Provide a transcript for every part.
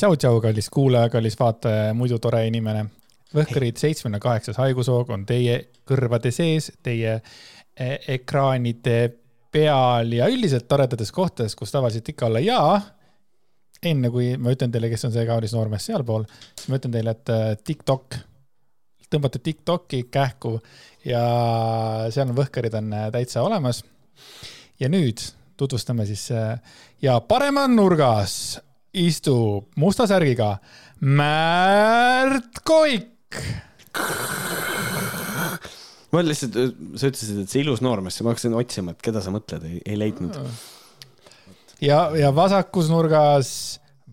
tšau-tšau, kallis kuulaja, kallis vaataja ja muidu tore inimene. Võhkarid seitsmekümne kaheksas haigushoog on teie kõrvade sees, teie e, ekraanide peal ja üldiselt toredates kohtades, kus tavaliselt ikka olla ja enne kui ma ütlen teile, kes on see kaunis noormees sealpool, siis ma ütlen teile, et äh, TikTok, tõmbate TikToki kähku ja seal on võhkarid on äh, täitsa olemas. ja nüüd tutvustame siis ja paremal nurgas istub musta särgiga Märt Koik. ma lihtsalt, sa ütlesid, et see ilus noormees, ma hakkasin otsima, et keda sa mõtled, ei leidnud. ja, ja vasakus nurgas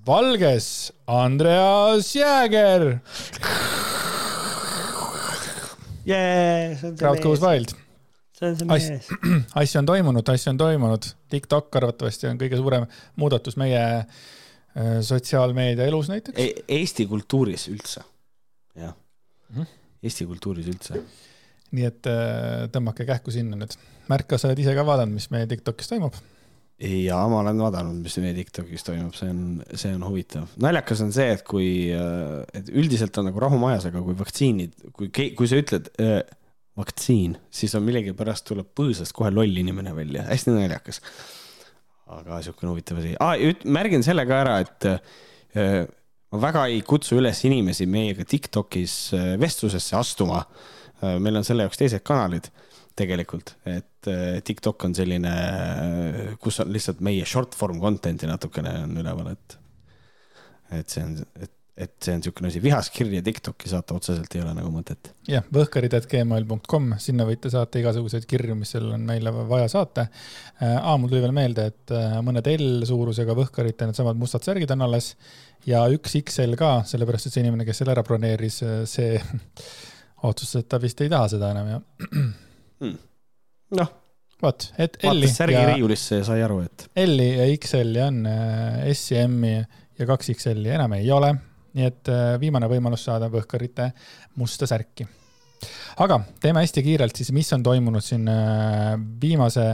valges Andreas Jääger. Yeah, Crowd goes wild. see on see mees. asju on toimunud, asju on toimunud. TikTok arvatavasti on kõige suurem muudatus meie äh, sotsiaalmeedia elus näiteks e. Eesti kultuuris üldse, jah Mhm. Eesti kultuuris üldse. nii et äh, tõmmake kähku sinna nüüd. Märk, kas sa oled ise ka vaadanud, mis meie TikTokis toimub? ja ma olen vaadanud, mis meie Tiktokis toimub, see on, see on huvitav. naljakas on see, et kui, et üldiselt on nagu rahu majas, aga kui vaktsiinid, kui, kui sa ütled äh, vaktsiin, siis on millegipärast tuleb põõsast kohe loll inimene välja, hästi naljakas. Aga siukene huvitav asi ah,. märgin selle ka ära, et äh, ma väga ei kutsu üles inimesi meiega Tiktokis äh, vestlusesse astuma äh,. meil on selle jaoks teised kanalid tegelikult, et äh, TikTok on selline, kus on lihtsalt meie short form content'i natukene on üleval, et. et see on, et, et see on niisugune asi, vihaskirja TikTok'i saata otseselt ei ole nagu mõtet. jah, võhkarid.gmail.com, sinna võite saata igasuguseid kirju, mis seal on meile vaja saata. aa, mul tuli veel meelde, et äh, mõned L-suurusega võhkarite needsamad mustad särgid on alles ja üks XL ka, sellepärast et see inimene, kes selle ära broneeris, see otsustas, et ta vist ei taha seda enam ja hmm. noh, vot, et L-i vaatas särgi ja riiulisse ja sai aru, et L-i ja XL-i on, äh, S-i, M-i ja kaks XL-i enam ei ole. Nii et äh, viimane võimalus saada Võhkarite musta särki. aga teeme hästi kiirelt siis, mis on toimunud siin äh, viimase,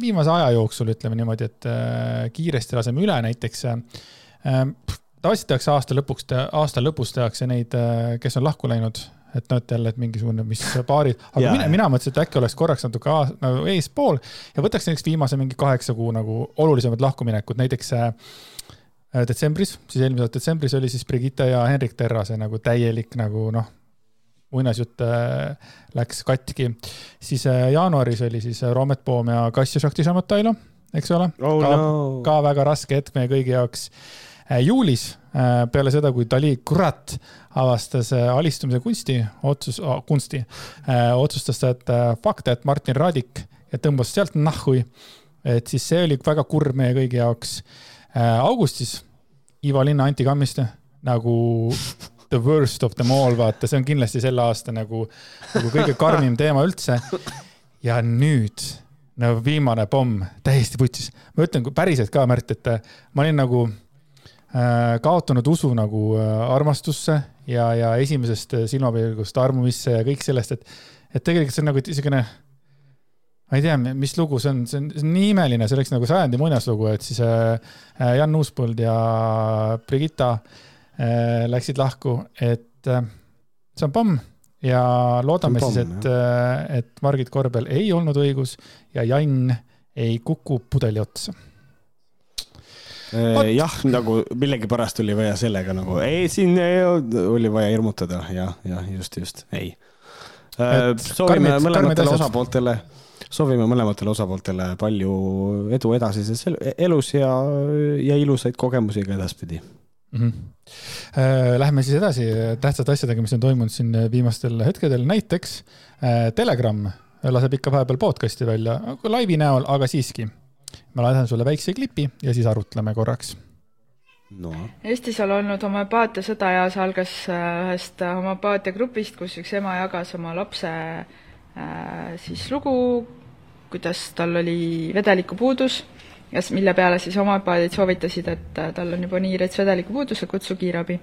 viimase aja jooksul, ütleme niimoodi, et kiiresti laseme üle, näiteks tavaliselt tehakse aasta lõpuks, aasta lõpus tehakse neid, kes on lahku läinud et noh, et jälle, et mingisugune, mis paarid, aga ja, mina, mina mõtlesin, et äkki oleks korraks natuke aas, nagu eespool ja võtaks näiteks viimase mingi kaheksa kuu nagu olulisemad lahkuminekud, näiteks äh, detsembris, siis eelmise aasta detsembris oli siis Brigitte ja Henrik Terrase nagu täielik nagu noh, muinasjutt äh, läks katki. siis äh, jaanuaris oli siis Roomet Poom ja Kass ja Šakti Šamatailo, eks ole oh,. ka, no. ka väga raske hetk meie kõigi jaoks äh, juulis peale seda, kui Dali kurat avastas alistumise kunsti, otsus oh,, kunsti, otsustas ta, et fuck that Martin Raadik ja tõmbas sealt nahhui. et siis see oli väga kurb meie kõigi jaoks. augustis Ivo Linna, Anti Kammiste nagu the worst of them all, vaata, see on kindlasti selle aasta nagu, nagu kõige karmim teema üldse. ja nüüd no viimane pomm, täiesti putsis. ma ütlen päriselt ka, Märt, et ma olin nagu Äh, kaotanud usu nagu äh, armastusse ja, ja esimesest silmapilgust armumisse ja kõik sellest, et, et tegelikult see on nagu niisugune, ma ei tea, mis lugu see on, see on, see on nii imeline, see oleks nagu sajandi muinaslugu, et siis äh, Jan Uuspõld ja Brigitta läksid lahku, et see on pomm ja loodame pomm, siis, et, et Margit Korbel ei olnud õigus ja Jan ei kuku pudeli otsa. Äh, jah, nagu millegipärast oli vaja sellega nagu, ei, siin ei, oli vaja hirmutada, jah, jah, just, just, ei. Äh, soovime mõlematele osapooltele, soovime mõlematele osapooltele palju edu edasises elus ja, ja ilusaid kogemusi ka edaspidi mm. -hmm. Lähme siis edasi tähtsate asjadega, mis on toimunud siin viimastel hetkedel, näiteks Telegram laseb ikka vahepeal podcast'i välja, laivi näol, aga siiski ma lasen sulle väikse klipi ja siis arutleme korraks no.. Eestis on olnud homöopaatiasõda ja see algas äh, ühest homöopaatiagrupist, kus üks ema jagas oma lapse äh, siis lugu, kuidas tal oli vedelikupuudus ja mille peale siis homöopaadid soovitasid, et äh, tal on juba nii rets vedelikupuudus, et kutsu kiirabi.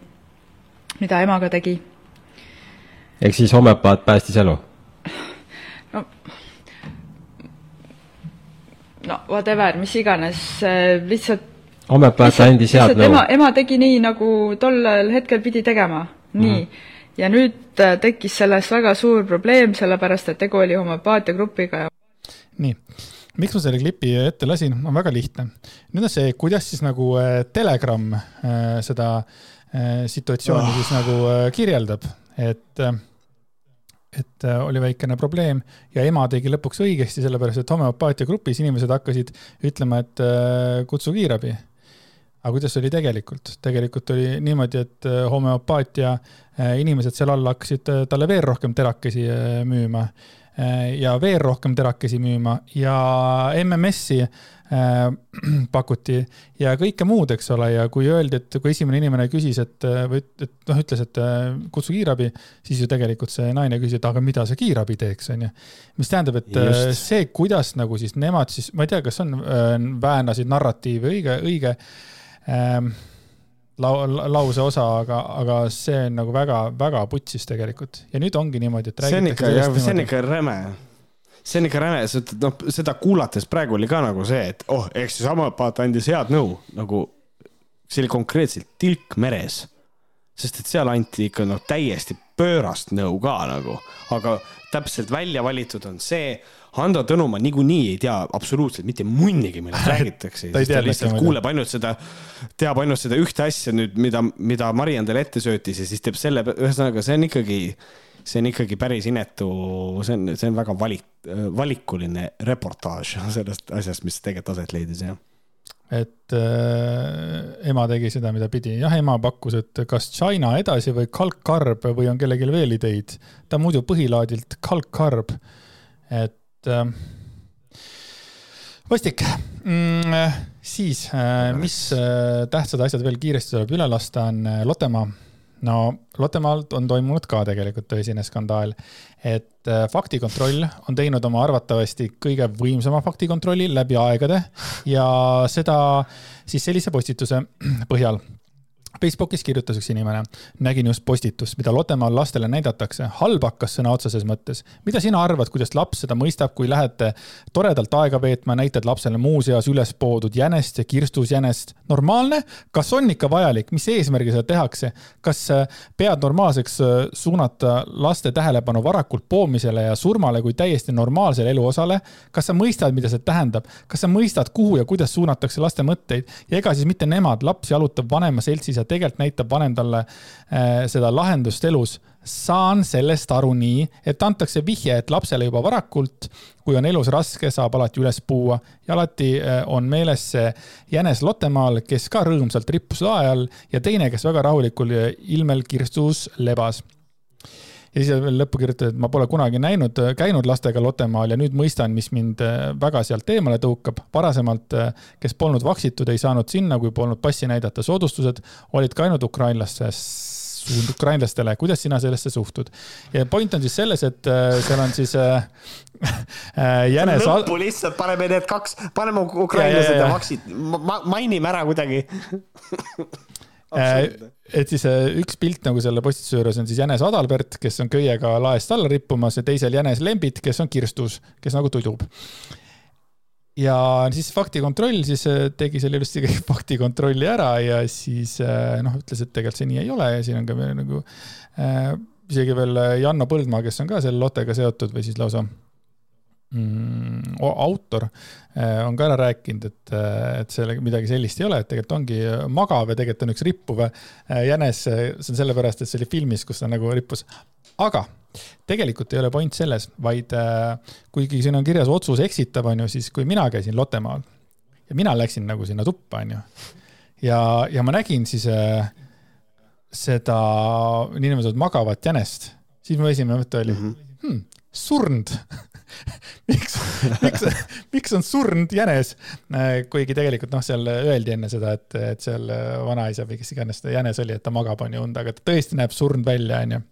mida ema ka tegi. ehk siis homöopaat päästis elu? no no whatever, mis iganes, lihtsalt homeopaat andis head nõu. ema, ema tegi nii, nagu tollel hetkel pidi tegema, nii mm. -hmm. Ja nüüd äh, tekkis sellest väga suur probleem, sellepärast et tegu oli homöopaatia grupiga ja nii, miks ma selle klipi ette lasin, on väga lihtne. nüüd on see, kuidas siis nagu äh, Telegram äh, seda situatsiooni oh. siis nagu kirjeldab, et et oli väikene probleem ja ema tegi lõpuks õigesti, sellepärast et homöopaatia grupis inimesed hakkasid ütlema, et kutsu kiirabi aga kuidas oli tegelikult? tegelikult oli niimoodi, et äh, homöopaatia äh, inimesed seal all hakkasid äh, talle veel rohkem terakesi müüma ja veel rohkem terakesi müüma ja MMS-i pakuti ja kõike muud, eks ole, ja kui öeldi, et kui esimene inimene küsis, et või et noh, ütles, et kutsu kiirabi, siis ju tegelikult see naine küsis, et aga mida see kiirabi teeks, onju. mis tähendab, et Just. see, kuidas nagu siis nemad siis, ma ei tea, kas on, väänasid narratiivi õige, õige ähm, lau-, lause osa, aga, aga see on nagu väga-väga putsis tegelikult. Ja nüüd ongi niimoodi, et see on ikka, see on ikka räme. See on ikka räme, sest noh, seda kuulates praegu oli ka nagu see, et oh, ehk siis homopaat andis head nõu nagu, see oli konkreetselt tilk meres. sest et seal anti ikka noh, täiesti pöörast nõu ka nagu, aga täpselt välja valitud on see Hando Tõnumaa niikuinii ei tea absoluutselt mitte munnigi, millest räägitakse. ta, ta lihtsalt kuuleb ainult seda, teab ainult seda ühte asja nüüd, mida, mida Mari endale ette söötis ja siis teeb selle, ühesõnaga, see on ikkagi, see on ikkagi päris inetu, see on, see on väga valik, valikuline reportaaž sellest asjast, mis tegelikult aset leidis, jah et äh, ema tegi seda, mida pidi. jah, ema pakkus, et kas China edasi või kalkkarb või on kellelgi veel ideid. ta muidu põhilaadilt kalkkarb. et et äh, vastik mm,. siis, äh, mis äh, tähtsad asjad veel kiiresti tuleb üle lasta, on Lottemaa. no Lottemaalt on toimunud ka tegelikult tõsine skandaal, et faktikontroll on teinud oma arvatavasti kõige võimsama faktikontrolli läbi aegade ja seda siis sellise postituse põhjal Facebookis kirjutas üks inimene, nägin just postitust, mida Lottemaal lastele näidatakse, halb hakkas sõna otseses mõttes. mida sina arvad, kuidas laps seda mõistab, kui lähete toredalt aega veetma, näitad lapsele muuseas üles poodud jänest ja kirstus jänest? normaalne? kas on ikka vajalik, mis eesmärgil seda tehakse? kas äh, pead normaalseks äh, suunata laste tähelepanu varakult poomisele ja surmale kui täiesti normaalsele eluosale? kas sa mõistad, mida see tähendab? kas sa mõistad, kuhu ja kuidas suunatakse laste mõtteid ja ega siis mitte nemad, laps jalutab vanema seltsis ja tegelikult näitab vanem talle äh, seda lahendust elus. saan sellest aru nii, et antakse vihje, et lapsele juba varakult, kui on elus raske, saab alati üles puua ja alati äh, on meeles see jänes Lottemaal, kes ka rõõmsalt rippus lae all ja teine, kes väga rahulikul ilmel kirstus lebas ja siis veel lõppu kirjutada, et ma pole kunagi näinud, käinud lastega Lottemaal ja nüüd mõistan, mis mind äh, väga sealt eemale tõukab. varasemalt, äh, kes polnud vaksitud, ei saanud sinna, kui polnud passi näidata. soodustused olid ka ainult ukrainlastest ukrainlastele, kuidas sina sellesse suhtud? ja point on siis selles, et äh, seal on siis äh, jänes. lõppu lihtsalt paneme need kaks, paneme ukrainlased ja, ja, ja. vaksid ma,, mainime ära kuidagi et siis äh, üks pilt nagu selle postituse juures on siis jänes Adalbert, kes on köiega laest alla rippumas ja teisel jänes Lembit, kes on kirstus, kes nagu tudub. ja siis faktikontroll siis äh, tegi selle ilusti kõik faktikontrolli ära ja siis noh, ütles, et tegelikult see nii ei ole ja siin on ka nagu äh, isegi veel Janno Põldmaa, kes on ka selle Lottega seotud või siis lausa mm, autor äh, on ka ära rääkinud, et, äh, et seal midagi sellist ei ole, et tegelikult ongi magav ja tegelikult on üks rippuv äh, jänes, see on sellepärast, et see oli filmis, kus ta nagu rippus. aga tegelikult ei ole point selles, vaid kuigi siin on kirjas otsus eksitav, on ju, siis kui mina käisin Lottemaal ja mina läksin nagu sinna tuppa, on ju, ja, ja ma nägin siis seda niinimetatud magavat jänest, siis mu esimene mõte oli mm, -hmm. hmm, surnud miks, miks, miks on surnud jänes? kuigi tegelikult noh, seal öeldi enne seda, et, et seal vanaisa või kes iganes ta jänes oli, et ta magab, on ju und, aga ta tõesti näeb surnud välja, on ju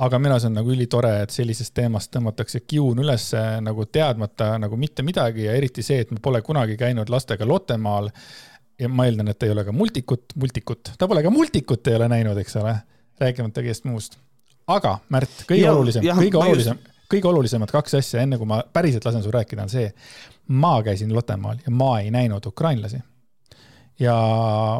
aga minu arust on nagu ülitore, et sellisest teemast tõmmatakse kiun üles nagu teadmata nagu mitte midagi ja eriti see, et ma pole kunagi käinud lastega Lottemaal. ja ma eeldan, et ei ole ka multikut, multikut, ta pole ka multikut ei ole näinud, eks ole, rääkimata kõigest muust. aga Märt, kõige ja, olulisem, kõige olulisem just kõige olulisemad kaks asja, enne kui ma päriselt lasen sul rääkida, on see. ma käisin Lottemaal ja ma ei näinud ukrainlasi. ja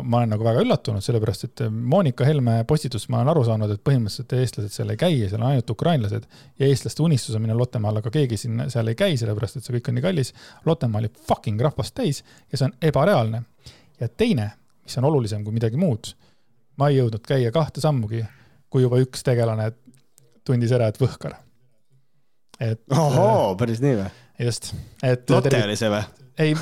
ma olen nagu väga üllatunud, sellepärast et Monika Helme postitus, ma olen aru saanud, et põhimõtteliselt eestlased seal ei käi, seal on ainult ukrainlased ja eestlaste unistus on minna Lottemaale, aga keegi siin seal ei käi, sellepärast et see kõik on nii kallis. Lottemaa oli fucking rahvast täis ja see on ebareaalne. ja teine, mis on olulisem kui midagi muud, ma ei jõudnud käia kahte sammugi, kui juba üks tegelane tundis ära, et võhkar. Et. ohoo, päris nii või? just, et. Lotte oli see või? ei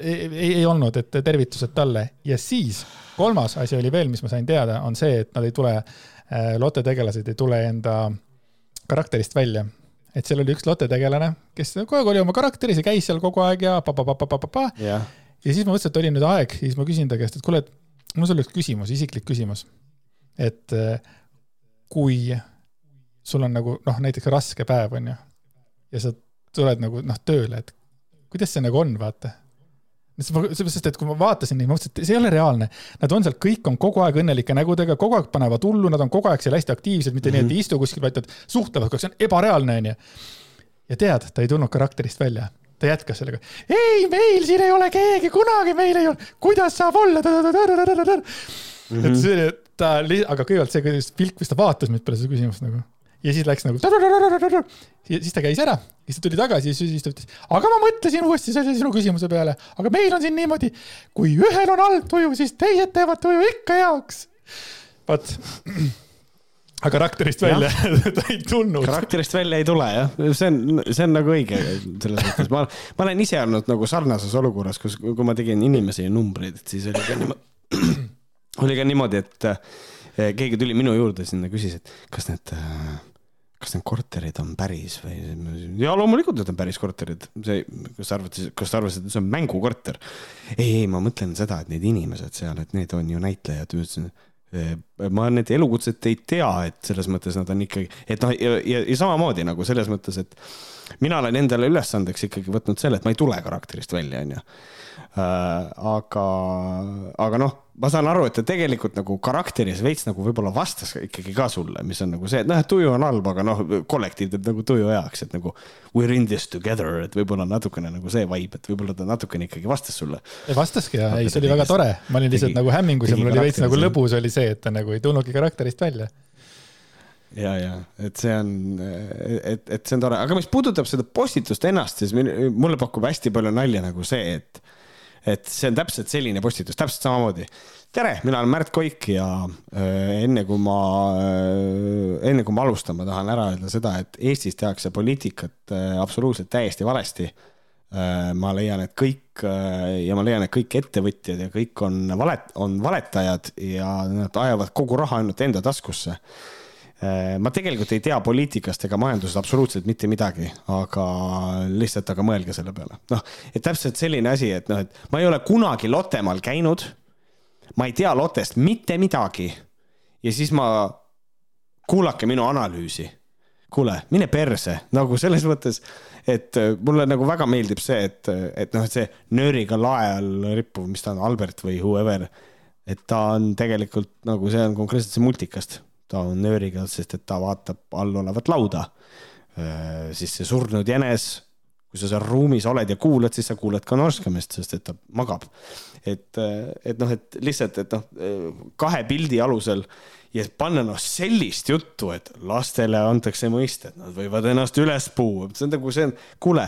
ei, ei, olnud, et tervitused talle ja siis kolmas asi oli veel, mis ma sain teada, on see, et nad ei tule, äh, Lotte tegelased ei tule enda karakterist välja. et seal oli üks Lotte tegelane, kes kogu aeg oli oma karakteris ja käis seal kogu aeg ja pa-pa-pa-pa-pa-pa. ja siis ma mõtlesin, et oli nüüd aeg, siis ma küsin ta käest, et kuule, et mul on sulle üks küsimus, isiklik küsimus. et äh, kui sul on nagu noh, näiteks raske päev, on ju, ja sa tuled nagu noh, tööle, et kuidas see nagu on, vaata sest et kui ma vaatasin neid, ma mõtlesin, et see ei ole reaalne. Nad on seal, kõik on kogu aeg õnnelike nägudega, kogu aeg panevad hullu, nad on kogu aeg seal hästi aktiivsed, mitte mm -hmm. nii, et ei mhm. istu kuskil, vaid nad suhtlevad kogu aeg, see on ebareaalne, onju. ja tead, ta ei tulnud karakterist välja ta jätkas sellega. ei, meil siin ei ole keegi, kunagi meil ei ole, kuidas saab olla? Mm -hmm. et see, ta, aga kõigepealt see pilk, mis ta vaatas mind peale seda küsimust nagu ja siis läks nagu. siis ta käis ära, siis ta tuli tagasi ja siis ta ütles, aga ma mõtlesin uuesti selle sinu küsimuse peale, aga meil on siin niimoodi, kui ühel on halb tuju, siis teised teevad tuju ikka heaks. vot aga karakterist välja ta ei tulnud. karakterist välja ei tule jah, see on, see on nagu õige selles mõttes, ma, ma olen ise olnud nagu sarnases olukorras, kus, kui ma tegin inimesi ja numbreid, et siis oli ka niimoodi, oli ka niimoodi, et eh, keegi tuli minu juurde sinna, küsis, et kas need äh, kas need korterid on päris või? ja loomulikult need on päris korterid, see, kas sa arvad, kas sa arvasid, et see on mängukorter? ei, ei, ma mõtlen seda, et need inimesed seal, et need on ju näitlejad, ütlesin ma nende elukutset ei tea, et selles mõttes nad on ikkagi, et noh, ja, ja, ja samamoodi nagu selles mõttes, et mina olen endale ülesandeks ikkagi võtnud selle, et ma ei tule karakterist välja, onju aga, aga noh, ma saan aru, et ta tegelikult nagu karakteris veits nagu võib-olla vastas ikkagi ka sulle, mis on nagu see, et noh, et tuju on halb, aga noh, kollektiiv teeb nagu tuju heaks, et nagu we are in this together, et võib-olla natukene nagu see vibe, et võib-olla ta natukene ikkagi vastas sulle. vastaski ja ei, see oli väga tore, ma olin lihtsalt tegi, nagu hämmingus ja mul oli veits nagu lõbus oli see, et ta nagu ei tulnudki karakterist välja. Ja, ja et see on, et, et see on tore, aga mis puudutab seda postitust ennast, siis mulle pakub hästi palju nalja nagu see, et et see on täpselt selline postitus, täpselt samamoodi. tere, mina olen Märt Koik ja äh, enne kui ma äh,, enne kui ma alustan, ma tahan ära öelda seda, et Eestis tehakse poliitikat äh, absoluutselt täiesti valesti ma leian, et kõik ja ma leian, et kõik ettevõtjad ja kõik on valet-, on valetajad ja nad ajavad kogu raha ainult enda taskusse ma tegelikult ei tea poliitikast ega majandusest absoluutselt mitte midagi, aga lihtsalt, aga mõelge selle peale. noh, et täpselt selline asi, et noh, et ma ei ole kunagi Lottemaal käinud. ma ei tea Lottest mitte midagi. ja siis ma, kuulake minu analüüsi. kuule, mine perse, nagu selles mõttes, et äh, mulle nagu väga meeldib see, et, et noh, et see nööriga lae all rippuv, mis ta on, Albert või whoever. et ta on tegelikult nagu see on konkreetselt see multikast ta on nööriga, sest et ta vaatab all olevat lauda. siis see surnud jänes, kui sa seal ruumis oled ja kuulad, siis sa kuuled ka norskamist, sest et ta magab. et, et noh, et lihtsalt, et noh, kahe pildi alusel ja panna noh sellist juttu, et lastele antakse mõista, et nad võivad ennast üles puua, see on nagu see on, kuule,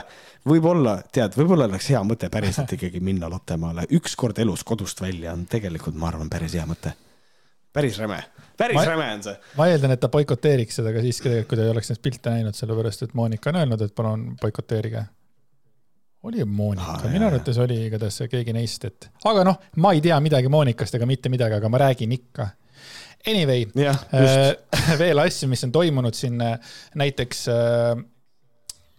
võib-olla tead, võib-olla oleks hea mõte päriselt ikkagi minna Lottemaale ükskord elus kodust välja on tegelikult, ma arvan, päris hea mõte. päris räme päris ma, räme on see. ma eeldan, et ta boikoteeriks seda ka siiski tegelikult, kui ta ei oleks neid pilte näinud, sellepärast et Monika on öelnud, et palun boikoteerige. oli Monika ah,, minu arvates oli igatahes keegi neist, et aga noh, ma ei tea midagi Monikast ega mitte midagi, aga ma räägin ikka. Anyway, äh, veel asju, mis on toimunud siin, äh, näiteks äh,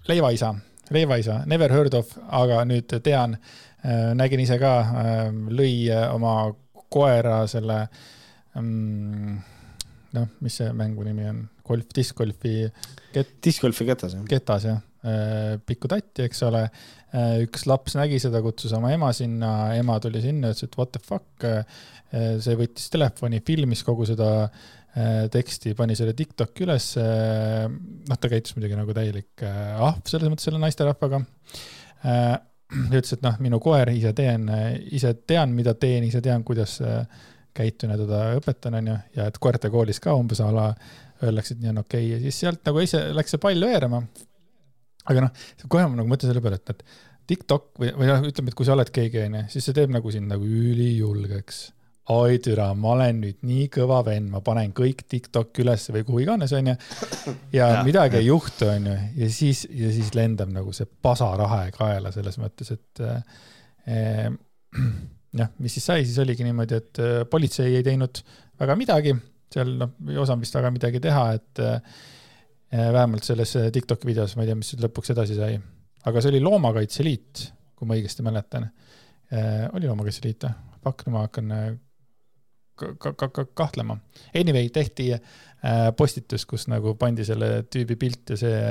leivaisa, leivaisa, never heard of, aga nüüd tean äh,, nägin ise ka äh,, lõi äh, oma koera selle äh, noh, mis see mängu nimi on, golf, discgolfi ket.... discgolfi ketas, jah. ketas, jah. Äh, pikku tatti, eks ole. Äh, üks laps nägi seda, kutsus oma ema sinna, ema tuli sinna, ütles, et what the fuck. Äh, see võttis telefoni, filmis kogu seda teksti, pani selle Tiktoki üles. noh, ta käitus muidugi nagu täielik ahv selles mõttes selle naisterahvaga ütles, et noh, minu koer, ise teen, ise tean, mida teen, ise tean, kuidas käitun ja teda õpetan, onju, ja et koerte koolis ka umbes a la öeldakse, et nii on okei okay. ja siis sealt nagu ise läks see pall veerema. aga noh, kohe ma nagu mõtlen selle peale, et, et TikTok või, või noh, ütleme, et kui sa oled keegi, onju, siis see teeb nagu sind nagu ülijulgeks oi türa, ma olen nüüd nii kõva vend, ma panen kõik TikTok'i ülesse või kuhu iganes, onju. ja midagi ei juhtu, onju, ja siis, ja siis lendab nagu see pasarahe kaela selles mõttes, et eh, jah, mis siis sai, siis oligi niimoodi, et eh, politsei ei teinud väga midagi, seal noh, ei osanud vist väga midagi teha, et eh, vähemalt selles TikTok'i videos, ma ei tea, mis lõpuks edasi sai. aga see oli Loomakaitse Liit, kui ma õigesti mäletan oli Loomakaitse Liit või? Fuck, nüüd ma hakkan ka, ka, ka, kahtlema. Anyway, tehti äh, postitus, kus nagu pandi selle tüübi pilt ja see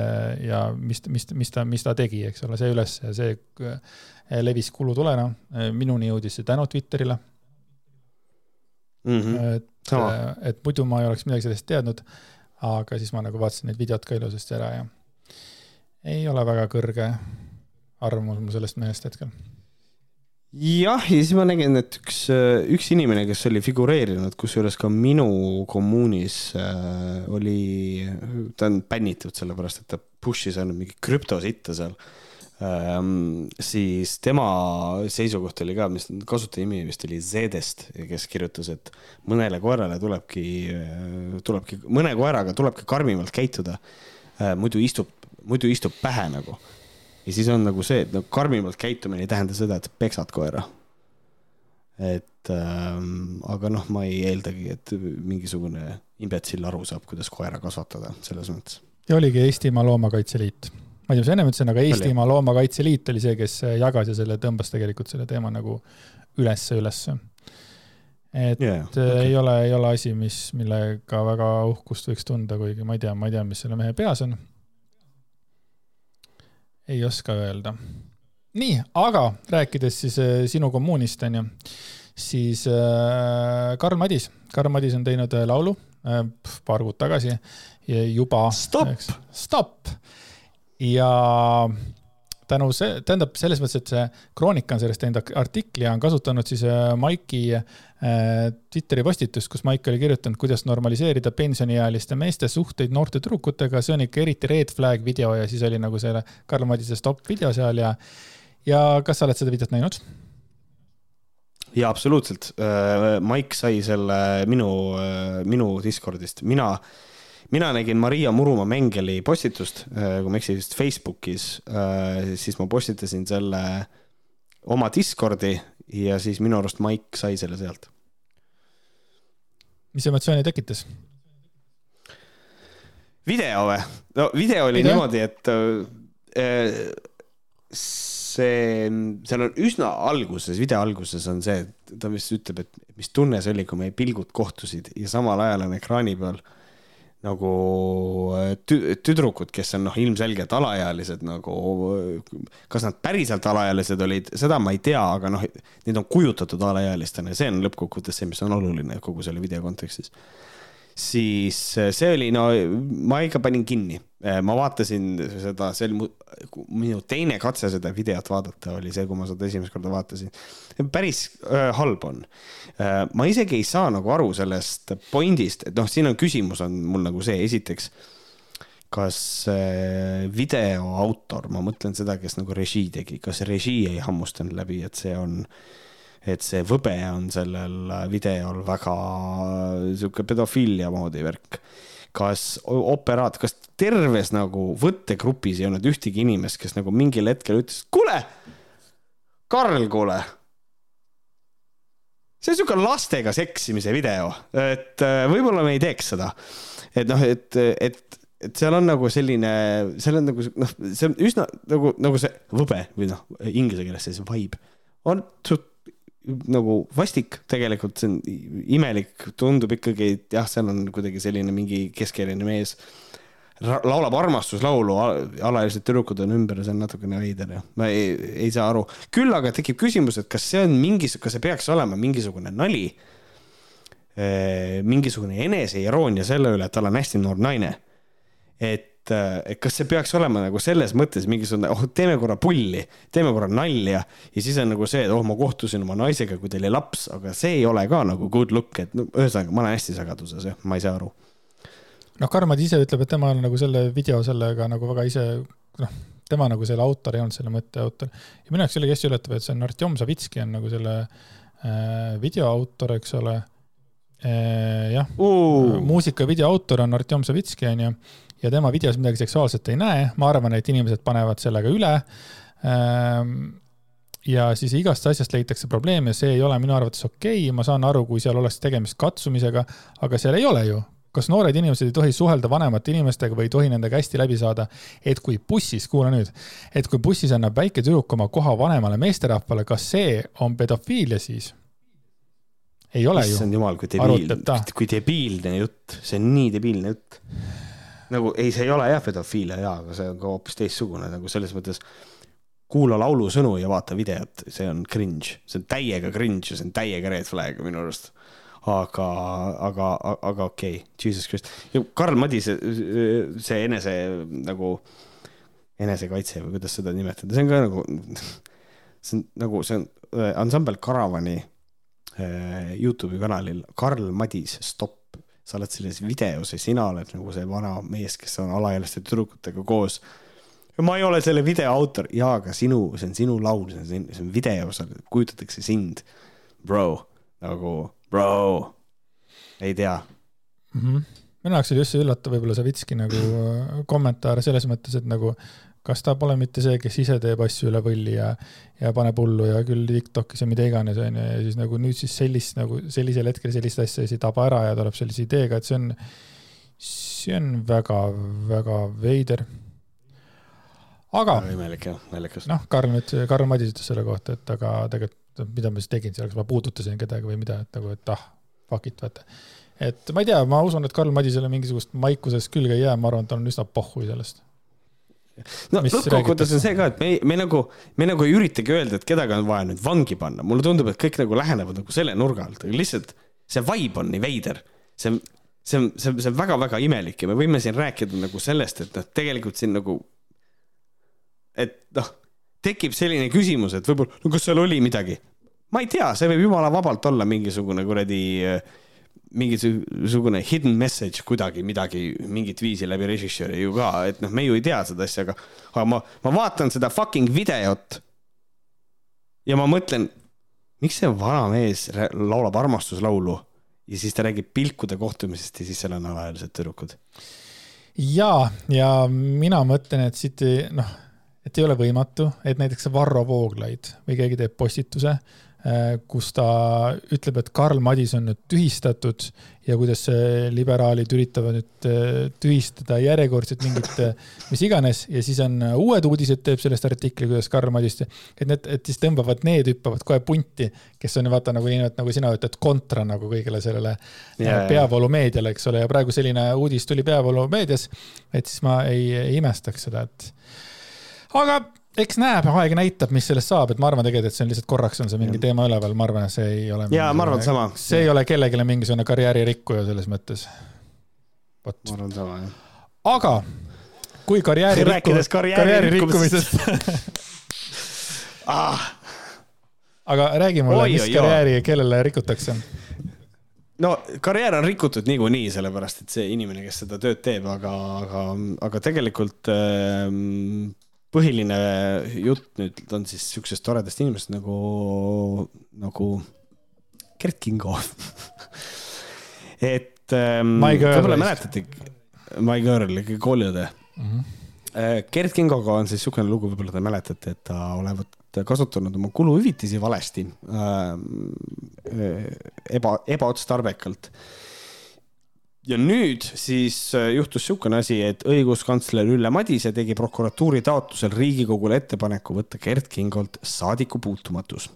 ja mis, mis, mis ta, mis ta tegi, eks ole, see üles ja see äh, levis kulutulena. minuni jõudis see tänu Twitterile mm. -hmm. et, äh, et muidu ma ei oleks midagi sellest teadnud. aga siis ma nagu vaatasin neid videot ka ilusasti ära ja ei ole väga kõrge arvamus mul sellest mehest hetkel jah, ja siis ma nägin, et üks, üks inimene, kes oli figureerinud, kusjuures ka minu kommuunis äh, oli, ta on bännitud sellepärast, et ta push'is ainult mingi krüptositta seal ähm,. siis tema seisukoht oli ka, mis kasutaja nimi vist oli Zedest, kes kirjutas, et mõnele koerale tulebki, tulebki, mõne koeraga tulebki karmimalt käituda äh,. muidu istub, muidu istub pähe nagu ja siis on nagu see, et nagu karmimalt käitumine ei tähenda seda, et sa peksad koera. et ähm, aga noh, ma ei eeldagi, et mingisugune imbetsill aru saab, kuidas koera kasvatada selles mõttes. ja oligi Eestimaa Loomakaitse Liit. ma ei tea, mis enne ütlesin, aga Eestimaa Loomakaitse Liit oli see, kes jagas ja selle tõmbas tegelikult selle teema nagu ülesse, ülesse et yeah, okay. ei ole, ei ole asi, mis, millega väga uhkust võiks tunda, kuigi ma ei tea, ma ei tea, mis selle mehe peas on ei oska öelda. nii, aga rääkides siis äh, sinu kommuunist, onju, siis äh, Karl Madis, Karl Madis on teinud äh, laulu paar kuud tagasi juba. stopp. stopp ja tänu see, tähendab selles mõttes, et see Kroonika on sellest teinud artikli ja on kasutanud siis äh, Maiki äh, Twitteri postitust, kus Maik oli kirjutanud, kuidas normaliseerida pensioniealiste meeste suhteid noorte tüdrukutega, see on ikka eriti red flag video ja siis oli nagu selle Karl Madise stopp video seal ja, ja kas sa oled seda videot näinud? jaa, absoluutselt. Äh, Maik sai selle minu, minu Discordist, mina äh, mina nägin Maria Murumaa Mengeli postitust, äh, kui ma ei eksi, vist Facebookis, äh, siis ma postitasin selle oma Discordi ja siis minu arust Maik sai selle sealt. mis emotsiooni tekitas? video või? no video oli video? niimoodi, et äh, see, seal on üsna alguses, video alguses on see, et ta vist ütleb, et mis tunne see oli, kui meie pilgud kohtusid ja samal ajal on ekraani peal nagu äh, tü-, tüdrukud, kes on noh, ilmselgelt alaealised nagu, kas nad päriselt alaealised olid, seda ma ei tea, aga noh, neid on kujutatud alaealistena ja see on lõppkokkuvõttes see, mis on oluline kogu selle video kontekstis siis äh, see oli, no ma ikka panin kinni, äh, ma vaatasin seda, see oli mu, minu teine katse seda videot vaadata oli see, kui ma seda esimest korda vaatasin. päris äh, halb on äh,. ma isegi ei saa nagu aru sellest point'ist, et noh, siin on küsimus on mul nagu see, esiteks kas äh, video autor, ma mõtlen seda, kes nagu režii tegi, kas režii ei hammustanud läbi, et see on äh, et see võbe on sellel videol väga sihuke pedofiilia moodi värk. kas operaat, kas terves nagu võttegrupis ei olnud ühtegi inimest, kes nagu mingil hetkel ütles, kuule, Karl, kuule see on siuke lastega seksimise video, et äh, võib-olla me ei teeks seda. et noh, et, et, et seal on nagu selline, seal on nagu noh, see on üsna nagu, nagu see võbe või noh, inglise keeles see vibe on suht nagu vastik tegelikult, see on imelik, tundub ikkagi, et jah, seal on kuidagi selline mingi keskealine mees laulab armastuslaulu, alaealised tüdrukud on ümber ja see on natukene veider ja ma ei, ei saa aru. küll aga tekib küsimus, et kas see on mingis, kas see peaks olema mingisugune nali, eh, mingisugune eneseiroonia selle üle, et tal on hästi noor naine. et et, et kas see peaks olema nagu selles mõttes mingisugune, oh, teeme korra pulli, teeme korra nalja ja siis on nagu see, et oh, ma kohtusin oma naisega, kui teil oli laps, aga see ei ole ka nagu good look, et no ühesõnaga, ma olen hästi segaduses, jah, ma ei saa aru. noh, Karmad ise ütleb, et tema on nagu selle video sellega nagu väga ise, noh, tema nagu selle autor ei olnud selle mõtte autor. ja minu jaoks oli hästi üllatav, et see on Artjom Savitski on nagu selle äh, video autor, eks ole äh,. jah uh., muusika video autor on Artjom Savitski, onju ja tema videos midagi seksuaalset ei näe, ma arvan, et inimesed panevad sellega üle. Ehm, ja siis igast asjast leitakse probleem ja see ei ole minu arvates okei okay., ma saan aru, kui seal oleks tegemist katsumisega, aga seal ei ole ju kas noored inimesed ei tohi suhelda vanemate inimestega või ei tohi nendega hästi läbi saada, et kui bussis, kuula nüüd, et kui bussis annab väike tüdruk oma koha vanemale meesterahvale, kas see on pedofiilia siis? ei ole Issand ju. jumal, kui debiilne, kui debiilne jutt, see on nii debiilne jutt nagu ei, see ei ole jah pedofiilia jaa, aga see on ka hoopis teistsugune nagu selles mõttes. kuula laulusõnu ja vaata videot, see on cringe, see on täiega cringe ja see on täiega red flag minu arust. aga, aga, aga okei okay., Jesus Christ ja Karl Madise see enese nagu enesekaitse või kuidas seda nimetada, see on ka nagu, see on nagu, see on äh, ansambel Karavani äh, Youtube'i kanalil Karl Madis stopp sa oled selles videos ja sina oled nagu see vana mees, kes on alaealiste tüdrukutega koos. ma ei ole selle video autor, jaa, aga sinu, see on sinu laul, see on, see on video, sa kujutatakse sind, bro, nagu bro, ei tea mm. -hmm. minu jaoks oli just see üllatav võib-olla Savitski nagu äh, kommentaar selles mõttes, et nagu kas ta pole mitte see, kes ise teeb asju üle võlli ja, ja paneb hullu ja küll Tiktokis ja mida iganes, onju, ja siis nagu nüüd siis sellist nagu sellisel hetkel sellist asja siis ei taba ära ja tuleb sellise ideega, et see on, see on väga-väga veider. aga. imelik jah, naljakas. noh, Karl nüüd, Karl Madis ütles selle kohta, et aga tegelikult, mida ma siis tegin seal, kas ma puudutasin kedagi või mida, et nagu, et ah, fuck it, vaata et ma ei tea, ma usun, et Karl Madisele mingisugust maikuses külge ei jää, ma arvan, et tal on üsna pohhui sellest no lõppkokkuvõttes on see ka, et me, me nagu, me nagu ei üritagi öelda, et kedagi on vaja nüüd vangi panna, mulle tundub, et kõik nagu lähenevad nagu selle nurga alt, aga lihtsalt see vibe on nii veider. see on, see on, see on, see on väga-väga imelik ja me võime siin rääkida nagu sellest, et noh, tegelikult siin nagu, et noh, tekib selline küsimus, et võib-olla, no kas seal oli midagi? ma ei tea, see võib jumala vabalt olla mingisugune kuradi äh, mingisugune hidden message kuidagi midagi, mingit viisi läbi režissööri ju ka, et noh, me ju ei tea seda asja, aga, aga ma, ma vaatan seda fucking videot. ja ma mõtlen, miks see vana mees laulab armastuslaulu ja siis ta räägib pilkude kohtumisest ja siis seal on alaealised tüdrukud. ja, ja mina mõtlen, et siit noh, et ei ole võimatu, et näiteks Varro Vooglaid või keegi teeb postituse kus ta ütleb, et Karl Madis on nüüd tühistatud ja kuidas liberaalid üritavad nüüd äh, tühistada järjekordselt mingit, äh, mis iganes. Ja siis on uued uudised, teeb sellest artikli, kuidas Karl Madist, et need, et siis tõmbavad need, hüppavad kohe punti, kes on vaata nagu, nagu sina ütled, kontra nagu kõigele sellele yeah, peavoolumeediale, eks ole, ja praegu selline uudis tuli peavoolumeedias, et siis ma ei, ei imestaks seda, et aga eks näeb, aeg näitab, mis sellest saab, et ma arvan tegelikult, et see on lihtsalt korraks on see mingi teema üleval, ma arvan, et see ei ole. ja ma arvan sama. see ei ole kellelegi mingisugune karjääririkkuja selles mõttes. vot. ma arvan sama, jah. aga kui karjääri rikku-, karjääri rikkumisest ah. aga räägi mulle, mis oi, karjääri, kellele rikutakse? no karjäär on rikutud niikuinii, sellepärast et see inimene, kes seda tööd teeb, aga, aga, aga tegelikult ähm, põhiline jutt nüüd on siis siuksest toredast inimesest nagu, nagu Gert Kingo et ähm, võib-olla mäletate, My Girl, kooliõde mm. -hmm. Gert Kingoga on siis niisugune lugu, võib-olla te mäletate, et ta olevat kasutanud oma kuluhüvitisi valesti äh,, eba, ebaotstarbekalt äh, ja nüüd siis äh, juhtus niisugune asi, et õiguskantsler Ülle Madise tegi prokuratuuri taotlusel Riigikogule ettepaneku võtta Gerd Kingolt saadikupuutumatus.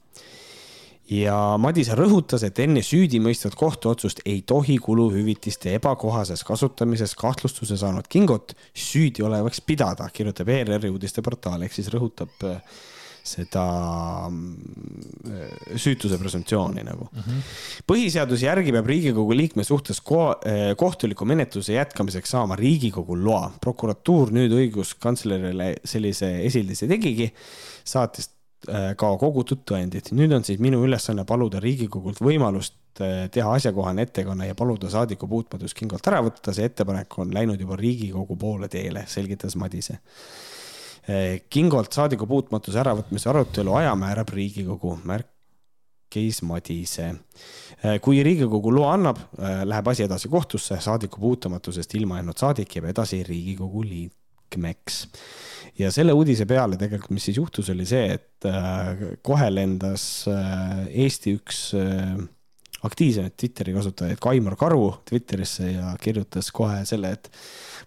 ja Madise rõhutas, et enne süüdimõistvat kohtuotsust ei tohi kuluhüvitiste ebakohases kasutamises kahtlustuse saanud Kingot süüdi olevaks pidada, kirjutab ERR-i uudisteportaal, ehk siis rõhutab äh, seda mm, süütuse presumptsiooni nagu mm. -hmm. põhiseaduse järgi peab Riigikogu liikme suhtes ko eh, kohtuliku menetluse jätkamiseks saama Riigikogu loa. prokuratuur nüüd õiguskantslerile sellise esildise tegigi, saatis eh, ka kogutud tõendid. nüüd on siis minu ülesanne paluda Riigikogult võimalust eh, teha asjakohane ettekanne ja paluda saadiku puutumatus Kingolt ära võtta. see ettepanek on läinud juba Riigikogu poole teele, selgitas Madise Kingolt saadiku puutumatuse äravõtmise arutelu aja määrab Riigikogu, märkis Madise. Eh, kui Riigikogu loa annab, eh, läheb asi edasi kohtusse, saadiku puutumatusest ilma jäänud saadik jääb edasi Riigikogu liikmeks. ja selle uudise peale tegelikult, mis siis juhtus, oli see, et kohe lendas Eesti üks aktiivsemaid Twitteri kasutajaid, Kaimar Karu Twitterisse ja kirjutas kohe selle, et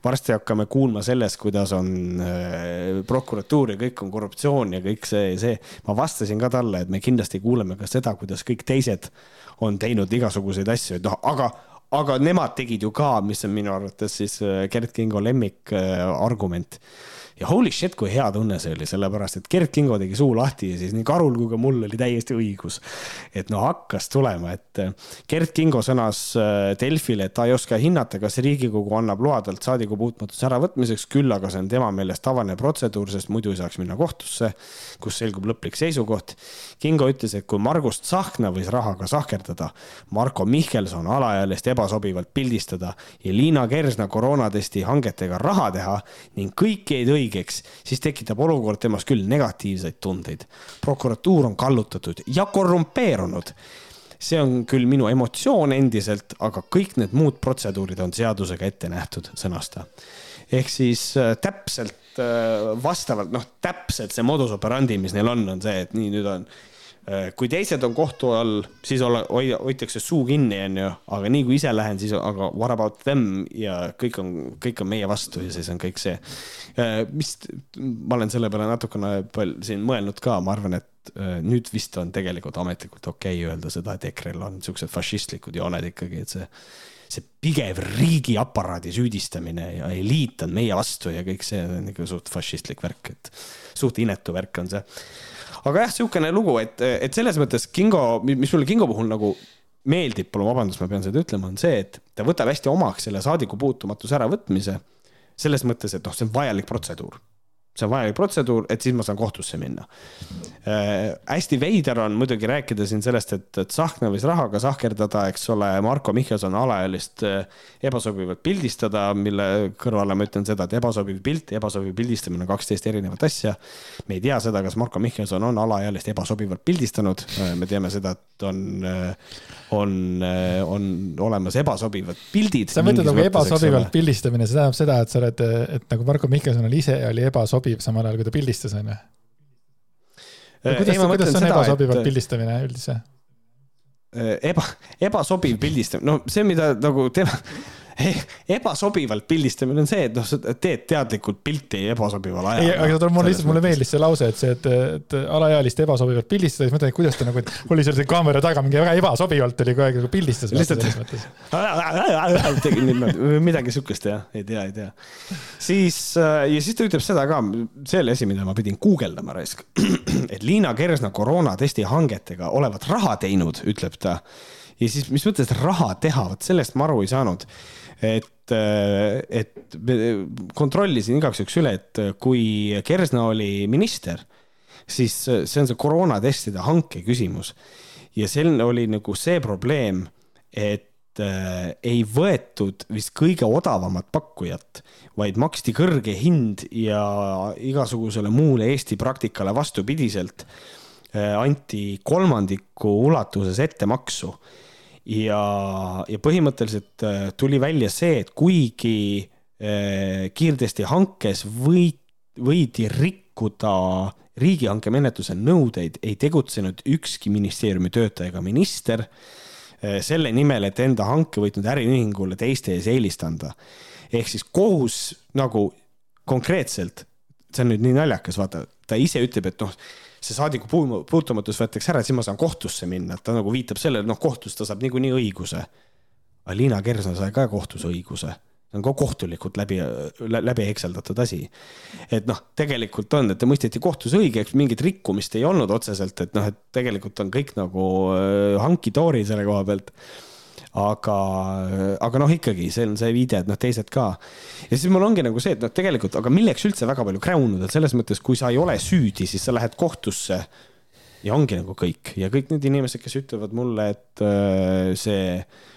varsti hakkame kuulma sellest, kuidas on äh, prokuratuur ja kõik on korruptsioon ja kõik see ja see. ma vastasin ka talle, et me kindlasti kuuleme ka seda, kuidas kõik teised on teinud igasuguseid asju, et noh, aga, aga nemad tegid ju ka, mis on minu arvates siis äh, Gerd Kingo lemmik äh, argument ja holy shit, kui hea tunne see oli, sellepärast et Gerd Kingo tegi suu lahti ja siis nii Karul kui ka mul oli täiesti õigus. et no hakkas tulema, et äh, Gerd Kingo sõnas äh, Delfile, et ta ei oska hinnata, kas Riigikogu annab loa talt saadiku puutumatuse äravõtmiseks, küll aga see on tema meelest tavaline protseduur, sest muidu ei saaks minna kohtusse, kus selgub lõplik seisukoht. Kingo ütles, et kui Margust Tsahkna võis rahaga sahkerdada, Marko Mihkelson alaealist ebasobivalt pildistada ja Liina Kersna koroonatesti hangetega raha teha ning kõik jäid õigeks siis tekitab olukord temas küll negatiivseid tundeid. prokuratuur on kallutatud ja korrumpeerunud. see on küll minu emotsioon endiselt, aga kõik need muud protseduurid on seadusega ette nähtud, sõnas ta. ehk siis äh, täpselt äh, vastavalt, noh, täpselt see modus operandi, mis neil on, on see, et nii nüüd on kui teised on kohtu all, siis olla, hoia, hoitakse suu kinni, onju, aga nii kui ise lähen, siis aga what about them? Ja kõik on, kõik on meie vastu ja siis on kõik see. Äh, mis, ma olen selle peale natukene palju siin mõelnud ka, ma arvan, et äh, nüüd vist on tegelikult ametlikult okei okay öelda seda, et EKRE-l on siuksed fašistlikud jooned ikkagi, et see see pigev riigiaparaadi süüdistamine ja eliit on meie vastu ja kõik see on ikka suht fašistlik värk, et suht inetu värk on see aga jah, sihukene lugu, et, et selles mõttes Kingo, mis mulle Kingo puhul nagu meeldib, palun vabandust, ma pean seda ütlema, on see, et ta võtab hästi omaks selle saadiku puutumatuse äravõtmise. selles mõttes, et noh, see on vajalik protseduur see on vajalik protseduur, et siis ma saan kohtusse minna äh,. hästi veider on muidugi rääkida siin sellest, et, et Tsahkna võis rahaga sahkerdada, eks ole, Marko Mihkelson alaealist äh, ebasobivalt pildistada, mille kõrvale ma ütlen seda, et ebasobiv pilt ebasobiv pildistamine on kaksteist erinevat asja. me ei tea seda, kas Marko Mihkelson on alaealist ebasobivalt pildistanud äh,, me teame seda, et on äh, on, äh, on olemas ebasobivad pildid. sa mõtled nagu ebasobivalt pildistamine, see tähendab seda, et sa oled, et nagu Marko Mihkelson oli ise oli ebasobiv sobiv samal ajal, kui ta pildistas, onju. Äh, kuidas, kuidas on ebasobivalt et... pildistamine üldse? Äh, eba, ebasobiv pildistamine, no see, mida nagu tema ebasobivalt pildistamine on see, et noh, sa teed teadlikult pilti ebasobival ajal. ei, aga mul lihtsalt, mulle meeldis see lause, et see, et, et alaealist ebasobivalt pildistada, siis mõtlen, et kuidas ta nagu, et oli seal see kaamera taga mingi väga ebasobivalt oli kogu aeg nagu pildistas. lihtsalt midagi sihukest jah, ei tea, ei tea. siis äh, ja siis ta ütleb seda ka, see oli asi, mida ma pidin guugeldama raisk. et Liina Kersna koroonatesti hangetega olevat raha teinud, ütleb ta ja siis, mis mõttes raha teha, vot sellest ma aru ei saanud et, äh, et kontrollisin igaks juhuks üle, et kui Kersna oli minister, siis see on see koroonatestide hanke küsimus. ja seal oli nagu see probleem, et ei võetud vist kõige odavamat pakkujat, vaid maksti kõrge hind ja igasugusele muule Eesti praktikale vastupidiselt anti kolmandiku ulatuses ettemaksu ja, ja põhimõtteliselt äh, tuli välja see, et kuigi äh, kiirtesti hankes võid, võidi rikkuda riigihanke menetluse nõudeid, ei tegutsenud ükski ministeeriumi töötaja ega minister äh, selle nimel, et enda hanke võitnud äriühingule teiste ees eelist anda. ehk siis kohus nagu konkreetselt, see on nüüd nii naljakas, vaata, ta ise ütleb, et noh see saadiku puutumatus võetakse ära, siis ma saan kohtusse minna, et ta nagu viitab sellele, noh, kohtus ta saab niikuinii õiguse. aga Liina Kersna sai ka kohtus õiguse, see on ka kohtulikult läbi, läbi hekseldatud asi. et noh, tegelikult on, et mõisteti kohtus õigeks, mingit rikkumist ei olnud otseselt, et noh, et tegelikult on kõik nagu äh, hanki-doori selle koha pealt aga, aga noh, ikkagi see on see viide, et noh, teised ka. ja siis mul ongi nagu see, et noh, tegelikult, aga milleks üldse väga palju kräunuda, selles mõttes, kui sa ei ole süüdi, siis sa lähed kohtusse ja ongi nagu kõik ja kõik need inimesed, kes ütlevad mulle, et äh, see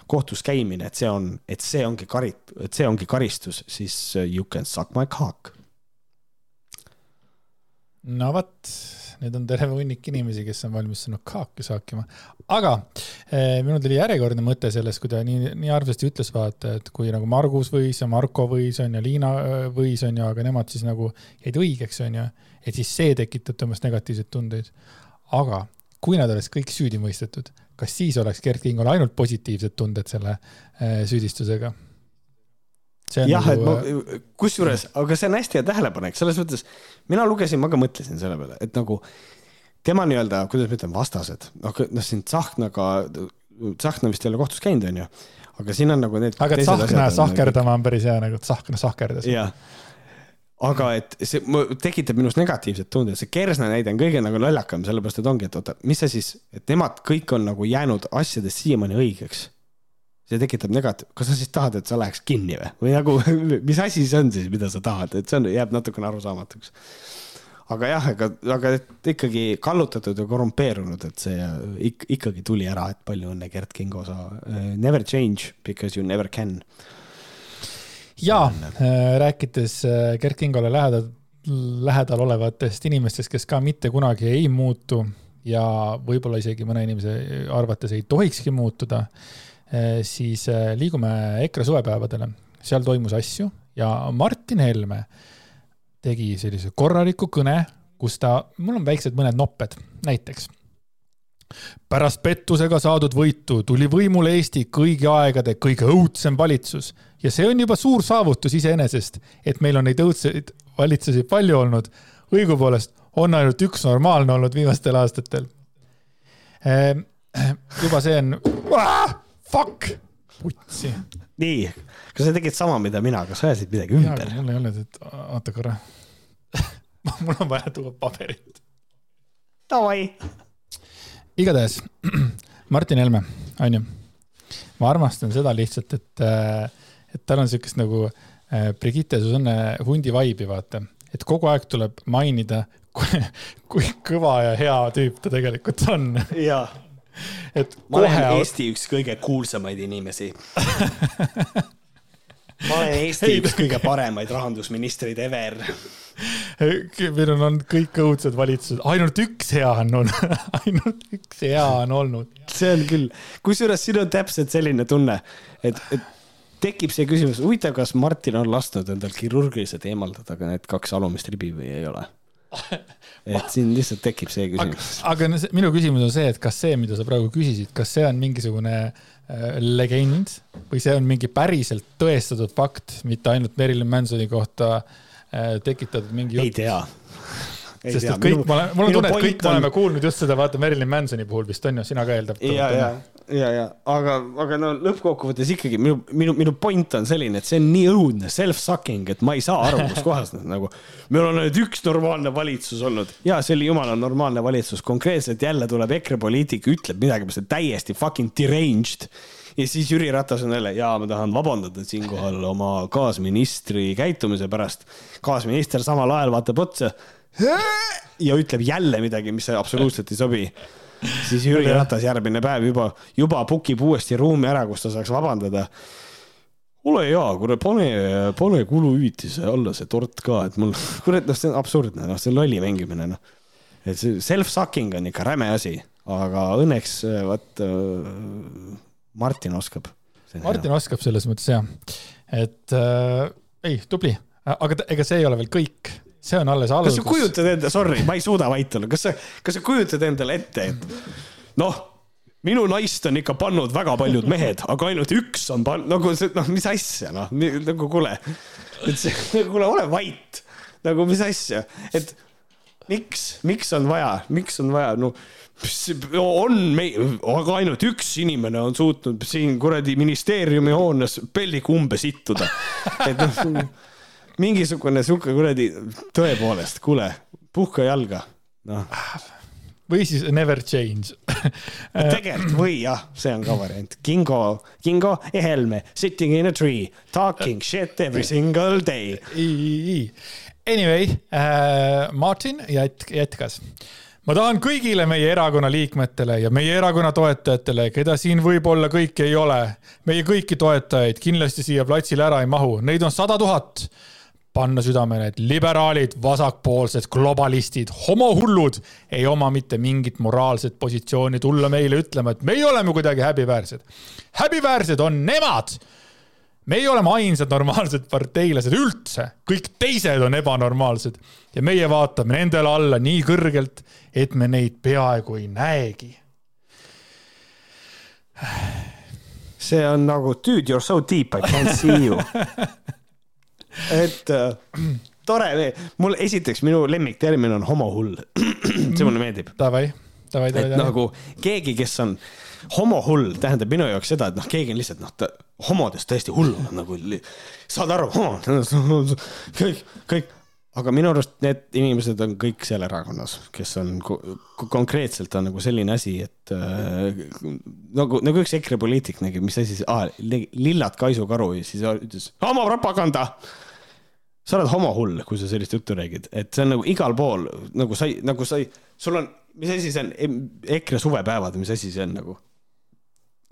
kohtus käimine, et see on, et see ongi kari-, et see ongi karistus, siis äh, you can suck my cock. no vot nüüd on terve hunnik inimesi, kes on valmis sinna kaaki saakima. aga eh, minul tuli järjekordne mõte sellest, kui ta nii, nii armsasti ütles, vaata, et kui nagu Margus võis ja Marko võis on ja Liina eh, võis on ju, aga nemad siis nagu jäid õigeks, on ju. et siis see tekitab temas negatiivseid tundeid. aga kui nad oleks kõik süüdi mõistetud, kas siis oleks Gerd Kingol ainult positiivsed tunded selle eh, süüdistusega? Jah nagu..., et ma, kusjuures, aga see on hästi hea tähelepanek, selles mõttes mina lugesin, ma ka mõtlesin selle peale, et nagu tema nii-öelda, kuidas ma ütlen, vastased, noh, noh siin Tsahknaga, Tsahkna vist ei ole kohtus käinud, onju, aga siin on nagu need. aga Tsahkna sahkerdama on päris hea nagu, Tsahkna sahkerdas. jah, aga et see tekitab minus negatiivset tunde, see Kersna näide on kõige nagu lollakam, sellepärast et ongi, et oota, mis sa siis, et nemad kõik on nagu jäänud asjades siiamaani õigeks see tekitab negatiiv, kas sa siis tahad, et sa läheks kinni või, või nagu, mis asi see on siis, mida sa tahad, et see on, jääb natukene arusaamatuks. aga jah, ega, aga et ikkagi kallutatud ja korrumpeerunud, et see ik, ikkagi tuli ära, et palju õnne, Gerd Kingo, sa uh, never change because you never can. ja äh, rääkides äh, Gerd Kingole lähedal, lähedal olevatest inimestest, kes ka mitte kunagi ei muutu ja võib-olla isegi mõne inimese arvates ei tohikski muutuda siis eh, liigume EKRE suvepäevadele, seal toimus asju ja Martin Helme tegi sellise korraliku kõne, kus ta, mul on väiksed mõned nopped, näiteks. pärast pettusega saadud võitu tuli võimule Eesti kõigi aegade kõige õudsem valitsus ja see on juba suur saavutus iseenesest, et meil on neid õudseid valitsusi palju olnud. õigupoolest on ainult üks normaalne olnud viimastel aastatel. Eh, juba see on fuck, putsi. nii, kas sa tegid sama, mida mina, kas sa ajasid midagi ümber? ei olnud, et oota korra mul on vaja tuua paberit. Davai. igatahes Martin Helme, onju. ma armastan seda lihtsalt, et, et tal on siukest nagu äh, Brigitte Susanne hundi vaibi, vaata, et kogu aeg tuleb mainida, kui, kui kõva ja hea tüüp ta tegelikult on. jaa et ma kohe... olen Eesti üks kõige kuulsamaid inimesi. Ma olen Eesti Ei, üks kõige paremaid rahandusministreid ever. meil on olnud kõik õudsed valitsused, ainult üks hea on olnud. Ainult üks hea on olnud. see on küll, kusjuures siin on täpselt selline tunne, et, et tekib see küsimus, huvitav, kas Martin on lasknud endal kirurgiliselt eemaldada ka need kaks alumist ribi või ei ole et siin lihtsalt tekib see küsimus. aga, aga minu küsimus on see, et kas see, mida sa praegu küsisid, kas see on mingisugune äh, legend või see on mingi päriselt tõestatud fakt, mitte ainult Marilyn Mansoni kohta äh, tekitatud mingi jutt? ei tea sest et kõik, ma olen, mul on tunne, et kõik me oleme kuulnud just seda, vaata Marilyn Mansoni puhul vist on ju, sina ka eeldad. ja, ja, ja, ja aga, aga no lõppkokkuvõttes ikkagi minu, minu, minu point on selline, et see on nii õudne self-sucking, et ma ei saa aru, kus kohas nad nagu. meil on ainult üks normaalne valitsus olnud ja see oli jumala normaalne valitsus, konkreetselt jälle tuleb EKRE poliitik, ütleb midagi, mis on täiesti fucking deranged ja siis Jüri Ratas on jälle, ja ma tahan vabandada siinkohal oma kaasministri käitumise pärast. kaasminister samal ajal vaatab otsa ja ütleb jälle midagi, mis absoluutselt ei sobi, siis Jüri Ratas järgmine päev juba, juba book ib uuesti ruumi ära, kus ta saaks vabandada. ole hea, kuule, pane, pane kuluhüvitise alla see tort ka, et mul, kurat, noh, see on absurdne, noh, see on lolli mängimine, noh. et see self-sucking on ikka räme asi, aga õnneks vot Martin oskab. Martin hea. oskab selles mõttes jah, et äh, ei, tubli, aga ega see ei ole veel kõik see on alles algus. kas sa kujutad enda, sorry, ma ei suuda vait olla, kas sa, kas sa kujutad endale ette, et noh, minu naist on ikka pannud väga paljud mehed, aga ainult üks on pannud, nagu see, noh, mis asja, noh, nagu kuule, et see, kuule, ole vait, nagu mis asja, et miks, miks on vaja, miks on vaja, no on meil, aga ainult üks inimene on suutnud siin kuradi ministeeriumi hoones pelliga umbe sittuda. et noh, mingisugune sihuke kuradi, tõepoolest, kuule, puhka jalga, noh. Või siis Never Change. Tegelikult või jah, see on ka variant. Kingo, Kingo ja Helme sitting in a tree, talking shit every single day. Anyway äh,, Martin jät-, jätkas. Ma tahan kõigile meie erakonna liikmetele ja meie erakonna toetajatele, keda siin võib-olla kõiki ei ole, meie kõiki toetajaid kindlasti siia platsile ära ei mahu, neid on sada tuhat. Panna südamele, et liberaalid, vasakpoolsed, globalistid, homohullud ei oma mitte mingit moraalset positsiooni tulla meile ütlema, et meie oleme kuidagi häbiväärsed. häbiväärsed on nemad meie oleme ainsad normaalsed parteilased üldse, kõik teised on ebanormaalsed ja meie vaatame nendele alla nii kõrgelt, et me neid peaaegu ei näegi. see on nagu dude, you are so deep, I can't see you. et äh, tore, mul esiteks minu lemmiktermin on homohull. see mulle meeldib. Davai, davai, davai. et nagu keegi, kes on homohull tähendab minu jaoks seda, et noh, keegi on lihtsalt noh, homodest tõesti hull nagu, saad aru, kõik, kõik, aga minu arust need inimesed on kõik seal erakonnas, kes on konkreetselt on nagu selline asi, et äh, nagu, nagu üks EKRE poliitik nägi, mis asi see ah,, lillad kaisukaru ja siis ütles homopropaganda sa oled homohull, kui sa sellist juttu räägid, et see on nagu igal pool nagu sa, nagu sa, sul on, mis asi see on, EKRE suvepäevad, mis asi see on nagu?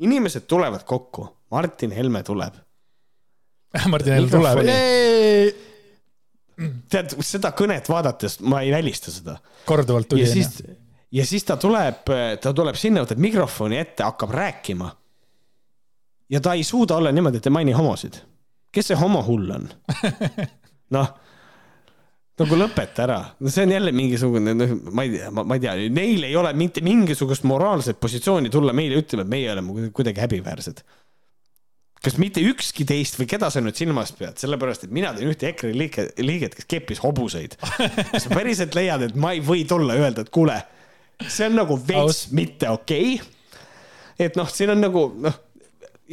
inimesed tulevad kokku, Martin Helme tuleb. Martin Helme tuleb. tead, seda kõnet vaadates ma ei välista seda. korduvalt tuli. ja siis, ja siis ta tuleb, ta tuleb sinna, võtab mikrofoni ette, hakkab rääkima. ja ta ei suuda olla niimoodi, et ei maini homosid. kes see homohull on? noh nagu lõpeta ära, no see on jälle mingisugune, noh, ma ei tea, ma ei tea, neil ei ole mitte mingisugust moraalset positsiooni tulla meile ütlema, et meie oleme kuidagi häbiväärsed. kas mitte ükski teist või keda sa nüüd silmas pead, sellepärast et mina tean ühte EKRE liiget, liiget, kes keppis hobuseid. kas sa päriselt leiad, et ma ei või tulla ja öelda, et kuule, see on nagu veits mitte okei okay.? et noh, siin on nagu noh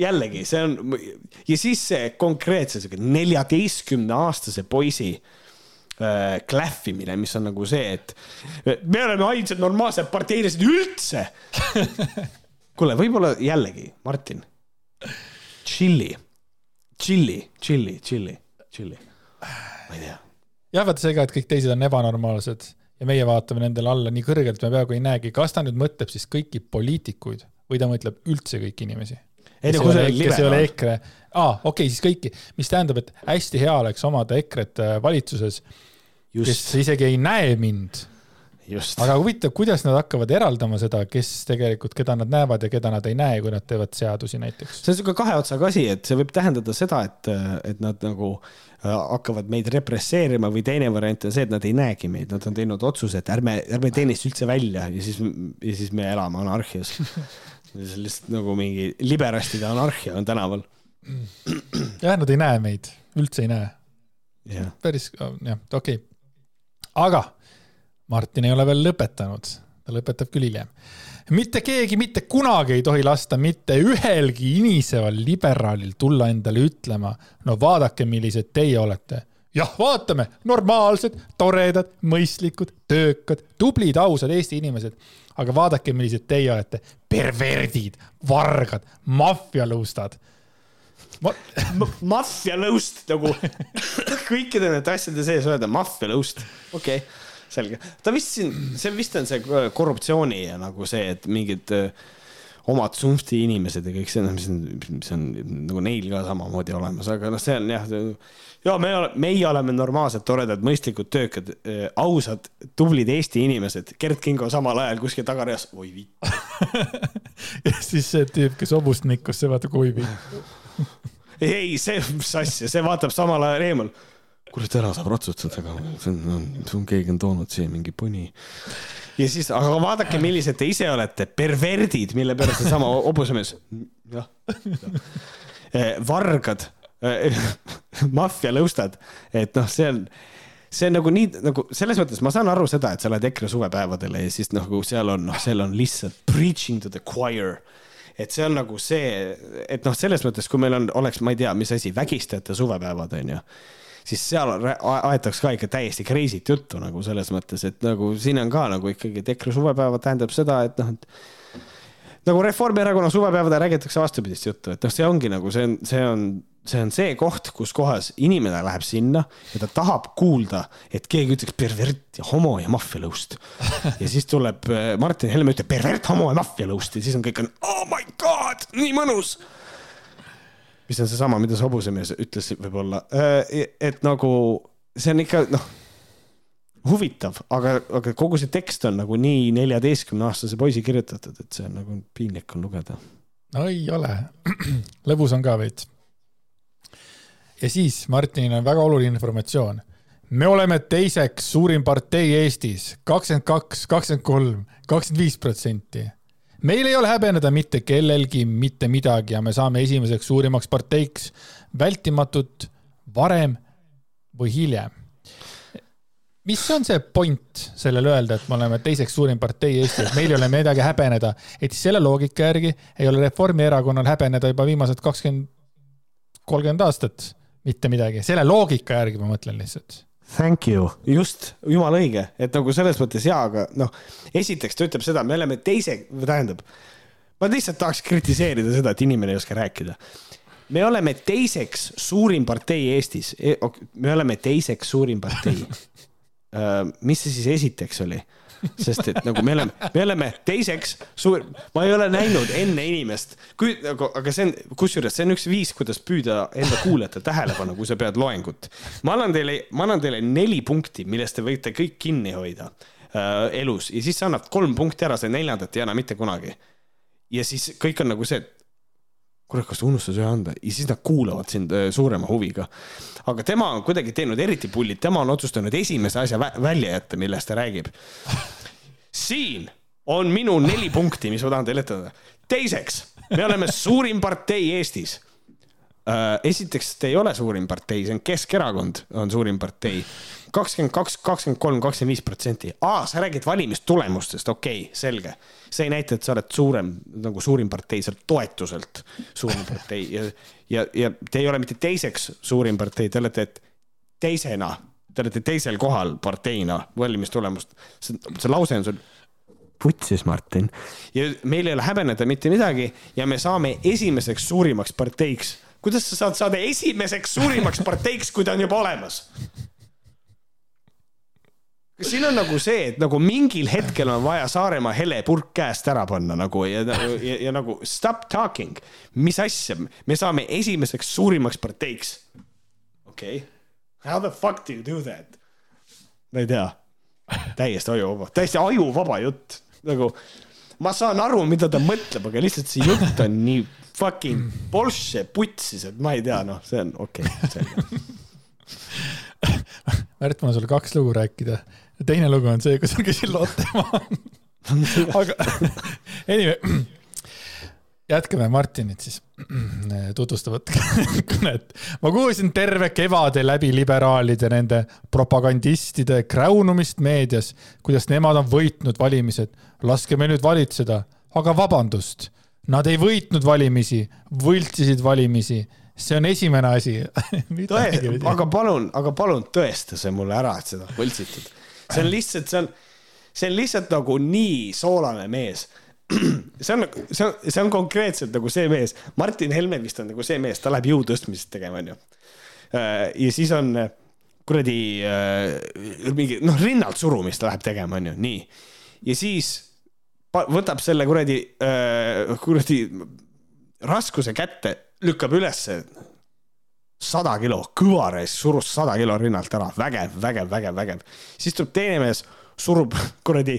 jällegi see on ja siis see konkreetse siuke neljateistkümne aastase poisi äh, äh, klähvimine, mis on nagu see, et me oleme ainsad normaalsed parteilased üldse. kuule, võib-olla jällegi, Martin, tšilli, tšilli, tšilli, tšilli, tšilli, ma ei tea. jah, vaata see ka, et kõik teised on ebanormaalsed ja meie vaatame nendele alla nii kõrgelt, me peaaegu ei näegi, kas ta nüüd mõtleb siis kõiki poliitikuid või ta mõtleb üldse kõiki inimesi ei no liberaal. kes ei ole EKRE, aa, okei okay,, siis kõiki, mis tähendab, et hästi hea oleks omada EKRE-t äh, valitsuses kes isegi ei näe mind. aga huvitav, kuidas nad hakkavad eraldama seda, kes tegelikult, keda nad näevad ja keda nad ei näe, kui nad teevad seadusi näiteks? see on niisugune kahe otsaga asi, et see võib tähendada seda, et, et nad nagu äh, hakkavad meid represseerima või teine variant on see, et nad ei näegi meid, nad on teinud otsuse, et ärme, ärme tee neist üldse välja ja siis, ja siis me elame anarhias see on lihtsalt nagu mingi liberastide anarhia on tänaval. jah, nad ei näe meid, üldse ei näe. päris, jah, okei okay aga Martin ei ole veel lõpetanud, ta lõpetab küll hiljem. mitte keegi mitte kunagi ei tohi lasta mitte ühelgi iniseval liberaalil tulla endale ütlema, no vaadake, millised teie olete. jah, vaatame, normaalsed, toredad, mõistlikud, töökad, tublid, ausad Eesti inimesed. Aga vaadake, millised teie olete, perverdid, vargad, maffialõustad ma... maffialõust nagu kõikide nende asjade sees öelda maffialõust, okei. Okay, selge. ta vist siin, see vist on see korruptsiooni ja nagu see, et mingid äh, omad sumsti inimesed ja kõik see, mis on, mis on nagu neil ka samamoodi olemas, aga noh, see on jah, ja me meie oleme normaalsed, toredad, mõistlikud, töökad, äh, ausad, tublid Eesti inimesed. Gerd Kingo samal ajal kuskil tagareas, oi vitt ja siis see tüüp, kes hobust nikkus, see vaatab, oi vitt ei, see, mis asja, see vaatab samal ajal eemal. Kuule, täna saab ratsutada, aga see on, on, keegi on toonud siia mingi puni. ja siis, aga vaadake, millised te ise olete, perverdid, mille pärast seesama hobusemees, jah, jah., eh, vargad, eh, maffialõustad, et noh, see on see on nagu nii nagu selles mõttes ma saan aru seda, et sa lähed EKRE suvepäevadele ja siis nagu seal on, noh, seal on lihtsalt preaching to the choir. et see on nagu see, et noh, selles mõttes, kui meil on, oleks, ma ei tea, mis asi, vägistajate suvepäevad on ju siis seal aetakse ka ikka täiesti crazy't juttu nagu selles mõttes, et nagu siin on ka nagu ikkagi, et EKRE suvepäevad tähendab seda, et noh, et nagu Reformierakonna suvepäevadel räägitakse vastupidist juttu, et noh, see ongi nagu see on, see on, see on see koht, kus kohas inimene läheb sinna ja ta tahab kuulda, et keegi ütleks pervert ja homo ja maffialõust. ja siis tuleb äh, Martin Helme ütleb pervert, homo ja maffialõust ja siis on kõik on oh my god, nii mõnus mis on seesama, mida see hobusemees ütles võib-olla, äh, et nagu see on ikka noh, huvitav, aga, aga kogu see tekst on nagu nii neljateistkümne aastase poisi kirjutatud, et see on nagu piinlik on lugeda. no ei ole, lõbus on ka veits. ja siis Martinil on väga oluline informatsioon. me oleme teiseks suurim partei Eestis, kakskümmend kaks, kakskümmend kolm, kakskümmend viis protsenti meil ei ole häbeneda mitte kellelgi mitte midagi ja me saame esimeseks suurimaks parteiks vältimatult varem või hiljem. mis on see point sellel öelda, et me oleme teiseks suurim partei Eestis, et meil ei ole midagi häbeneda, et siis selle loogika järgi ei ole Reformierakonnal häbeneda juba viimased kakskümmend, kolmkümmend aastat mitte midagi, selle loogika järgi ma mõtlen lihtsalt Thank you, just, jumala õige, et nagu selles mõttes jaa, aga noh, esiteks ta ütleb seda, me oleme teise, tähendab, ma lihtsalt tahaks kritiseerida seda, et inimene ei oska rääkida. me oleme teiseks suurim partei Eestis, e, me oleme teiseks suurim partei. Äh, mis see siis esiteks oli? Sest et nagu me oleme, me oleme teiseks suur, ma ei ole näinud enne inimest, kui nagu, aga see on, kusjuures see on üks viis, kuidas püüda enda kuulajate tähelepanu, kui sa pead loengut. ma annan teile, ma annan teile neli punkti, millest te võite kõik kinni hoida äh, elus ja siis sa annad kolm punkti ära, see neljandat ei anna mitte kunagi. ja siis kõik on nagu see, et kurat, kas ta unustas ühe anda ja siis nad kuulavad sind äh, suurema huviga. aga tema on kuidagi teinud eriti pullid, tema on otsustanud esimese asja välja jätta, millest ta räägib. siin on minu neli punkti, mis ma tahan teile ette öelda. teiseks, me oleme suurim partei Eestis äh, esiteks, te ei ole suurim partei, see on Keskerakond on suurim partei. Kakskümmend kaks, kakskümmend kolm, kakskümmend viis protsenti. aa, sa räägid valimistulemustest, okei okay,, selge see ei näita, et sa oled suurem, nagu suurim partei, oled toetuselt suurim partei ja, ja, ja te ei ole mitte teiseks suurim partei, te olete teisena, te olete teisel kohal parteina valimistulemust. see, see lause on sul putsis, Martin. ja meil ei ole häbeneda mitte midagi ja me saame esimeseks suurimaks parteiks. kuidas sa saad saada esimeseks suurimaks parteiks, kui ta on juba olemas? Kas siin on nagu see, et nagu mingil hetkel on vaja Saaremaa helepurk käest ära panna nagu ja, ja, ja nagu stop talking, mis asja, me saame esimeseks suurimaks parteiks. okei okay., how the fuck do you do that? ma ei tea, täiesti ajuvaba, täiesti ajuvaba jutt, nagu ma saan aru, mida ta mõtleb, aga lihtsalt see jutt on nii fucking Porsche putsis, et ma ei tea, noh, see on okei okay,, selge Märt, mul on sulle kaks lugu rääkida teine lugu on see, kus ma käisin Lottemaa aga anyway, jätkame Martinit siis. Tutvustavat kõnet. ma kuulsin terve kevade läbi liberaalide, nende propagandistide kräunumist meedias, kuidas nemad on võitnud valimised. laske meil nüüd valitseda, aga vabandust, nad ei võitnud valimisi, võltsisid valimisi. See on esimene asi. Aga palun, aga palun tõesta see mulle ära, et seda võltsitud see on lihtsalt, see on, see on lihtsalt nagu nii soolane mees see on, see on, see on konkreetselt nagu see mees, Martin Helme vist on nagu see mees, ta läheb jõu tõstmist tegema, onju. Äh, ja siis on äh, kuradi äh, mingi noh, rinnalt surumist läheb tegema, onju, nii. ja siis võtab selle kuradi, kuradi raskuse kätte, lükkab ülesse sada kilo, kõvareis surus sada kilo rinnalt ära, vägev, vägev, vägev, vägev. siis tuleb teine mees, surub kuradi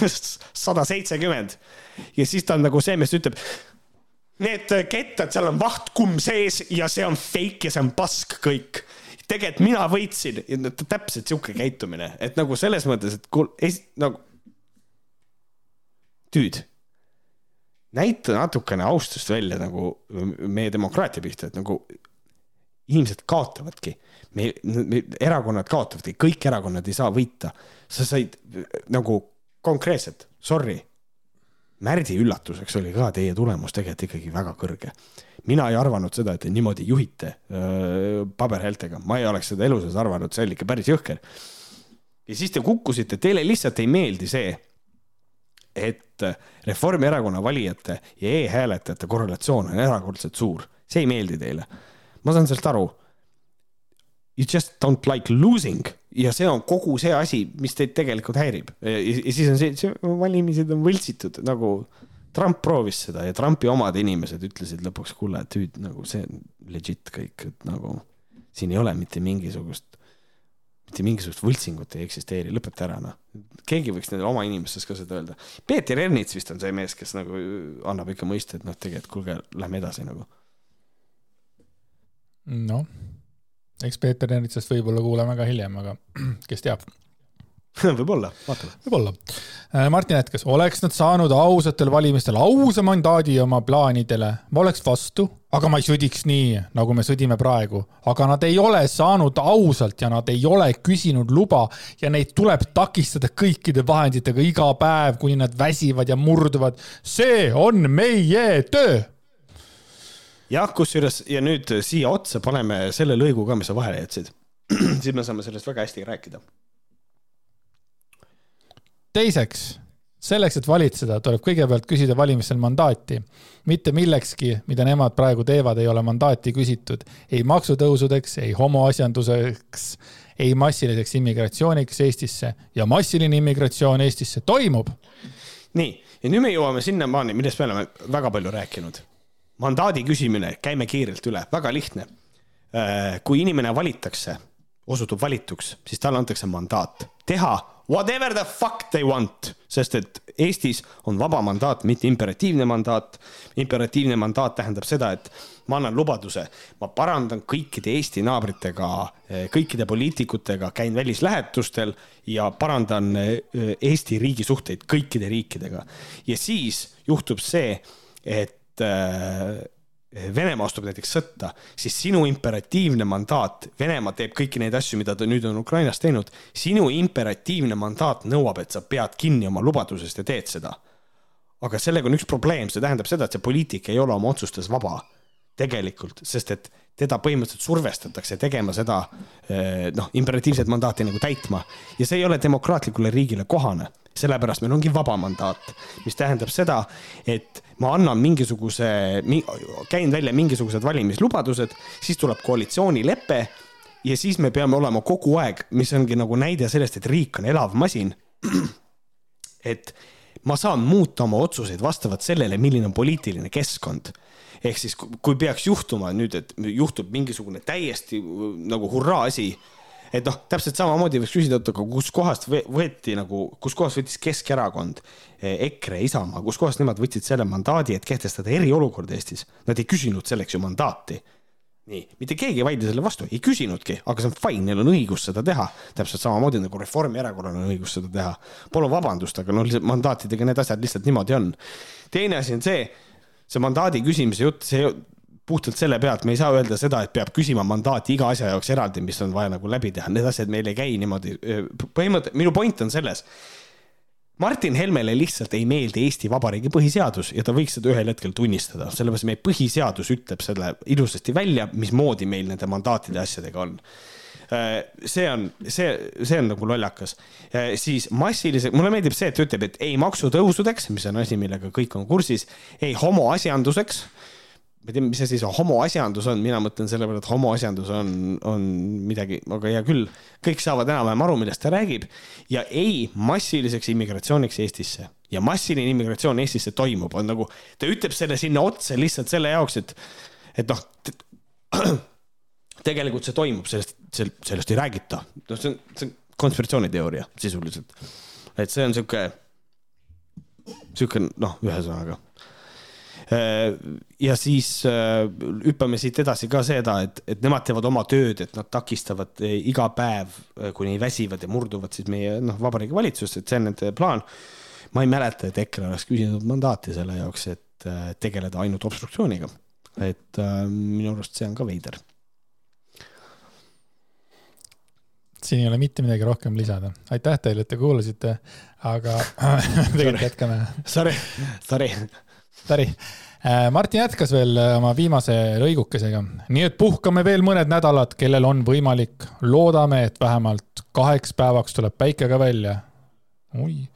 sada seitsekümmend ja siis ta on nagu see mees ütleb. Need kettad, seal on vahtkumm sees ja see on fake ja see on pask kõik. tegelikult mina võitsin, täpselt sihuke käitumine, et nagu selles mõttes, et kuul-, nagu. tüüd näita natukene austust välja nagu meie demokraatia pihta, et nagu inimesed kaotavadki. me, me, erakonnad kaotavadki, kõik erakonnad ei saa võita. sa said nagu konkreetselt, sorry. Märdi üllatuseks oli ka teie tulemus tegelikult ikkagi väga kõrge. mina ei arvanud seda, et te niimoodi juhite öö, paberhäältega, ma ei oleks seda elu sees arvanud, see oli ikka päris jõhker. ja siis te kukkusite, teile lihtsalt ei meeldi see, et Reformierakonna valijate ja e-hääletajate korrelatsioon on erakordselt suur, see ei meeldi teile ma saan sellest aru. You just don't like losing ja see on kogu see asi, mis teid tegelikult häirib. ja siis on see, see valimised on võltsitud nagu Trump proovis seda ja Trumpi omad inimesed ütlesid lõpuks, kuule, tüüd nagu see on legit kõik, et nagu siin ei ole mitte mingisugust, mitte mingisugust võltsingut ei eksisteeri, lõpeta ära noh. keegi võiks nendele oma inimestes ka seda öelda. Peeter Ernits vist on see mees, kes nagu annab ikka mõista, et noh, tegelikult kuulge, lähme edasi nagu noh, eks Peeter Ernitsast võib-olla kuuleme ka hiljem, aga kes teab võib-olla, vaatame. võib-olla. Äh, Martin jätkas, oleks nad saanud ausatel valimistel ausa mandaadi oma plaanidele, ma oleks vastu, aga ma ei sõdiks nii, nagu me sõdime praegu. aga nad ei ole saanud ausalt ja nad ei ole küsinud luba ja neid tuleb takistada kõikide vahenditega iga päev, kuni nad väsivad ja murduvad. see on meie töö jah, kusjuures ja nüüd siia otsa paneme selle lõigu ka, mis sa vahele jätsid. siis me saame sellest väga hästi rääkida. teiseks, selleks, et valitseda, tuleb kõigepealt küsida valimistel mandaati. mitte millekski, mida nemad praegu teevad, ei ole mandaati küsitud. ei maksutõusudeks, ei homoasjanduseks, ei massiliseks immigratsiooniks Eestisse ja massiline immigratsioon Eestisse toimub. nii, ja nüüd me jõuame sinnamaani, millest me oleme väga palju rääkinud mandaadi küsimine, käime kiirelt üle, väga lihtne. Äh, kui inimene valitakse, osutub valituks, siis talle antakse mandaat teha whatever the fuck they want, sest et Eestis on vaba mandaat, mitte imperatiivne mandaat. imperatiivne mandaat tähendab seda, et ma annan lubaduse, ma parandan kõikide Eesti naabritega, kõikide poliitikutega, käin välislähetustel ja parandan äh, Eesti riigi suhteid kõikide riikidega. ja siis juhtub see, et et äh, Venemaa astub näiteks sõtta, siis sinu imperatiivne mandaat, Venemaa teeb kõiki neid asju, mida ta nüüd on Ukrainas teinud, sinu imperatiivne mandaat nõuab, et sa pead kinni oma lubadusest ja teed seda. aga sellega on üks probleem, see tähendab seda, et see poliitik ei ole oma otsustes vaba. Tegelikult, sest et teda põhimõtteliselt survestatakse tegema seda äh, noh, imperatiivset mandaati nagu täitma. Ja see ei ole demokraatlikule riigile kohane sellepärast meil ongi vaba mandaat, mis tähendab seda, et ma annan mingisuguse, käin välja mingisugused valimislubadused, siis tuleb koalitsioonilepe ja siis me peame olema kogu aeg, mis ongi nagu näide sellest, et riik on elav masin. et ma saan muuta oma otsuseid vastavalt sellele, milline on poliitiline keskkond ehk siis, kui peaks juhtuma nüüd, et juhtub mingisugune täiesti nagu hurraa asi et noh, täpselt samamoodi võiks küsida, et aga kuskohast võeti nagu, kuskohast võttis Keskerakond, eh, EKRE, Isamaa, kuskohast nemad võtsid selle mandaadi, et kehtestada eriolukord Eestis. Nad ei küsinud selleks ju mandaati. nii, mitte keegi ei vaidle selle vastu, ei küsinudki, aga see on fine, neil on õigus seda teha. täpselt samamoodi nagu Reformierakonnal on õigus seda teha. Palun vabandust, aga noh, mandaatidega need asjad lihtsalt niimoodi on. teine asi on see, see mandaadi küsimise jutt, see puhtalt selle pealt me ei saa öelda seda, et peab küsima mandaati iga asja jaoks eraldi, mis on vaja nagu läbi teha, need asjad meil ei käi niimoodi. põhimõte, minu point on selles. Martin Helmele lihtsalt ei meeldi Eesti Vabariigi põhiseadus ja ta võiks seda ühel hetkel tunnistada, sellepärast meie põhiseadus ütleb selle ilusasti välja, mismoodi meil nende mandaatide asjadega on see on, see, see on nagu lollakas. siis massilise, mulle meeldib see, et ta ütleb, et ei maksutõusudeks, mis on asi, millega kõik on kursis, ei homoasjanduseks ma ei tea, mis asi see homoasjandus on, mina mõtlen selle peale, et homoasjandus on, on midagi, aga hea küll, kõik saavad enam-vähem aru, millest ta räägib. ja ei massiliseks immigratsiooniks Eestisse ja massiline immigratsioon Eestisse toimub, on nagu, ta ütleb selle sinna otsa lihtsalt selle jaoks, et, et noh, tegelikult see toimub, sellest, sellest ei räägita. noh, see on, see on konspiratsiooniteooria sisuliselt. et see on sihuke, sihuke noh, ühesõnaga ja siis äh, hüppame siit edasi ka seda, et, et nemad teevad oma tööd, et nad takistavad äh, iga päev, kuni väsivad ja murduvad siis meie noh, vabariigi valitsust, et see on nende plaan. ma ei mäleta, et EKRE oleks küsinud mandaati selle jaoks, et tegeleda ainult obstruktsiooniga. et minu arust see on ka veider siin ei ole mitte midagi rohkem lisada. aitäh teile, et te kuulasite, aga tegelikult jätkame. Sorry, sorry. Sorry. Äh, Martin jätkas veel äh, oma viimase lõigukesega. nii et puhkame veel mõned nädalad, kellel on võimalik. loodame, et vähemalt kaheks päevaks tuleb päike ka välja. oi.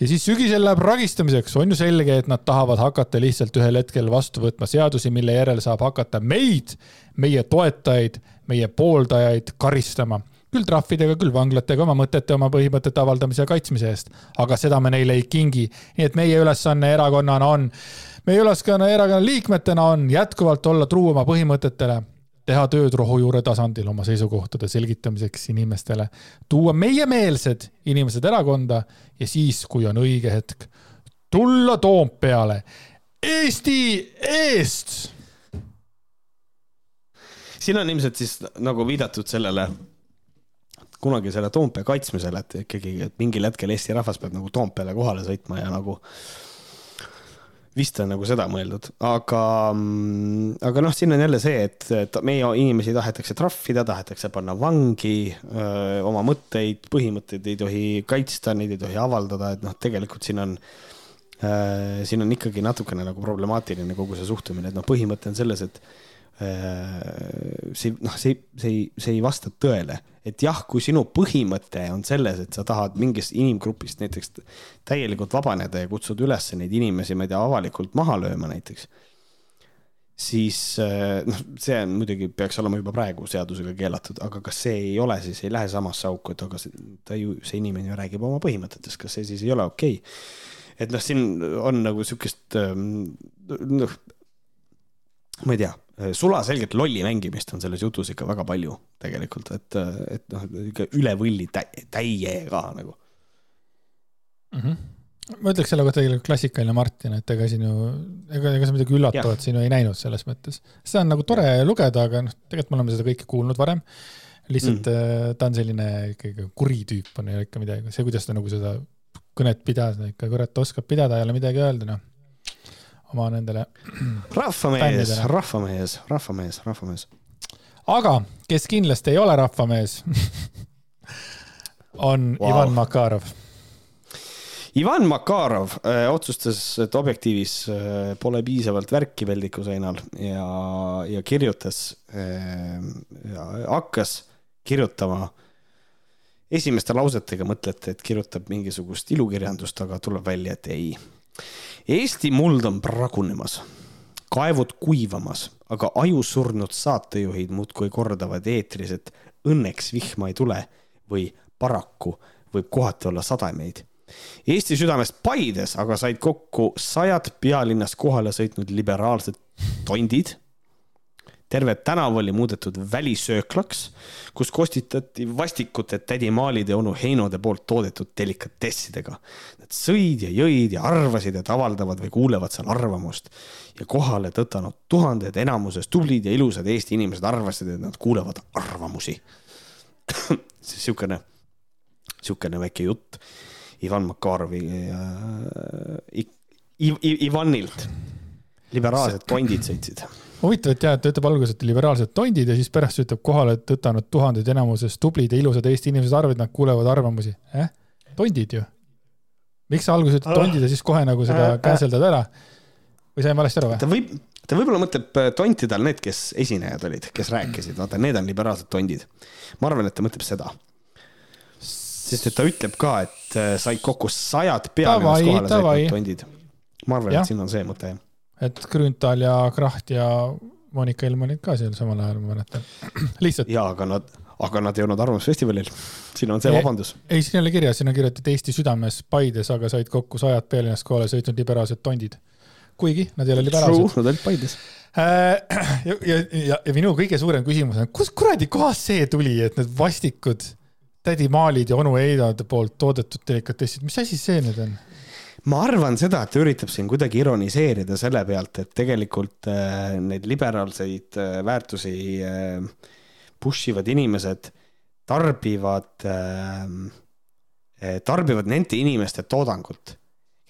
ja siis sügisel läheb ragistamiseks. on ju selge, et nad tahavad hakata lihtsalt ühel hetkel vastu võtma seadusi, mille järel saab hakata meid, meie toetajaid, meie pooldajaid karistama küll trahvidega, küll vanglatega oma mõtete, oma põhimõtete avaldamise ja kaitsmise eest. aga seda me neile ei kingi. nii et meie ülesanne erakonnana on, meie ülesanne erakonna liikmetena on jätkuvalt olla truu oma põhimõtetele, teha tööd rohujuure tasandil oma seisukohtade selgitamiseks inimestele, tuua meiemeelsed inimesed erakonda ja siis, kui on õige hetk, tulla Toompeale Eesti eest. Siin on ilmselt siis nagu viidatud sellele kunagi selle Toompea kaitsmisele, et ikkagi, et mingil hetkel Eesti rahvas peab nagu Toompeale kohale sõitma ja nagu vist on nagu seda mõeldud, aga, mm, aga noh, siin on jälle see, et, et meie inimesi tahetakse trahvida, tahetakse panna vangi, oma mõtteid, põhimõtteid ei tohi kaitsta, neid ei tohi avaldada, et noh, tegelikult siin on äh,, siin on ikkagi natukene nagu problemaatiline kogu see suhtumine, et noh, põhimõte on selles, et see noh, see, see ei, see ei vasta tõele, et jah, kui sinu põhimõte on selles, et sa tahad mingist inimgrupist näiteks täielikult vabaneda ja kutsud üles neid inimesi, ma ei tea, avalikult maha lööma näiteks. siis äh, noh, see on muidugi peaks olema juba praegu seadusega keelatud, aga kas see ei ole, siis ei lähe samasse auku, et aga see, ta ju, see inimene ju räägib oma põhimõtetest, kas see siis ei ole okei okay.? et noh, siin on nagu sihukest ähm, noh, ma ei tea Äh, sulaselgelt lolli mängimist on selles jutus ikka väga palju tegelikult, et, et noh, ikka üle võlli täie, täiega nagu mm. -hmm ma ütleks selle kohta tegelikult klassikaline Martin, et ega siin ju, ega, ega sa midagi üllatavat siin ju ei näinud selles mõttes. seda on nagu tore ja. lugeda, aga noh, tegelikult me oleme seda kõike kuulnud varem. lihtsalt mm. ta on selline ikkagi kuri tüüp on ju ikka midagi, see, kuidas ta nagu seda kõnet pidas, ikka kurat oskab pidada, ei ole midagi öelda, noh oma nendele. rahvamees, rahvamees, rahvamees, rahvamees. aga kes kindlasti ei ole rahvamees on wow. Ivan Makarov. Ivan Makarov äh, otsustas, et Objektiivis äh, pole piisavalt värki Veldiku seinal ja, ja kirjutas äh,, hakkas kirjutama esimeste lausetega mõtlete, et kirjutab mingisugust ilukirjandust, aga tuleb välja, et ei Eesti muld on pragunemas, kaevud kuivamas, aga ajusurnud saatejuhid muudkui kordavad eetris, et õnneks vihma ei tule või paraku võib kohati olla sademeid. Eesti südamest Paides aga said kokku sajad pealinnas kohale sõitnud liberaalsed tondid terve tänav oli muudetud välisööklaks, kus kostitati vastikute tädi Maalide onu Heinode poolt toodetud delikatessidega. Nad sõid ja jõid ja arvasid, et avaldavad või kuulevad seal arvamust. ja kohale tõtanud tuhanded, enamuses tublid ja ilusad Eesti inimesed arvasid, et nad kuulevad arvamusi siukene, siukene väike jutt Ivan Makarovi äh, Ivanilt. liberaalsed tondid sõitsid huvitav, et jah, et ta ütleb alguses, et liberaalsed tondid ja siis pärast ütleb kohale, tõtanud tuhanded enamuses tublid ja ilusad Eesti inimesed arvavad, nad kuulevad arvamusi eh?. tondid ju. Miks sa alguses ütled tondid ja siis kohe nagu seda cancel dad ära? või sain valesti aru või? ta võib, ta võib-olla mõtleb äh, tontide all need, kes esinejad olid, kes rääkisid, vaata, need on liberaalsed tondid. ma arvan, et ta mõtleb seda sest et ta ütleb ka, et äh, said kokku sajad pealinnas kohale sõitnud tondid. ma arvan, et siin on see mõte, jah et Grünthal ja Kraht ja Monika Helm olid ka seal samal ajal, ma mäletan. lihtsalt. jaa, aga nad, aga nad ei olnud Arvamusfestivalil. siin on see vabandus. ei, siin ei ole kirjas, siin on kirjutatud Eesti südames Paides, aga said kokku sajad pealinnast kohale sõitnud liberaalsed tondid. kuigi nad ei ole liberaalsed. Nad olid Paides äh, ja, ja, ja, ja minu kõige suurem küsimus on, kust kuradi kohast see tuli, et need vastikud tädi Maalid ja onu Heidade poolt toodetud delikatessid, mis asi see nüüd on? ma arvan seda, et ta üritab siin kuidagi ironiseerida selle pealt, et tegelikult äh, neid liberaalseid äh, väärtusi äh, push ivad inimesed tarbivad äh,, tarbivad nende inimeste toodangut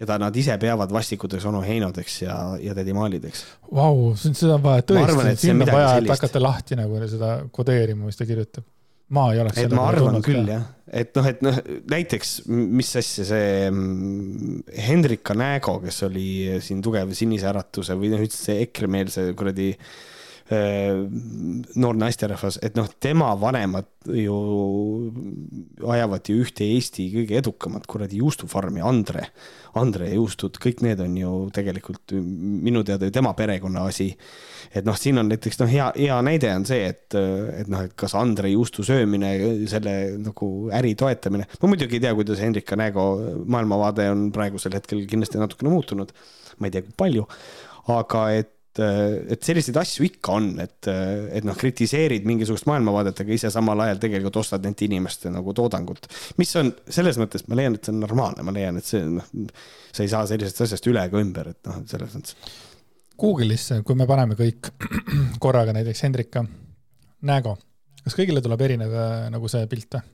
keda nad ise peavad vastikuteks onu heinodeks ja, ja tädimaalideks. Vau, seda on vaja tõesti, siin on vaja, et hakata lahti nagu seda kodeerima, mis ta kirjutab. ma ei oleks. et ma arvan küll jah, et noh, et noh, näiteks mis asja see mm, Hendrika Näägo, kes oli siin tugev Sinise Äratuse või noh, üldse see EKRE-meelse kuradi äh, noor naisterahvas, et noh, tema vanemad ju ajavad ju ühte Eesti kõige edukamat kuradi juustufarmi, Andre. Andre juustud, kõik need on ju tegelikult minu teada ju tema perekonna asi et noh, siin on näiteks noh, hea, hea näide on see, et, et noh, et kas Andre juustu söömine, selle nagu äri toetamine. ma muidugi ei tea, kuidas Hendrika Nägo maailmavaade on praegusel hetkel kindlasti natukene muutunud. ma ei tea, kui palju, aga et et selliseid asju ikka on, et, et noh, kritiseerid mingisugust maailmavaadet, aga ise samal ajal tegelikult ostad nende inimeste nagu toodangut. mis on selles mõttes, ma leian, et see on normaalne, ma leian, et see noh, sa ei saa sellisest asjast üle ega ümber, et noh, selles mõttes Google'isse, kui me paneme kõik korraga näiteks Hendrika Näägo, kas kõigile tuleb erinev äh, nagu see pilt või?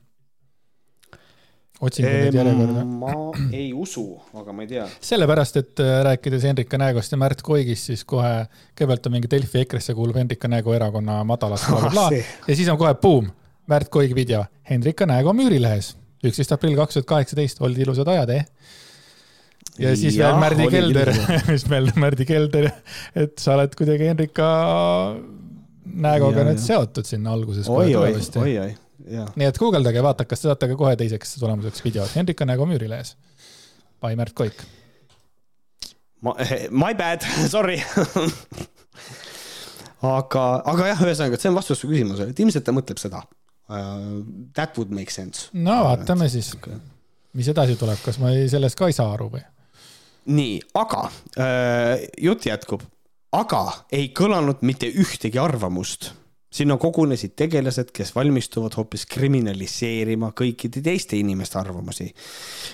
Otsingud nüüd järjekorda? ma ei usu, aga ma ei tea. sellepärast, et äh, rääkides Hendrika Näägost ja Märt Koigist, siis kohe kõigepealt on mingi Delfi EKRE-sse kuuluv Hendrika Näägo erakonna madalast blablabla ja siis on kohe buum, Märt Koig video, Hendrika Näägo Müürilehes, üksteist aprill kaks tuhat kaheksateist, olid ilusad ajad, eh? ja siis ja, veel Märdi Kelder, mis meil Märdi Kelder, et sa oled kuidagi Henrika näoga nüüd seotud sinna alguses. oi, oi, oi, oi. Nii et guugeldage, vaadake, kas te saate ka kohe teiseks tulemuseks video Henrika näoga müürilehes. By Märt Koik. My bad, sorry aga, aga jah, ühesõnaga, et see on vastus su küsimusele, et ilmselt ta mõtleb seda uh,. That would make sense. no vaatame siis, mis edasi tuleb, kas ma ei, sellest ka ei saa aru või? nii, aga äh, jutt jätkub, aga ei kõlanud mitte ühtegi arvamust. Sinna kogunesid tegelased, kes valmistuvad hoopis kriminaliseerima kõikide teiste inimeste arvamusi.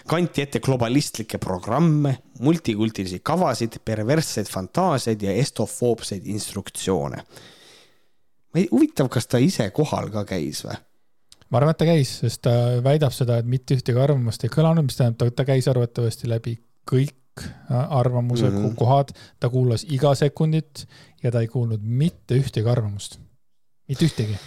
kanti ette globalistlikke programme, multikultilisi kavasid, perversseid fantaasiaid ja estofoobseid instruktsioone. ma ei, huvitav, kas ta ise kohal ka käis või? ma arvan, et ta käis, sest ta väidab seda, et mitte ühtegi arvamust ei kõlanud, mis tähendab, ta käis arvatavasti läbi kõik Äh, arvamuse mm -hmm. kohad, ta kuulas iga sekundit ja ta ei kuulnud mitte ühtegi arvamust, mitte ühtegi.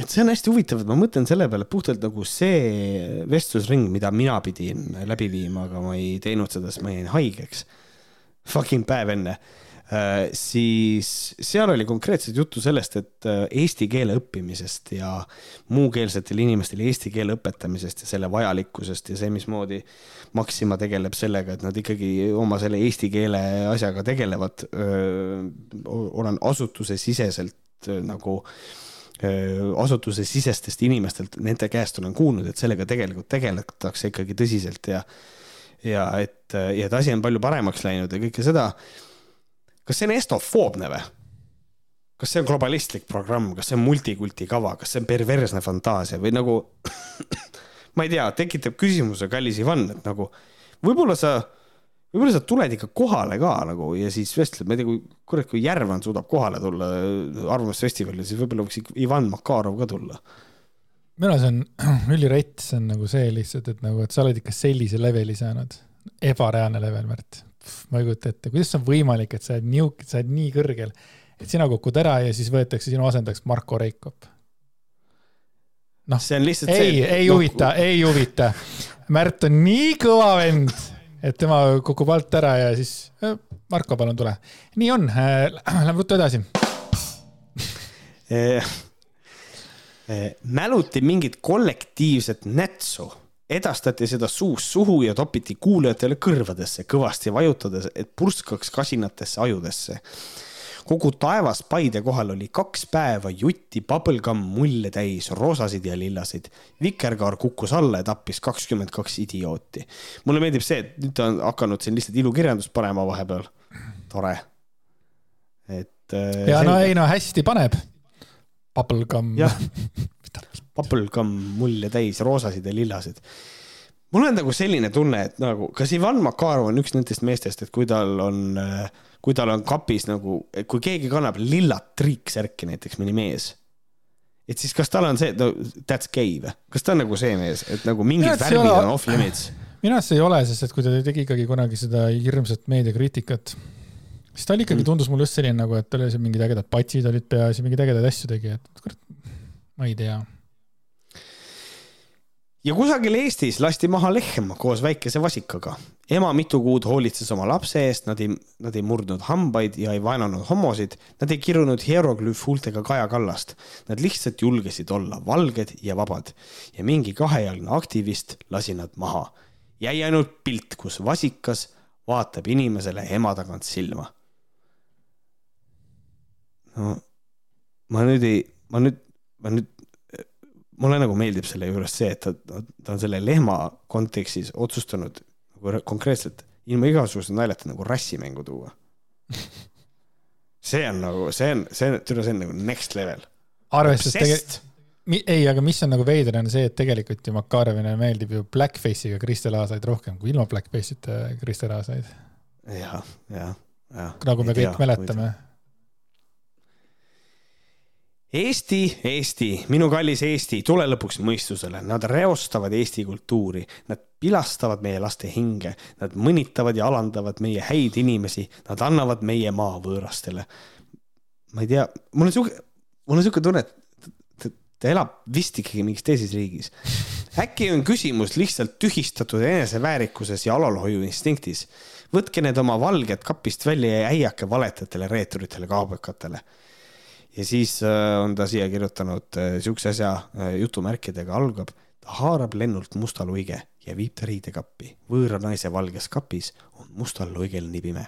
et see on hästi huvitav, et ma mõtlen selle peale puhtalt nagu see vestlusring, mida mina pidin läbi viima, aga ma ei teinud seda, sest ma jäin haigeks. Fucking päev enne Äh, siis seal oli konkreetselt juttu sellest, et äh, eesti keele õppimisest ja muukeelsetele inimestele eesti keele õpetamisest ja selle vajalikkusest ja see, mismoodi Maxima tegeleb sellega, et nad ikkagi oma selle eesti keele asjaga tegelevad. olen asutusesiseselt nagu asutusesisestest inimestest, nende käest olen kuulnud, et sellega tegelikult tegeletakse ikkagi tõsiselt ja ja et, ja et asi on palju paremaks läinud ja kõike seda. Kas see on estofoobne või? kas see on globalistlik programm, kas see on multikulti kava, kas see on perversne fantaasia või nagu ma ei tea, tekitab küsimuse, kallis Ivan, et nagu võib-olla sa, võib-olla sa tuled ikka kohale ka nagu ja siis vestled, ma ei tea, kui kurat, kui Järvan suudab kohale tulla Arvamusfestivalile, siis võib-olla võiks Ivan Makarov ka tulla. minu arust on ülirett, see on nagu see lihtsalt, et nagu, et sa oled ikka sellise leveli saanud, ebareaalne level, Märt ma ei kujuta ette, kuidas on võimalik, et sa oled nii, sa oled nii kõrgel, et sina kukud ära ja siis võetakse sinu asendajaks Marko Reikop. noh, ei, ei no, huvita, ei huvita. Märt on nii kõva vend, et tema kukub alt ära ja siis äh, Marko, palun tule. nii on äh,, lähme ruttu edasi eh, eh, mäluti mingit kollektiivset nätsu edastati seda suust suhu ja topiti kuulajatele kõrvadesse kõvasti vajutades, et purskaks kasinatesse ajudesse. Kogu taevas Paide kohal oli kaks päeva jutti bubblegum mulle täis, roosasid ja lillasid. vikerkaar kukkus alla ja tappis kakskümmend kaks idiooti. mulle meeldib see, et nüüd ta on hakanud siin lihtsalt ilukirjandust panema vahepeal. tore. et. Äh, ja no ei no hästi paneb. Bubblegum Bubblegum mulje täis, roosasid ja lillasid. mul on nagu selline tunne, et nagu, kas Ivan Makarov on üks nendest meestest, et kui tal on, kui tal on kapis nagu, kui keegi kannab lillat triiksärki näiteks, mõni mees et siis kas tal on see, no that's gay või? kas ta on nagu see mees, et nagu mingid värvid ole... on off limits? minu arust see ei ole, sest et kui ta tegi ikkagi kunagi seda hirmsat meediakriitikat, siis ta oli ikkagi, mm. tundus mulle just selline nagu, et tal oli seal mingid ägedad patsid olid peas ja mingeid ägedaid asju tegi, et kurat, ma ei tea ja kusagil Eestis lasti maha lehm koos väikese vasikaga. ema mitu kuud hoolitses oma lapse eest, nad ei, nad ei murdnud hambaid ja ei vaenanud homosid, nad ei kirunud hieroglüüfhuultega Kaja Kallast. Nad lihtsalt julgesid olla valged ja vabad ja mingi kahejalgne aktivist lasi nad maha. jäi ainult pilt, kus vasikas vaatab inimesele ema tagant silma. no ma nüüd ei, ma nüüd, ma nüüd mulle nagu meeldib selle juures see, et ta, ta on selle lehma kontekstis otsustanud nagu konkreetselt ilma igasuguse naljata nagu rassimängu tuua. see on nagu, see on, see on, see on nagu next level. arvestades tegelikult, ei, aga mis on nagu veider, on see, et tegelikult ju Makarevile meeldib ju blackface'iga Kristel Aasaid rohkem kui ilma blackface'ita Kristel Aasaid. jah, jah, jah. nagu me kõik tea, mäletame võid Eesti, Eesti, minu kallis Eesti, tule lõpuks mõistusele, nad reostavad Eesti kultuuri, nad pilastavad meie laste hinge, nad mõnitavad ja alandavad meie häid inimesi, nad annavad meie maa võõrastele. ma ei tea, mul on siuke, mul on siuke tunne, et ta elab vist ikkagi mingis teises riigis. äkki on küsimus lihtsalt tühistatud eneseväärikuses ja alalhoiuinstinktis. võtke need oma valged kapist välja ja äiake valetajatele reeturitele, kaabakatele ja siis äh, on ta siia kirjutanud äh, siukse asja äh, jutumärkidega algab. ta haarab lennult musta luige ja viib ta riidekappi. võõra naise valges kapis on mustal luigel nii pime.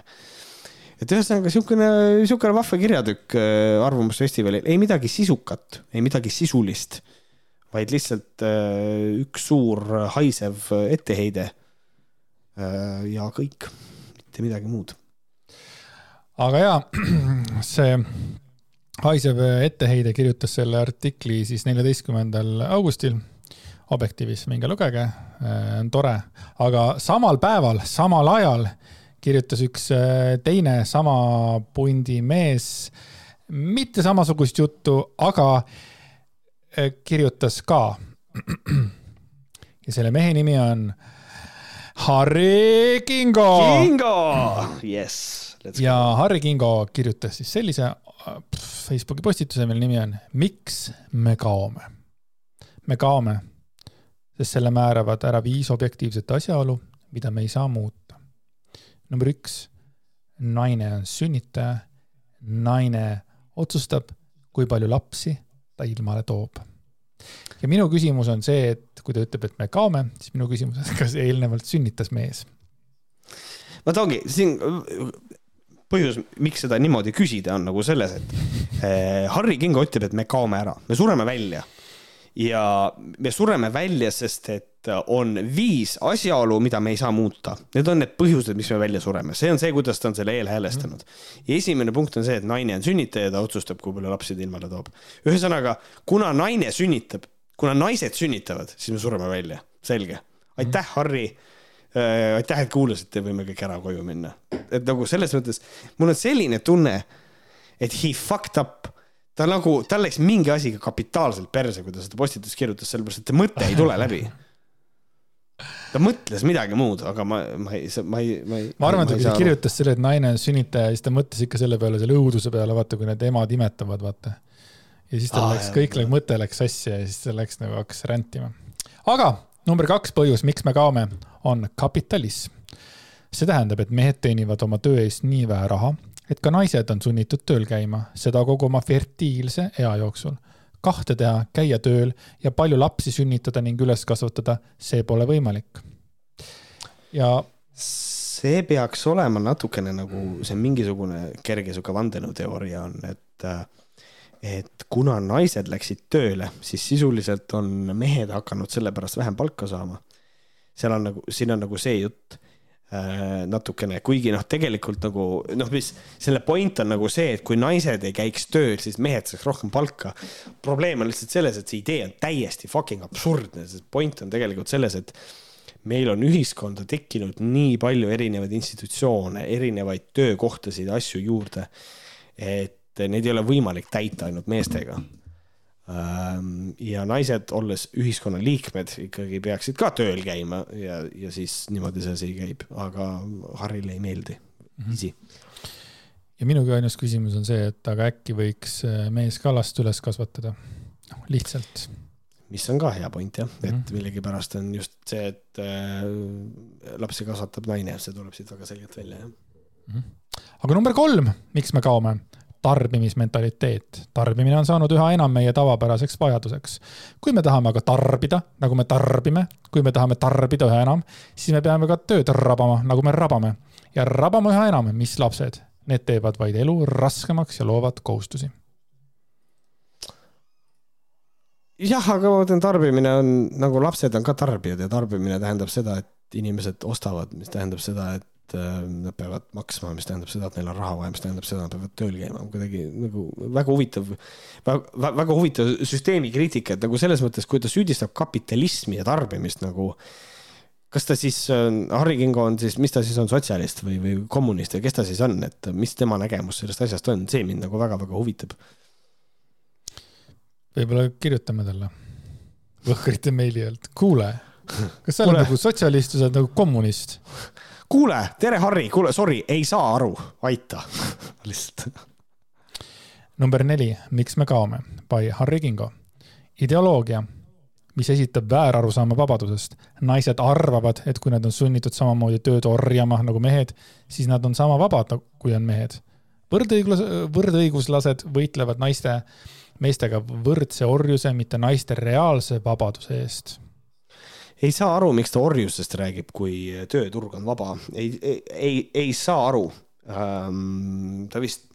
et ühesõnaga siukene, siukene vahva kirjatükk Arvamusfestivalil, ei midagi sisukat, ei midagi sisulist, vaid lihtsalt üks suur haisev etteheide. ja kõik, mitte midagi muud. aga jaa, see haisev etteheide kirjutas selle artikli siis neljateistkümnendal augustil Objektiivis, minge lugege, äh, on tore, aga samal päeval, samal ajal kirjutas üks äh, teine sama pundi mees mitte samasugust juttu, aga äh, kirjutas ka. ja selle mehe nimi on Harri Kingo. Kingo, jess. ja Harri Kingo kirjutas siis sellise Facebooki postituse, mille nimi on Miks me kaome? me kaome, sest selle määravad ära viis objektiivset asjaolu, mida me ei saa muuta. number üks, naine on sünnitaja, naine otsustab, kui palju lapsi ta ilmale toob. ja minu küsimus on see, et kui ta ütleb, et me kaome, siis minu küsimus on, kas eelnevalt sünnitas mees? vot ongi, siin põhjus, miks seda niimoodi küsida, on nagu selles, et eh, Harry Kingo ütleb, et me kaome ära, me sureme välja. ja me sureme välja, sest et on viis asjaolu, mida me ei saa muuta. Need on need põhjused, mis me välja sureme, see on see, kuidas ta on selle eelhäälestanud. ja esimene punkt on see, et naine on sünnitaja, ta otsustab, kui palju lapsi ta ilmale toob. ühesõnaga, kuna naine sünnitab, kuna naised sünnitavad, siis me sureme välja, selge. aitäh, Harry aitäh, et kuulasite, võime kõik ära koju minna. et nagu selles mõttes, mul on selline tunne, et he fucked up. ta nagu, tal läks mingi asi ka kapitaalselt perse, kui ta seda postitust kirjutas, sellepärast et mõte ei tule läbi. ta mõtles midagi muud, aga ma, ma ei, ma ei, ma ei. ma arvan, et kui ta kirjutas selle, et naine on sünnitaja, siis ta mõtles ikka selle peale, selle õuduse peale, vaata, kui need emad imetavad, vaata. ja siis tal ah, läks, kõik läks, mõte läks sassi ja siis ta läks nagu hakkas rändima. aga number kaks põhjus, miks me kaome, on kapitalism. see tähendab, et mehed teenivad oma töö eest nii vähe raha, et ka naised on sunnitud tööl käima, seda kogu oma fertiilse ea jooksul. kahte teha, käia tööl ja palju lapsi sünnitada ning üles kasvatada, see pole võimalik. ja see peaks olema natukene nagu, see mingisugune kerge sihuke vandenõuteooria on, et et kuna naised läksid tööle, siis sisuliselt on mehed hakanud sellepärast vähem palka saama seal on nagu, siin on nagu see jutt äh, natukene, kuigi noh, tegelikult nagu noh, mis selle point on nagu see, et kui naised ei käiks tööl, siis mehed saaks rohkem palka. probleem on lihtsalt selles, et see idee on täiesti fucking absurdne, sest point on tegelikult selles, et meil on ühiskonda tekkinud nii palju erinevaid institutsioone, erinevaid töökohtasid, asju juurde, et neid ei ole võimalik täita ainult meestega ja naised, olles ühiskonna liikmed, ikkagi peaksid ka tööl käima ja, ja siis niimoodi see asi käib, aga Harrile ei meeldi mm, -hmm. ja minugi ainus küsimus on see, et aga äkki võiks äh, mees ka last üles kasvatada, noh lihtsalt. mis on ka hea point jah, et Mhm. millegipärast on just see, et äh, lapsi kasvatab naine, see tuleb siit väga selgelt välja jah. aga number kolm, miks me kaome? Tarbimismentaliteet. tarbimine on saanud üha enam meie tavapäraseks vajaduseks. kui me tahame aga tarbida, nagu me tarbime, kui me tahame tarbida üha enam, siis me peame ka tööd rabama, nagu me rabame. ja rabame üha enam, mis lapsed? Need teevad vaid elu raskemaks ja loovad kohustusi. jah, aga ma mõtlen, tarbimine on nagu lapsed on ka tarbijad ja tarbimine tähendab seda, et inimesed ostavad, mis tähendab seda, et äh, nad peavad maksma, mis tähendab seda, et neil on raha vaja, mis tähendab seda, nad peavad tööl käima, kuidagi nagu väga huvitav, väga, huvitav süsteemi kriitika, et nagu selles mõttes, kui ta süüdistab kapitalismi ja tarbimist nagu kas ta siis, Harri Kingo on siis, mis ta siis on, sotsialist või, või kommunist või kes ta siis on, et mis tema nägemus sellest asjast on, see mind nagu väga-väga huvitab. Võib-olla kirjutame talle Võhkrite meili alt, kuule, kas sa oled nagu sotsialist või sa oled nagu kommunist? Kuule, tere, Harri, kuule, sorry, ei saa aru, aita lihtsalt. number neli, miks me kaome? by Harri Kingo. ideoloogia, mis esitab väärarusaama vabadusest. naised arvavad, et kui nad on sunnitud samamoodi tööd orjama nagu mehed, siis nad on sama vabad, kui on mehed. võrdõiglus, võrdõiguslased võitlevad naiste, meestega võrdse orjuse, mitte naiste reaalse vabaduse eest ei saa aru, miks ta orjusest räägib, kui tööturg on vaba, ei, ei, ei, saa aru. Ähm,. ta vist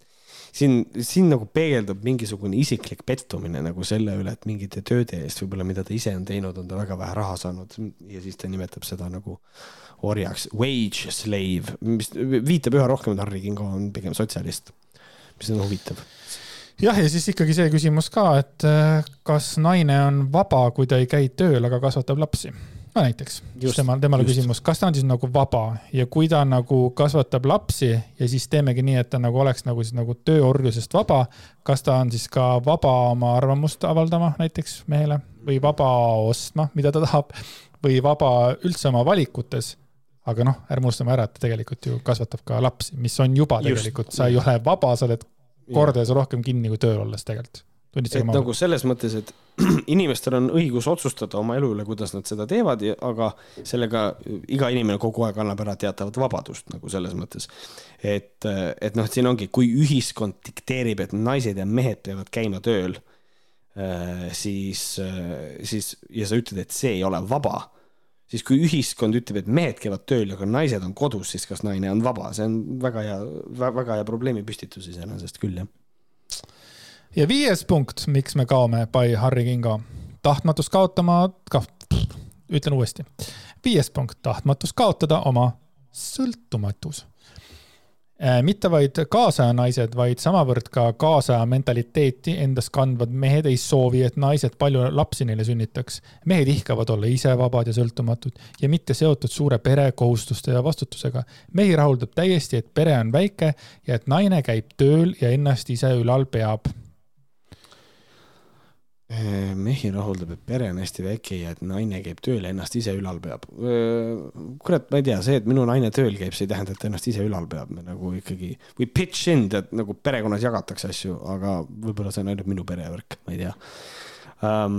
siin, siin nagu peegeldub mingisugune isiklik pettumine nagu selle üle, et mingite tööde eest võib-olla, mida ta ise on teinud, on ta väga vähe raha saanud. Ja siis ta nimetab seda nagu orjaks, wage slave, mis viitab üha rohkem, et Harri Kingo on pigem sotsialist, mis on huvitav. Jah, ja siis ikkagi see küsimus ka, et äh, kas naine on vaba, kui ta ei käi tööl, aga kasvatab lapsi? No näiteks, temal, temale küsimus, kas ta on siis nagu vaba ja kui ta nagu kasvatab lapsi ja siis teemegi nii, et ta nagu oleks nagu siis nagu tööorjusest vaba, kas ta on siis ka vaba oma arvamust avaldama näiteks mehele või vaba ostma, mida ta tahab või vaba üldse oma valikutes aga noh, ärme unustame ära, et ta tegelikult ju kasvatab ka lapsi, mis on juba Just. tegelikult, sa ei ole vaba, sa oled kordades rohkem kinni kui tööl olles tegelikult. Et nagu selles mõttes, et inimestel on õigus otsustada oma elu üle, kuidas nad seda teevad, aga sellega iga inimene kogu aeg annab ära teatavat vabadust nagu selles mõttes. et, et noh, siin ongi, kui ühiskond dikteerib, et naised ja mehed peavad käima tööl, siis, siis ja sa ütled, et see ei ole vaba siis kui ühiskond ütleb, et mehed käivad tööl, aga naised on kodus, siis kas naine on vaba, see on väga hea, väga hea probleemipüstitus iseenesest küll, jah ja viies punkt, miks me kaome by Harri Kingo. tahtmatus kaotama ka,, ütlen uuesti. viies punkt, tahtmatus kaotada oma sõltumatus. mitte vaid kaasaja naised, vaid samavõrd ka kaasaja mentaliteeti endas kandvad mehed ei soovi, et naised palju lapsi neile sünnitaks. mehed ihkavad olla ise vabad ja sõltumatud ja mitte seotud suure pere kohustuste ja vastutusega. mehi rahuldab täiesti, et pere on väike ja et naine käib tööl ja ennast ise ülal peab mehi rahuldab, et pere on hästi väike ja et naine käib tööl ja ennast ise ülal peab. kurat, ma ei tea, see, et minu naine tööl käib, see ei tähenda, et ta ennast ise ülal peab, me nagu ikkagi või pitch in, tead nagu perekonnas jagatakse asju, aga võib-olla see on ainult minu perevärk, ma ei tea um,.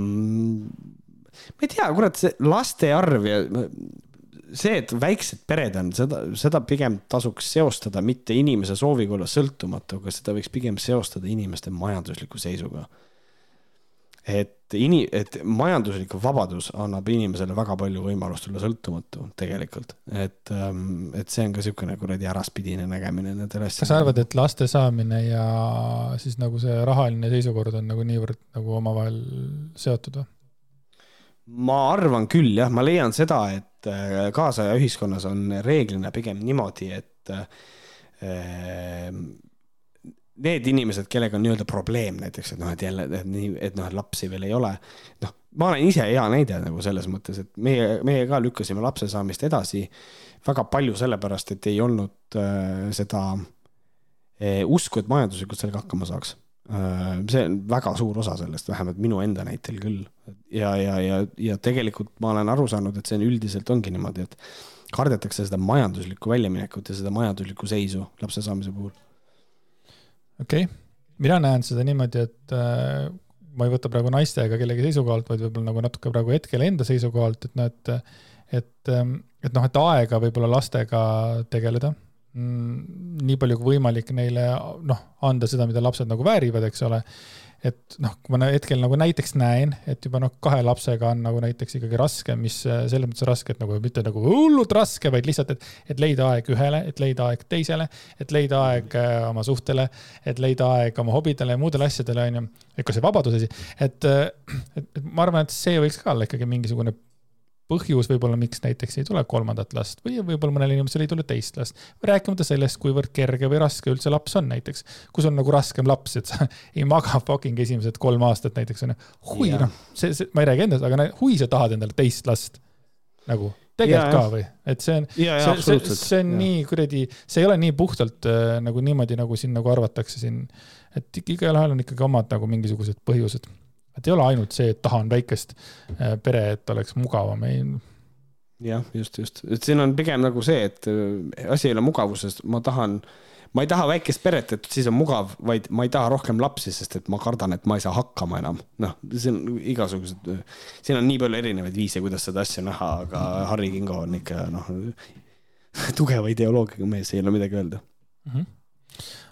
ma ei tea, kurat, see laste arv ja see, et väiksed pered on, seda, seda pigem tasuks seostada mitte inimese sooviga olla sõltumatu, aga seda võiks pigem seostada inimeste majandusliku seisuga et ini-, et majanduslik vabadus annab inimesele väga palju võimalust olla sõltumatu tegelikult, et, et see on ka niisugune kuradi äraspidine nägemine nendel asjadel. kas sa arvad, et laste saamine ja siis nagu see rahaline seisukord on nagu niivõrd nagu omavahel seotud või? ma arvan küll jah, ma leian seda, et äh, kaasaja ühiskonnas on reeglina pigem niimoodi, et äh, need inimesed, kellega on nii-öelda probleem näiteks, et noh, et jälle, et nii, et noh, lapsi veel ei ole. noh, ma olen ise hea näide nagu selles mõttes, et meie, meie ka lükkasime lapse saamist edasi väga palju sellepärast, et ei olnud äh, seda äh, usku, et majanduslikult sellega hakkama saaks äh,. see on väga suur osa sellest, vähemalt minu enda näitel küll. ja, ja, ja, ja tegelikult ma olen aru saanud, et see on üldiselt ongi niimoodi, et kardetakse seda majanduslikku väljaminekut ja seda majanduslikku seisu lapse saamise puhul okei okay., mina näen seda niimoodi, et äh, ma ei võta praegu naiste ega kellegi seisukohalt, vaid võib-olla nagu natuke praegu hetkel enda seisukohalt, et noh, et, et, et noh, et aega võib-olla lastega tegeleda mm,. nii palju kui võimalik neile noh, anda seda, mida lapsed nagu väärivad, eks ole et noh, kui ma hetkel nagu näiteks näen, et juba noh, kahe lapsega on nagu näiteks ikkagi raske, mis selles mõttes raske, et nagu mitte nagu hullult raske, vaid lihtsalt, et, et leida aeg ühele, et leida aeg teisele, et leida aeg äh, oma suhtele, et leida aeg oma hobidele ja muudele asjadele, onju. et ka see vabadus asi, et, äh, et, et ma arvan, et see võiks ka olla ikkagi mingisugune põhjus võib-olla, miks näiteks ei tule kolmandat last või võib-olla mõnel inimesel ei tule teist last. rääkimata sellest, kuivõrd kerge või raske üldse laps on näiteks, kus on nagu raskem laps, et sa ei maga fucking esimesed kolm aastat näiteks onju. hui noh, see, see, ma ei räägi endast, aga hui sa tahad endale teist last. Nagu tegelikult ka või, et see on, see, see, see on ja. nii kuradi, see ei ole nii puhtalt äh, nagu niimoodi, nagu siin nagu arvatakse siin, et igalühel on ikkagi omad nagu mingisugused põhjused et ei ole ainult see, et tahan väikest äh, pere, et oleks mugavam, ei. jah, just, just, et siin on pigem nagu see, et äh, asi ei ole mugavuses, ma tahan, ma ei taha väikest peret, et siis on mugav, vaid ma ei taha rohkem lapsi, sest et ma kardan, et ma ei saa hakkama enam. noh, see on igasugused, siin on nii palju erinevaid viise, kuidas seda asja näha, aga Harri Kingo on ikka noh, tugeva ideoloogiaga mees, ei ole midagi öelda mm. -hmm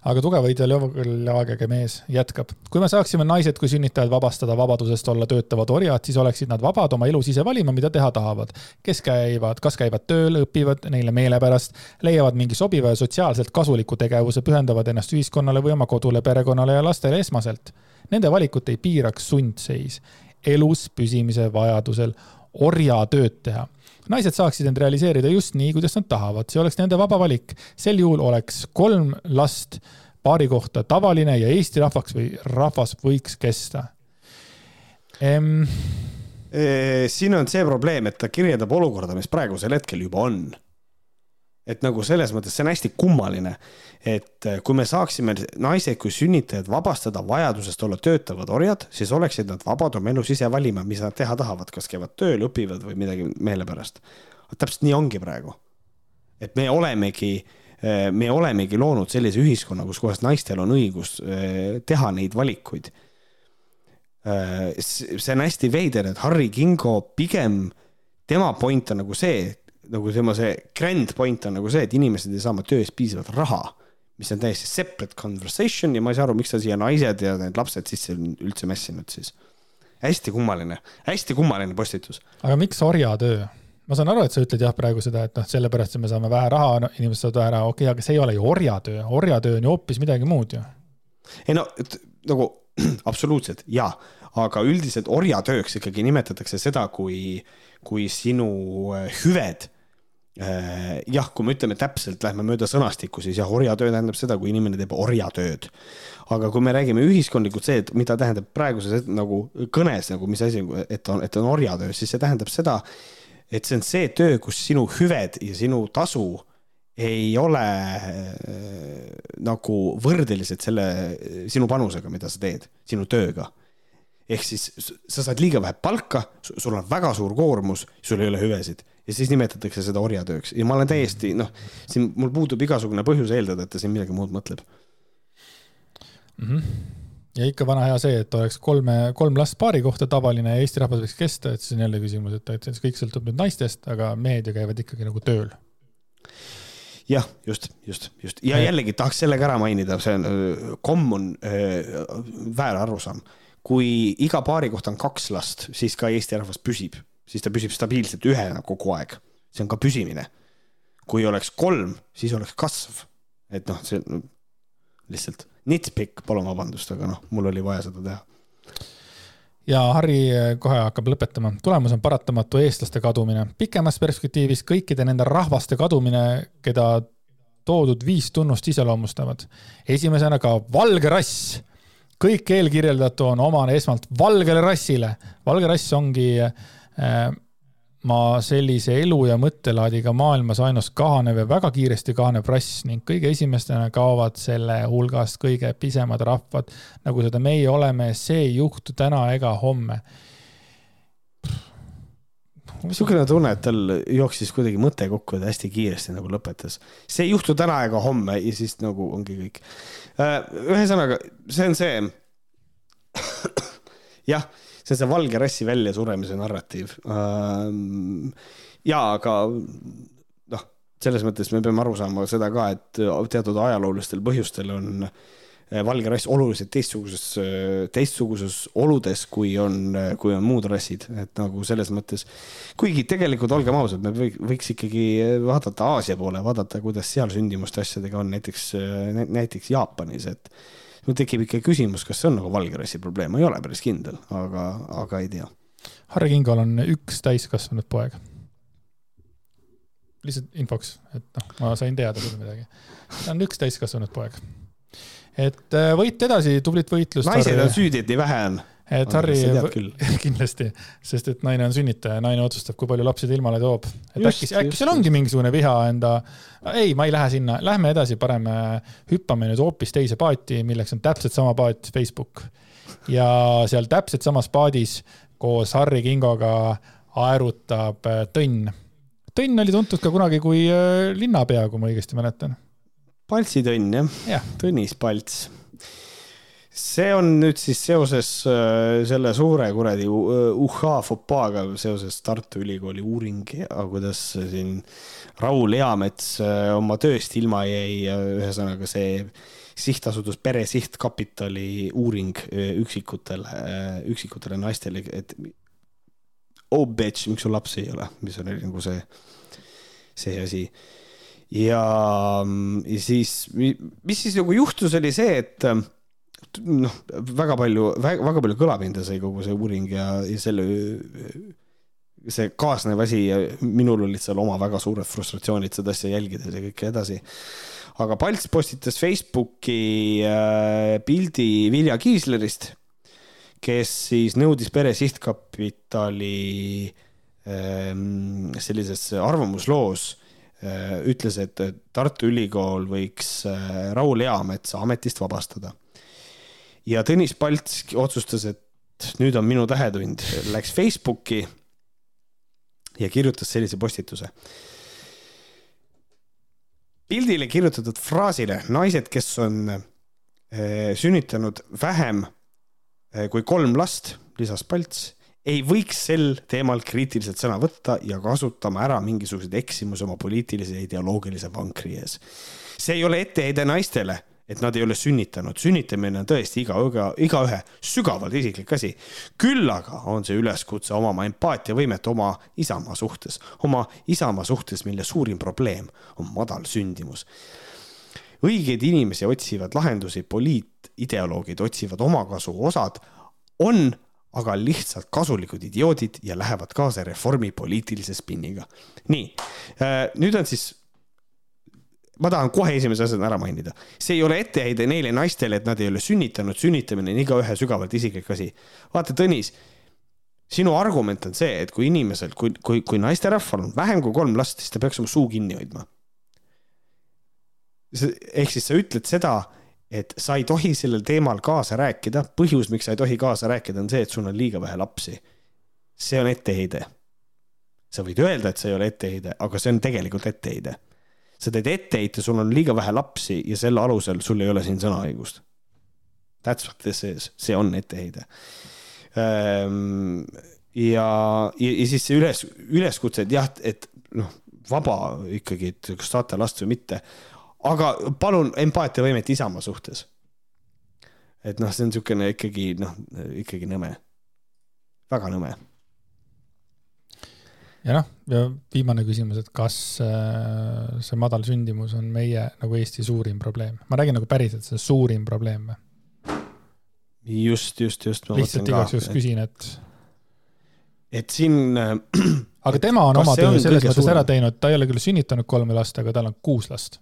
aga tugeva ideoloogiaga mees jätkab. kui me saaksime naised kui sünnitajad vabastada vabadusest olla töötavad orjad, siis oleksid nad vabad oma elus ise valima, mida teha tahavad. kes käivad, kas käivad tööl, õpivad neile meelepärast, leiavad mingi sobiva ja sotsiaalselt kasuliku tegevuse, pühendavad ennast ühiskonnale või oma kodule, perekonnale ja lastele esmaselt. Nende valikut ei piiraks sundseis. elus püsimise vajadusel orjatööd teha naised saaksid end realiseerida just nii, kuidas nad tahavad, see oleks nende vaba valik. sel juhul oleks kolm last paari kohta tavaline ja Eesti rahvaks või rahvas võiks kesta. Ehm.... siin on see probleem, et ta kirjeldab olukorda, mis praegusel hetkel juba on et nagu selles mõttes see on hästi kummaline, et äh, kui me saaksime naised kui sünnitajad vabastada vajadusest olla töötavad orjad, siis oleksid nad vabad oma elus ise valima, mis nad teha tahavad, kas käivad tööl, õpivad või midagi meelepärast. täpselt nii ongi praegu. et me olemegi, äh, me olemegi loonud sellise ühiskonna, kus kohas naistel on õigus äh, teha neid valikuid. see on hästi veider, et Harry Kingo pigem, tema point on nagu see, nagu tema see grand point on nagu see, et inimesed ei saa oma töö eest piisavalt raha, mis on täiesti separate conversation ja ma ei saa aru, miks ta siia naised ja need lapsed sisse üldse mässinud siis. hästi kummaline, hästi kummaline postitus. aga miks orjatöö? ma saan aru, et sa ütled jah praegu seda, et noh, sellepärast, et me saame vähe raha no,, inimesed saavad vähe raha, okei okay,, aga see ei ole ju orjatöö, orjatöö on ju hoopis midagi muud ju. ei no, nagu absoluutselt jaa, aga üldiselt orjatööks ikkagi nimetatakse seda, kui, kui sinu hüved jah, kui me ütleme täpselt, lähme mööda sõnastikku, siis jah, orjatöö tähendab seda, kui inimene teeb orjatööd. aga kui me räägime ühiskondlikult see, et mida tähendab praeguses nagu kõnes nagu, mis asi, et on, et on orjatöö, siis see tähendab seda, et see on see töö, kus sinu hüved ja sinu tasu ei ole äh, nagu võrdelised selle sinu panusega, mida sa teed, sinu tööga ehk siis sa saad liiga vähe palka, sul on väga suur koormus, sul ei ole hüvesid ja siis nimetatakse seda orjatööks. Ja ma olen täiesti noh, siin mul puudub igasugune põhjus eeldada, et ta siin midagi muud mõtleb. Mm. -hmm. ja ikka vana hea see, et oleks kolme, kolm last paari kohta tavaline ja Eesti rahvas võiks kesta, et siis on jälle küsimus, et, et see kõik sõltub nüüd naistest, aga mehed ju käivad ikkagi nagu tööl. Jah, just, just, just. Ja jällegi tahaks selle ka ära mainida, see on, komm on äh, väär arusaam. Kui iga paari kohta on kaks last, siis ka Eesti rahvas püsib, siis ta püsib stabiilselt ühena kogu aeg. see on ka püsimine. kui oleks kolm, siis oleks kasv. et noh, see no, lihtsalt nitpick, palun vabandust, aga noh, mul oli vaja seda teha ja Harri kohe hakkab lõpetama. tulemus on paratamatu eestlaste kadumine. pikemas perspektiivis kõikide nende rahvaste kadumine, keda toodud viis tunnust iseloomustavad. esimesena ka valge rass kõik eelkirjeldatu on omane esmalt valgele rassile. valge rass ongi äh, ma sellise elu ja mõttelaadiga maailmas ainus kahanev ja väga kiiresti kahanev rass ning kõige esimestena kaovad selle hulgast kõige pisemad rahvad, nagu seda meie oleme, see ei juhtu täna ega homme niisugune tunne, et tal jooksis kuidagi mõte kokku ja ta hästi kiiresti nagu lõpetas. see ei juhtu täna ega homme ja siis nagu ongi kõik. Äh, ühesõnaga, see on see. jah, see on see valge rassi väljasuremise narratiiv. ja, aga noh, selles mõttes me peame aru saama seda ka, et teatud ajaloolistel põhjustel on valge rass oluliselt teistsuguses, teistsuguses oludes, kui on, kui on muud rassid, et nagu selles mõttes. kuigi tegelikult olgem ausad, me võiks ikkagi vaadata Aasia poole, vaadata, kuidas seal sündimuste asjadega on, näiteks, näiteks Jaapanis, et mul tekib ikka küsimus, kas see on nagu valge rassi probleem, ma ei ole päris kindel, aga, aga ei tea. Harri Kingol on üks täiskasvanud poeg. lihtsalt infoks, et noh, ma sain teada küll midagi. ta on üks täiskasvanud poeg. et äh, võit edasi, tublit võitlust. naised on süüdi, et nii vähe on et Harri, kindlasti, sest et naine on sünnitaja, naine otsustab, kui palju lapsi ta ilmale toob. et just, äkki, äkki seal ongi mingisugune viha enda, ei, ma ei lähe sinna, lähme edasi, parem hüppame nüüd hoopis teise paati, milleks on täpselt sama paat, Facebook. ja seal täpselt samas paadis koos Harri Kingoga aerutab äh, Tõnn. Tõnn oli tuntud ka kunagi kui äh, linnapea, kui ma õigesti mäletan. Paltsi Tõnn jah ja., Tõnis Palts see on nüüd siis seoses äh, selle suure kuradi äh, uhhaa fopaaga seoses Tartu Ülikooli uuring ja kuidas siin Raul Eamets äh, oma tööst ilma jäi, ühesõnaga see sihtasutus Pere Sihtkapitali uuring üksikutele, üksikutele naistele, et oh bitch, miks sul lapsi ei ole, mis on nagu see, see asi. ja, ja siis, mis siis nagu juhtus, oli see, et noh, väga palju, väga palju kõlapinda sai kogu see uuring ja, ja selle, see kaasnev asi ja minul olid seal oma väga suured frustratsioonid seda asja jälgides ja kõike edasi. aga Palts postitas Facebooki äh, pildi Vilja Kiislerist, kes siis nõudis Pere Sihtkapitali äh, sellises arvamusloos äh, ütles, et Tartu Ülikool võiks äh, Raul Eametsa ametist vabastada ja Tõnis Palts otsustas, et nüüd on minu tähetund, läks Facebooki ja kirjutas sellise postituse. pildile kirjutatud fraasile naised, kes on äh, sünnitanud vähem äh, kui kolm last, lisas Palts, ei võiks sel teemal kriitiliselt sõna võtta ja kasutama ära mingisuguseid eksimusi oma poliitilise ja ideoloogilise vankri ees. see ei ole etteheide naistele et nad ei ole sünnitanud, sünnitamine on tõesti iga, iga, igaühe sügavalt isiklik asi. küll aga on see üleskutse omama empaatiavõimet oma isamaa suhtes, oma isamaa suhtes, mille suurim probleem on madal sündimus. õigeid inimesi otsivad lahendusi, poliitideoloogid otsivad omakasu, osad on aga lihtsalt kasulikud idioodid ja lähevad kaasa reformi poliitilise spinniga. nii, äh, nüüd on siis ma tahan kohe esimese asjana ära mainida, see ei ole etteheide neile naistele, et nad ei ole sünnitanud, sünnitamine on igaühe sügavalt isiklik asi. vaata, Tõnis, sinu argument on see, et kui inimesel, kui, kui, kui naisterahval on vähem kui kolm last, siis ta peaks oma suu kinni hoidma. ehk siis sa ütled seda, et sa ei tohi sellel teemal kaasa rääkida, põhjus, miks sa ei tohi kaasa rääkida, on see, et sul on liiga vähe lapsi. see on etteheide. sa võid öelda, et see ei ole etteheide, aga see on tegelikult etteheide sa teed etteheite, sul on liiga vähe lapsi ja selle alusel sul ei ole siin sõnaõigust. That's what this is, see on etteheide. Ehm, ja, ja, ja siis see üles, üleskutse, et jah, et noh, vaba ikkagi, et kas saate last või mitte. aga palun empaatiavõimet Isamaa suhtes. et noh, see on niisugune ikkagi noh, ikkagi nõme. väga nõme ja noh, ja viimane küsimus, et kas äh, see madal sündimus on meie nagu Eesti suurim probleem? ma räägin nagu päriselt, see suurim probleem või? just, just, just. lihtsalt igaks juhuks küsin, et. et siin äh,. aga tema on oma töö selles mõttes suurem? ära teinud, ta ei ole küll sünnitanud kolme last, aga tal on kuus last.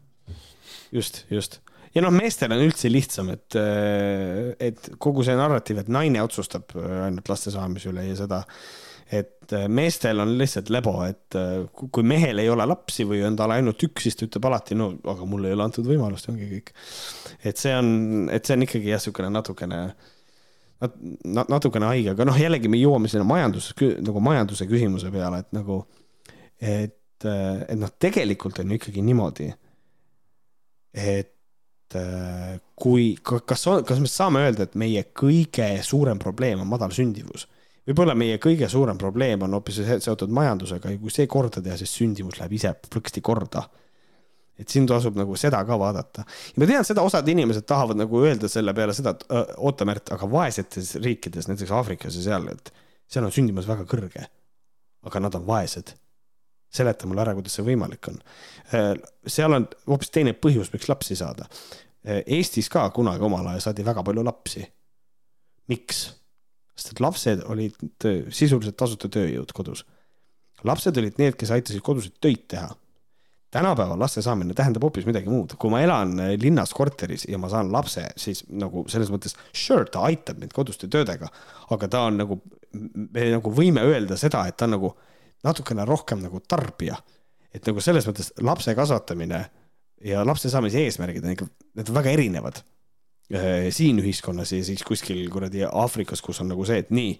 just, just ja noh, meestel on üldse lihtsam, et, äh, et kogu see narratiiv, et naine otsustab ainult laste saamise üle ja seda äh, et äh, meestel on lihtsalt lebo, et äh, kui mehel ei ole lapsi või on tal ainult üks, siis ta ütleb alati, no aga mulle ei ole antud võimalust ongi kõik. et see on, et see on ikkagi jah, niisugune natukene nat-, natukene haige, aga noh, jällegi me jõuame sinna majandus, nagu majanduse küsimuse peale, et nagu, et, äh, et noh, tegelikult on ju ikkagi niimoodi, et kui, kas, kas me saame öelda, et meie kõige suurem probleem on madal sündivus? Võib-olla meie kõige suurem probleem on hoopis seotud majandusega ja kui see korda teha, siis sündimus läheb ise plõksti korda. et siin tasub nagu seda ka vaadata. ja ma tean, seda osad inimesed tahavad nagu öelda selle peale seda, et oota, Märt, aga vaesetes riikides, näiteks Aafrikas ja seal, et seal on sündimus väga kõrge. aga nad on vaesed seleta mulle ära, kuidas see võimalik on. seal on hoopis teine põhjus, miks lapsi saada. Eestis ka kunagi omal ajal saadi väga palju lapsi. miks? Sest et lapsed olid sisuliselt tasuta tööjõud kodus. lapsed olid need, kes aitasid koduseid töid teha. tänapäeval laste saamine tähendab hoopis midagi muud, kui ma elan linnas korteris ja ma saan lapse, siis nagu selles mõttes sure, ta aitab mind koduste töödega, aga ta on nagu, me nagu võime öelda seda, et ta on nagu natukene rohkem nagu tarbija. et nagu selles mõttes lapse kasvatamine ja lapse saamise eesmärgid on ikka, need on väga erinevad siin ühiskonnas ja siis kuskil kuradi Aafrikas, kus on nagu see, et nii,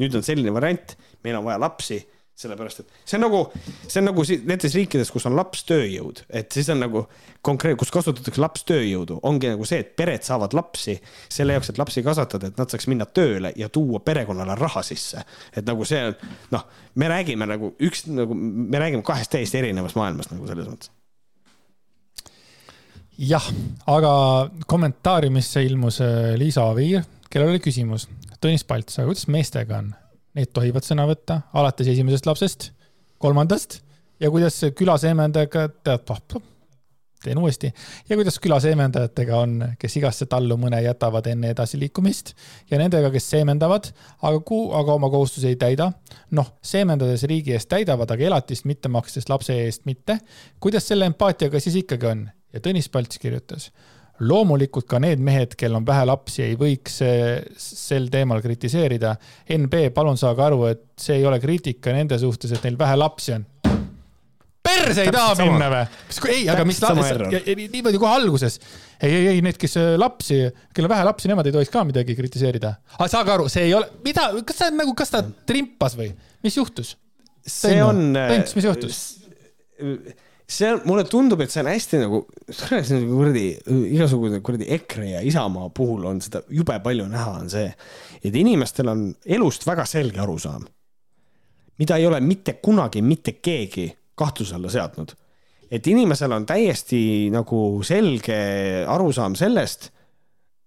nüüd on selline variant, meil on vaja lapsi, sellepärast et see on nagu, see on nagu nendes riikides, kus on lapstööjõud, et siis on nagu konkreetne, kus kasutatakse lapstööjõudu, ongi nagu see, et pered saavad lapsi selle jaoks, et lapsi kasvatada, et nad saaks minna tööle ja tuua perekonnale raha sisse. et nagu see on, noh, me räägime nagu üks nagu, me räägime kahest täiesti erinevast maailmast nagu selles mõttes jah, aga kommentaariumisse ilmus äh, Liisa Oviir, kellel oli küsimus. Tõnis Palts, aga kuidas meestega on? Need tohivad sõna võtta alates esimesest lapsest, kolmandast ja kuidas külaseemendajatega, tead, teen uuesti, ja kuidas külaseemendajatega on, kes igasse tallu mõne jätavad enne edasiliikumist ja nendega, kes seemendavad, aga kuu, aga oma kohustusi ei täida. noh, seemendades riigi eest täidavad, aga elatist mitte makstes lapse eest mitte. kuidas selle empaatiaga siis ikkagi on? Ja Tõnis Palts kirjutas. loomulikult ka need mehed, kel on vähe lapsi, ei võiks sel teemal kritiseerida. NB, palun saage aru, et see ei ole kriitika nende suhtes, et neil vähe lapsi on. perse ei taha minna või? ei, aga mis niimoodi kohe alguses. ei, ei, ei need, kes äh, lapsi, kellel vähe lapsi, nemad ei tohiks ka midagi kritiseerida. aga saage aru, see ei ole, mida, kas ta nagu, kas ta trimpas või, mis juhtus? see on. Tõnis, mis juhtus? See on, mulle tundub, et see on hästi nagu, kuradi, igasugune kuradi EKRE ja Isamaa puhul on seda jube palju näha, on see, et inimestel on elust väga selge arusaam, mida ei ole mitte kunagi mitte keegi kahtluse alla seadnud. et inimesel on täiesti nagu selge arusaam sellest,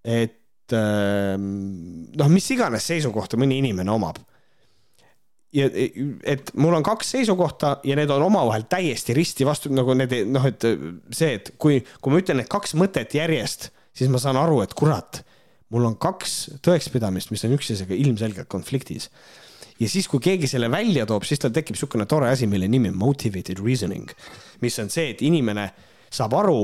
et ähm, noh, mis iganes seisukohta mõni inimene omab ja et mul on kaks seisukohta ja need on omavahel täiesti risti vastu, nagu need noh, et see, et kui, kui ma ütlen need kaks mõtet järjest, siis ma saan aru, et kurat, mul on kaks tõekspidamist, mis on üksteisega ilmselgelt konfliktis. ja siis, kui keegi selle välja toob, siis tal tekib niisugune tore asi, mille nimi on motivated reasoning, mis on see, et inimene saab aru,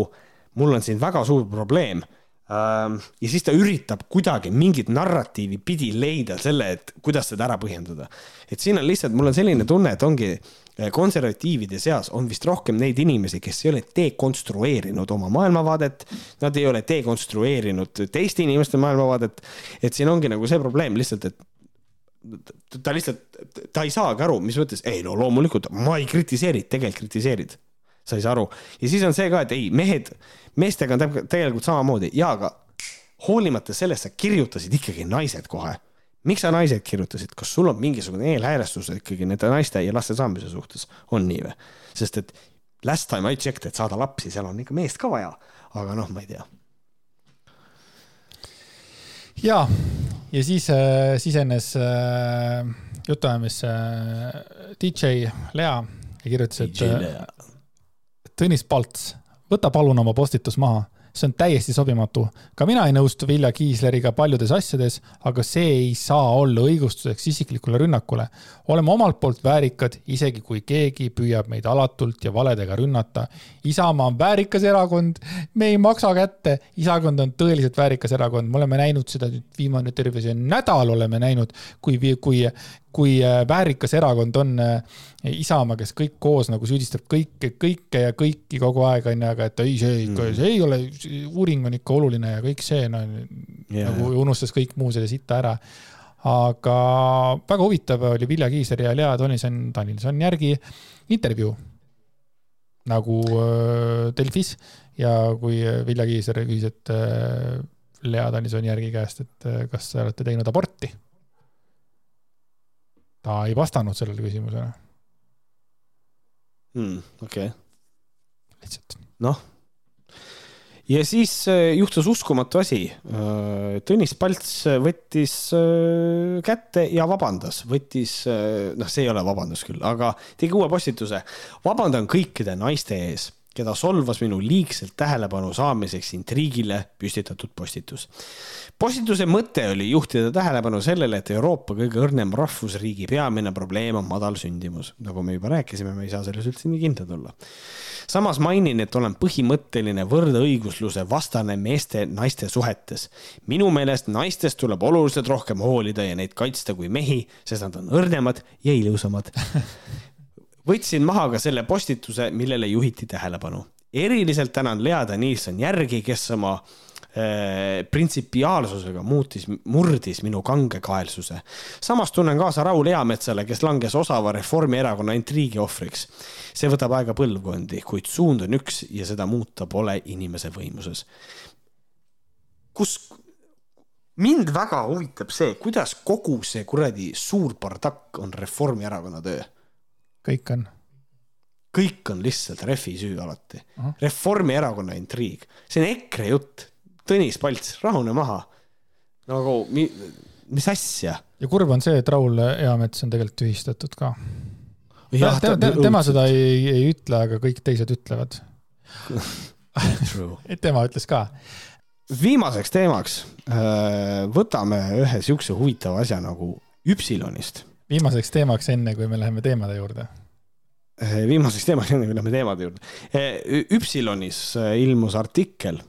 mul on siin väga suur probleem ja siis ta üritab kuidagi mingit narratiivi pidi leida selle, et kuidas seda ära põhjendada. et siin on lihtsalt, mul on selline tunne, et ongi eh, konservatiivide seas on vist rohkem neid inimesi, kes ei ole dekonstrueerinud oma maailmavaadet. Nad ei ole dekonstrueerinud teiste inimeste maailmavaadet. et siin ongi nagu see probleem lihtsalt, et ta lihtsalt, ta ei saagi aru, mis mõttes, ei no loomulikult ma ei kritiseeri, tegelikult kritiseerid sa ei saa aru. ja siis on see ka, et ei, mehed, meestega on tegelikult samamoodi ja, aga hoolimata sellest sa kirjutasid ikkagi naised kohe. miks sa naised kirjutasid, kas sul on mingisugune eelhäälestus ikkagi nende naiste ja laste saamise suhtes, on nii või? sest et last time I checked, et saada lapsi, seal on ikka meest ka vaja, aga noh, ma ei tea. ja, ja siis äh, sisenes äh, jutuajamisse äh, DJ Lea ja kirjutas, et äh, Tõnis Palts, võta palun oma postitus maha see on täiesti sobimatu. ka mina ei nõustu Vilja Kiisleriga paljudes asjades, aga see ei saa olla õigustuseks isiklikule rünnakule. oleme omalt poolt väärikad, isegi kui keegi püüab meid alatult ja valedega rünnata. Isamaa on väärikas erakond, me ei maksa kätte, Isakond on tõeliselt väärikas erakond, me oleme näinud seda nüüd viimane terve see nädal oleme näinud, kui, kui, kui äh, väärikas erakond on äh, Isamaa, kes kõik koos nagu süüdistab kõike, kõike ja kõiki kogu aeg onju, aga et ei, see ikka mm., see ei ole, uuring on ikka oluline ja kõik see no, yeah. nagu unustas kõik muu selle sita ära. aga väga huvitav oli Vilja Kiisleri ja Lea Tõnisson, Danilson järgi intervjuu nagu äh, Delfis ja kui Vilja Kiisler küsis, et äh, Lea Danilsoni järgi käest, et äh, kas te olete teinud aborti. ta ei vastanud sellele küsimusele hmm,. okei okay.. lihtsalt. noh ja siis äh, juhtus uskumatu asi. Äh, Tõnis Palts võttis äh, kätte ja vabandas, võttis, noh, see ei ole vabandus küll, aga tegi uue postituse. vabandan kõikide naiste ees keda solvas minu liigselt tähelepanu saamiseks intriigile püstitatud postitus. postituse mõte oli juhtida tähelepanu sellele, et Euroopa kõige õrnem rahvusriigi peamine probleem on madal sündimus. nagu me juba rääkisime, me ei saa selles üldse nii kindlad olla. samas mainin, et olen põhimõtteline võrdõigusluse vastane meeste-naiste suhetes. minu meelest naistest tuleb oluliselt rohkem hoolida ja neid kaitsta kui mehi, sest nad on õrnemad ja ilusamad võtsin maha ka selle postituse, millele juhiti tähelepanu. eriliselt tänan Lea Danilson järgi, kes oma äh, printsipiaalsusega muutis, murdis minu kangekaelsuse. samas tunnen kaasa Raul Eametsale, kes langes osava Reformierakonna intriigi ohvriks. see võtab aega põlvkondi, kuid suund on üks ja seda muuta pole inimese võimuses. kus, mind väga huvitab see, kuidas kogu see kuradi suur bardakk on Reformierakonna töö kõik on. kõik on lihtsalt Refi süü alati. Reformierakonna intriig, see on EKRE jutt. Tõnis Palts, rahune maha. nagu mi, mis asja? ja kurb on see, et Raul Eamets on tegelikult tühistatud ka. Jah, tema, tema, tema seda ei, ei ütle, aga kõik teised ütlevad tema ütles ka. viimaseks teemaks äh, võtame ühe siukse huvitava asja nagu Üpsilonist viimaseks teemaks, enne kui me läheme teemade juurde. Eh, viimaseks teemaks, enne kui läheme teemade juurde. Eh, Üpsilonis eh, ilmus artikkel,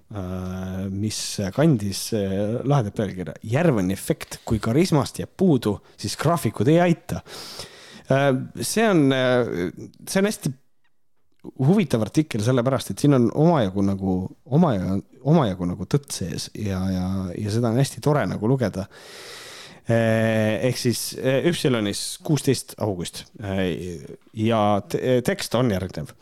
mis kandis lahedat pealkirja Järveni efekt, kui karismast jääb puudu, siis graafikud ei aita. see on, see on hästi huvitav artikkel sellepärast, et siin on omajagu nagu, omajagu, omajagu nagu tõtt sees ja, ja, ja seda on hästi tore nagu lugeda ehk siis Üpsilonis eh, kuusteist august. Eh, ja tekst on järgnev.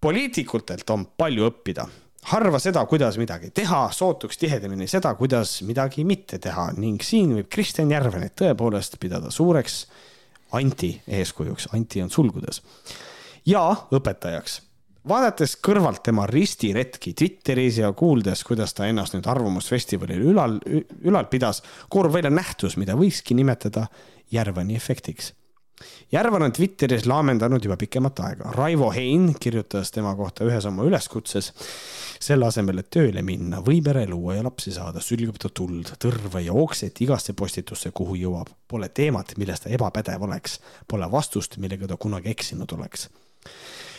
poliitikutelt on palju õppida, harva seda, kuidas midagi teha, sootuks tihedamini seda, kuidas midagi mitte teha ning siin võib Kristjan Järvenit tõepoolest pidada suureks anti eeskujuks, anti on sulgudes. Ja õpetajaks vaadates kõrvalt tema ristiretki Twitteris ja kuuldes, kuidas ta ennast nüüd Arvamusfestivalil ülal, ülal pidas, koorub välja nähtus, mida võikski nimetada Järvani efektiks. Järvan on Twitteris laamendanud juba pikemat aega. Raivo Hein kirjutas tema kohta ühes oma üleskutses. selle asemel, et tööle minna või pere luua ja lapsi saada, sülgab ta tuld, tõrva ja okset igasse postitusse, kuhu jõuab. Pole teemat, milles ta ebapädev oleks. Pole vastust, millega ta kunagi eksinud oleks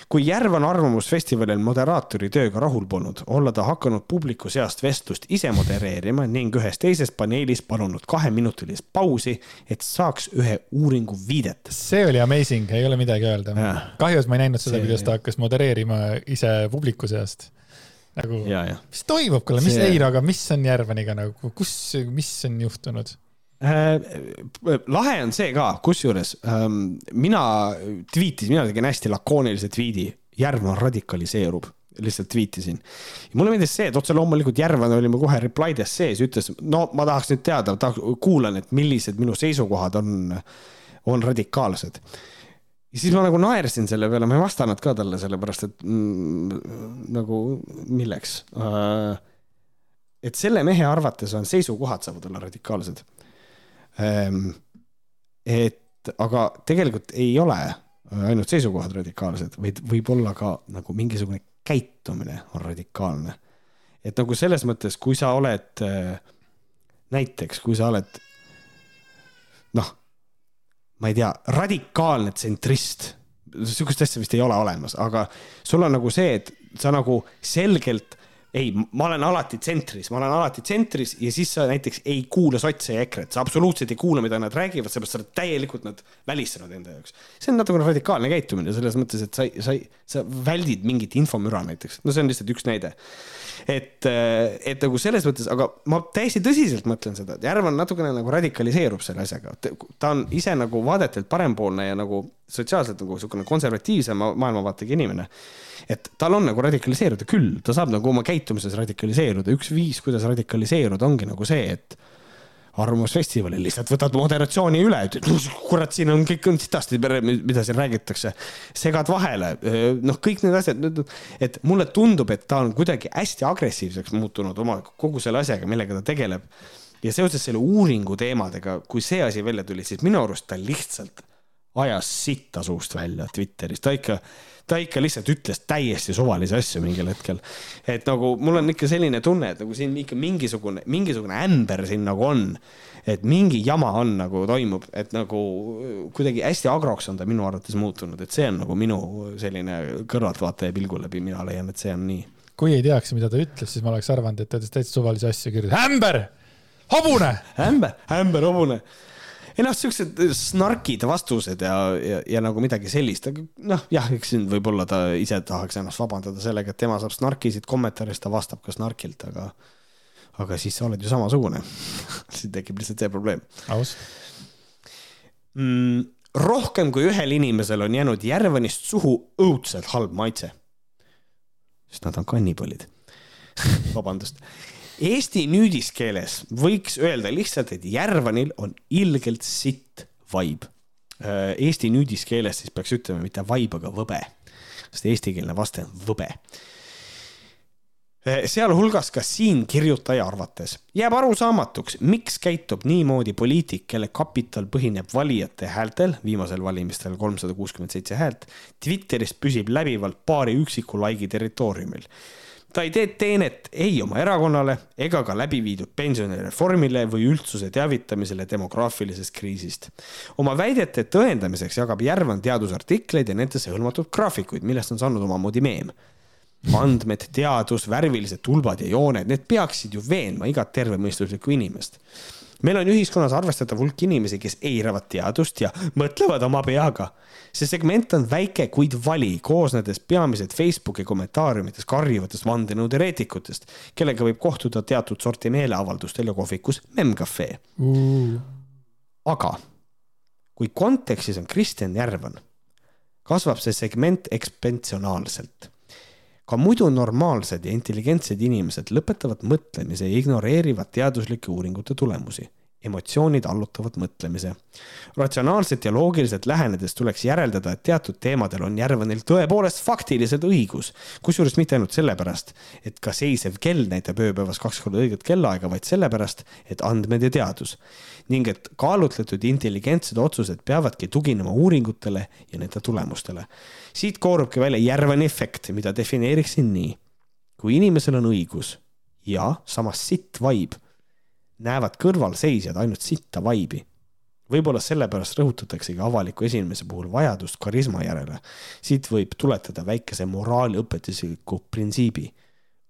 kui Järv on Arvamusfestivalil moderaatori tööga rahul polnud, olla ta hakanud publiku seast vestlust ise modereerima ning ühes teises paneelis palunud kaheminutilist pausi, et saaks ühe uuringu viidet. see oli amazing, ei ole midagi öelda. kahju, et ma ei näinud seda, kuidas ta hakkas modereerima ise publiku seast nagu, mis toimub, kuule, mis see... Eiraga, mis on Järveniga nagu, kus, mis on juhtunud? Äh, lahe on see ka, kusjuures ähm, mina tweetisin, mina tegin hästi lakoonilise tweet'i, Järvan radikaliseerub, lihtsalt tweetisin. mulle meeldis see, et otse loomulikult Järvan oli mul kohe reply des sees, ütles, no ma tahaks nüüd teada, tahaks, kuulan, et millised minu seisukohad on, on radikaalsed. ja siis ma nagu naersin selle peale, ma ei vastanud ka talle sellepärast, et mm, nagu milleks äh, et selle mehe arvates on seisukohad saavad olla radikaalsed et aga tegelikult ei ole ainult seisukohad radikaalsed, vaid võib-olla ka nagu mingisugune käitumine on radikaalne. et nagu selles mõttes, kui sa oled näiteks, kui sa oled noh, ma ei tea, radikaalne tsentrist, sihukest asja vist ei ole olemas, aga sul on nagu see, et sa nagu selgelt ei, ma olen alati tsentris, ma olen alati tsentris ja siis sa näiteks ei kuula sotse ja EKRE-t, sa absoluutselt ei kuula, mida nad räägivad, seepärast sa oled täielikult nad välistanud enda jaoks. see on natukene radikaalne käitumine selles mõttes, et sa, sa, sa väldid mingit infomüra näiteks, no see on lihtsalt üks näide. et, et nagu selles mõttes, aga ma täiesti tõsiselt mõtlen seda, et Järvan natukene nagu radikaliseerub selle asjaga, ta on ise nagu vaadetelt parempoolne ja nagu sotsiaalselt nagu niisugune konservatiivsema maailmavaatega inimene. et tal on nagu radikaliseeruda küll, ta saab nagu oma käitumises radikaliseeruda, üks viis, kuidas radikaliseeruda, ongi nagu see, et arvamusfestivalil lihtsalt võtad moderatsiooni üle, ütled, kurat, siin on kõik on sitasti, mida siin räägitakse. segad vahele, noh, kõik need asjad, et mulle tundub, et ta on kuidagi hästi agressiivseks muutunud oma kogu selle asjaga, millega ta tegeleb. ja seoses selle uuringu teemadega, kui see asi välja tuli, siis minu arust ta lihtsalt ajas sitta suust välja Twitteris, ta ikka, ta ikka lihtsalt ütles täiesti suvalisi asju mingil hetkel. et nagu mul on ikka selline tunne, et nagu siin ikka mingisugune, mingisugune ämber siin nagu on. et mingi jama on nagu toimub, et nagu kuidagi hästi agroks on ta minu arvates muutunud, et see on nagu minu selline kõrvaltvaataja pilgu läbi, mina leian, et see on nii. kui ei teaks, mida ta ütles, siis ma oleks arvanud, et ta ütles täitsa suvalisi asju, kirjutas ämber, hobune. ämber, ämber, hobune ei noh, siuksed snarkid vastused ja, ja, ja nagu midagi sellist, aga noh, jah, eks siin võib-olla ta ise tahaks ennast vabandada sellega, et tema saab snarkisid kommentaare, siis ta vastab ka snarkilt, aga, aga siis sa oled ju samasugune siin tekib lihtsalt see probleem. aus mm,. rohkem kui ühel inimesel on jäänud Järvanist suhu õudselt halb maitse. sest nad on kannibalid vabandust Eesti nüüdiskeeles võiks öelda lihtsalt, et Järvanil on ilgelt sitt vibe. Äh, Eesti nüüdiskeeles siis peaks ütlema mitte vibe, aga võbe, sest eestikeelne vaste on võbe äh, sealhulgas ka siin kirjutaja arvates jääb arusaamatuks, miks käitub niimoodi poliitik, kelle kapital põhineb valijate häältel, viimasel valimistel kolmsada kuuskümmend seitse häält, Twitteris püsib läbivalt paari üksiku laigi territooriumil ta ei tee teenet ei oma erakonnale ega ka läbi viidud pensionireformile või üldsuse teavitamisele demograafilisest kriisist. oma väidete tõendamiseks jagab Järvan teadusartikleid ja nendesse hõlmatud graafikuid, millest on saanud omamoodi meem. andmed, teadus, värvilised tulbad ja jooned, need peaksid ju veenma igat tervemõistuslikku inimest meil on ühiskonnas arvestatav hulk inimesi, kes eiravad teadust ja mõtlevad oma peaga. see segment on väike, kuid vali, koosnedes peamiselt Facebooki kommentaariumites karjuvatest vandenõuteoreetikutest, kellega võib kohtuda teatud sorti meeleavaldustel ja kohvikus Memcafe. Uh.. aga kui kontekstis on Kristjan Järvan, kasvab see segment ekspansionaalselt ka muidu normaalsed ja intelligentsed inimesed lõpetavad mõtlemise ja ignoreerivad teaduslike uuringute tulemusi. emotsioonid allutavad mõtlemise. ratsionaalselt ja loogiliselt lähenedes tuleks järeldada, et teatud teemadel on Järvanil tõepoolest faktiliselt õigus, kusjuures mitte ainult sellepärast, et ka seisev kell näitab ööpäevas kaks korda õiget kellaaega, vaid sellepärast, et andmed ja teadus ning et kaalutletud intelligentsed otsused peavadki tuginema uuringutele ja nende tulemustele. Siit koorubki välja Järvani efekt, mida defineeriksin nii. kui inimesel on õigus ja samas sitt vaib, näevad kõrvalseisjad ainult sitta vaibi võib-olla sellepärast rõhutataksegi avaliku esinemise puhul vajadust karisma järele. siit võib tuletada väikese moraaliõpetusliku printsiibi.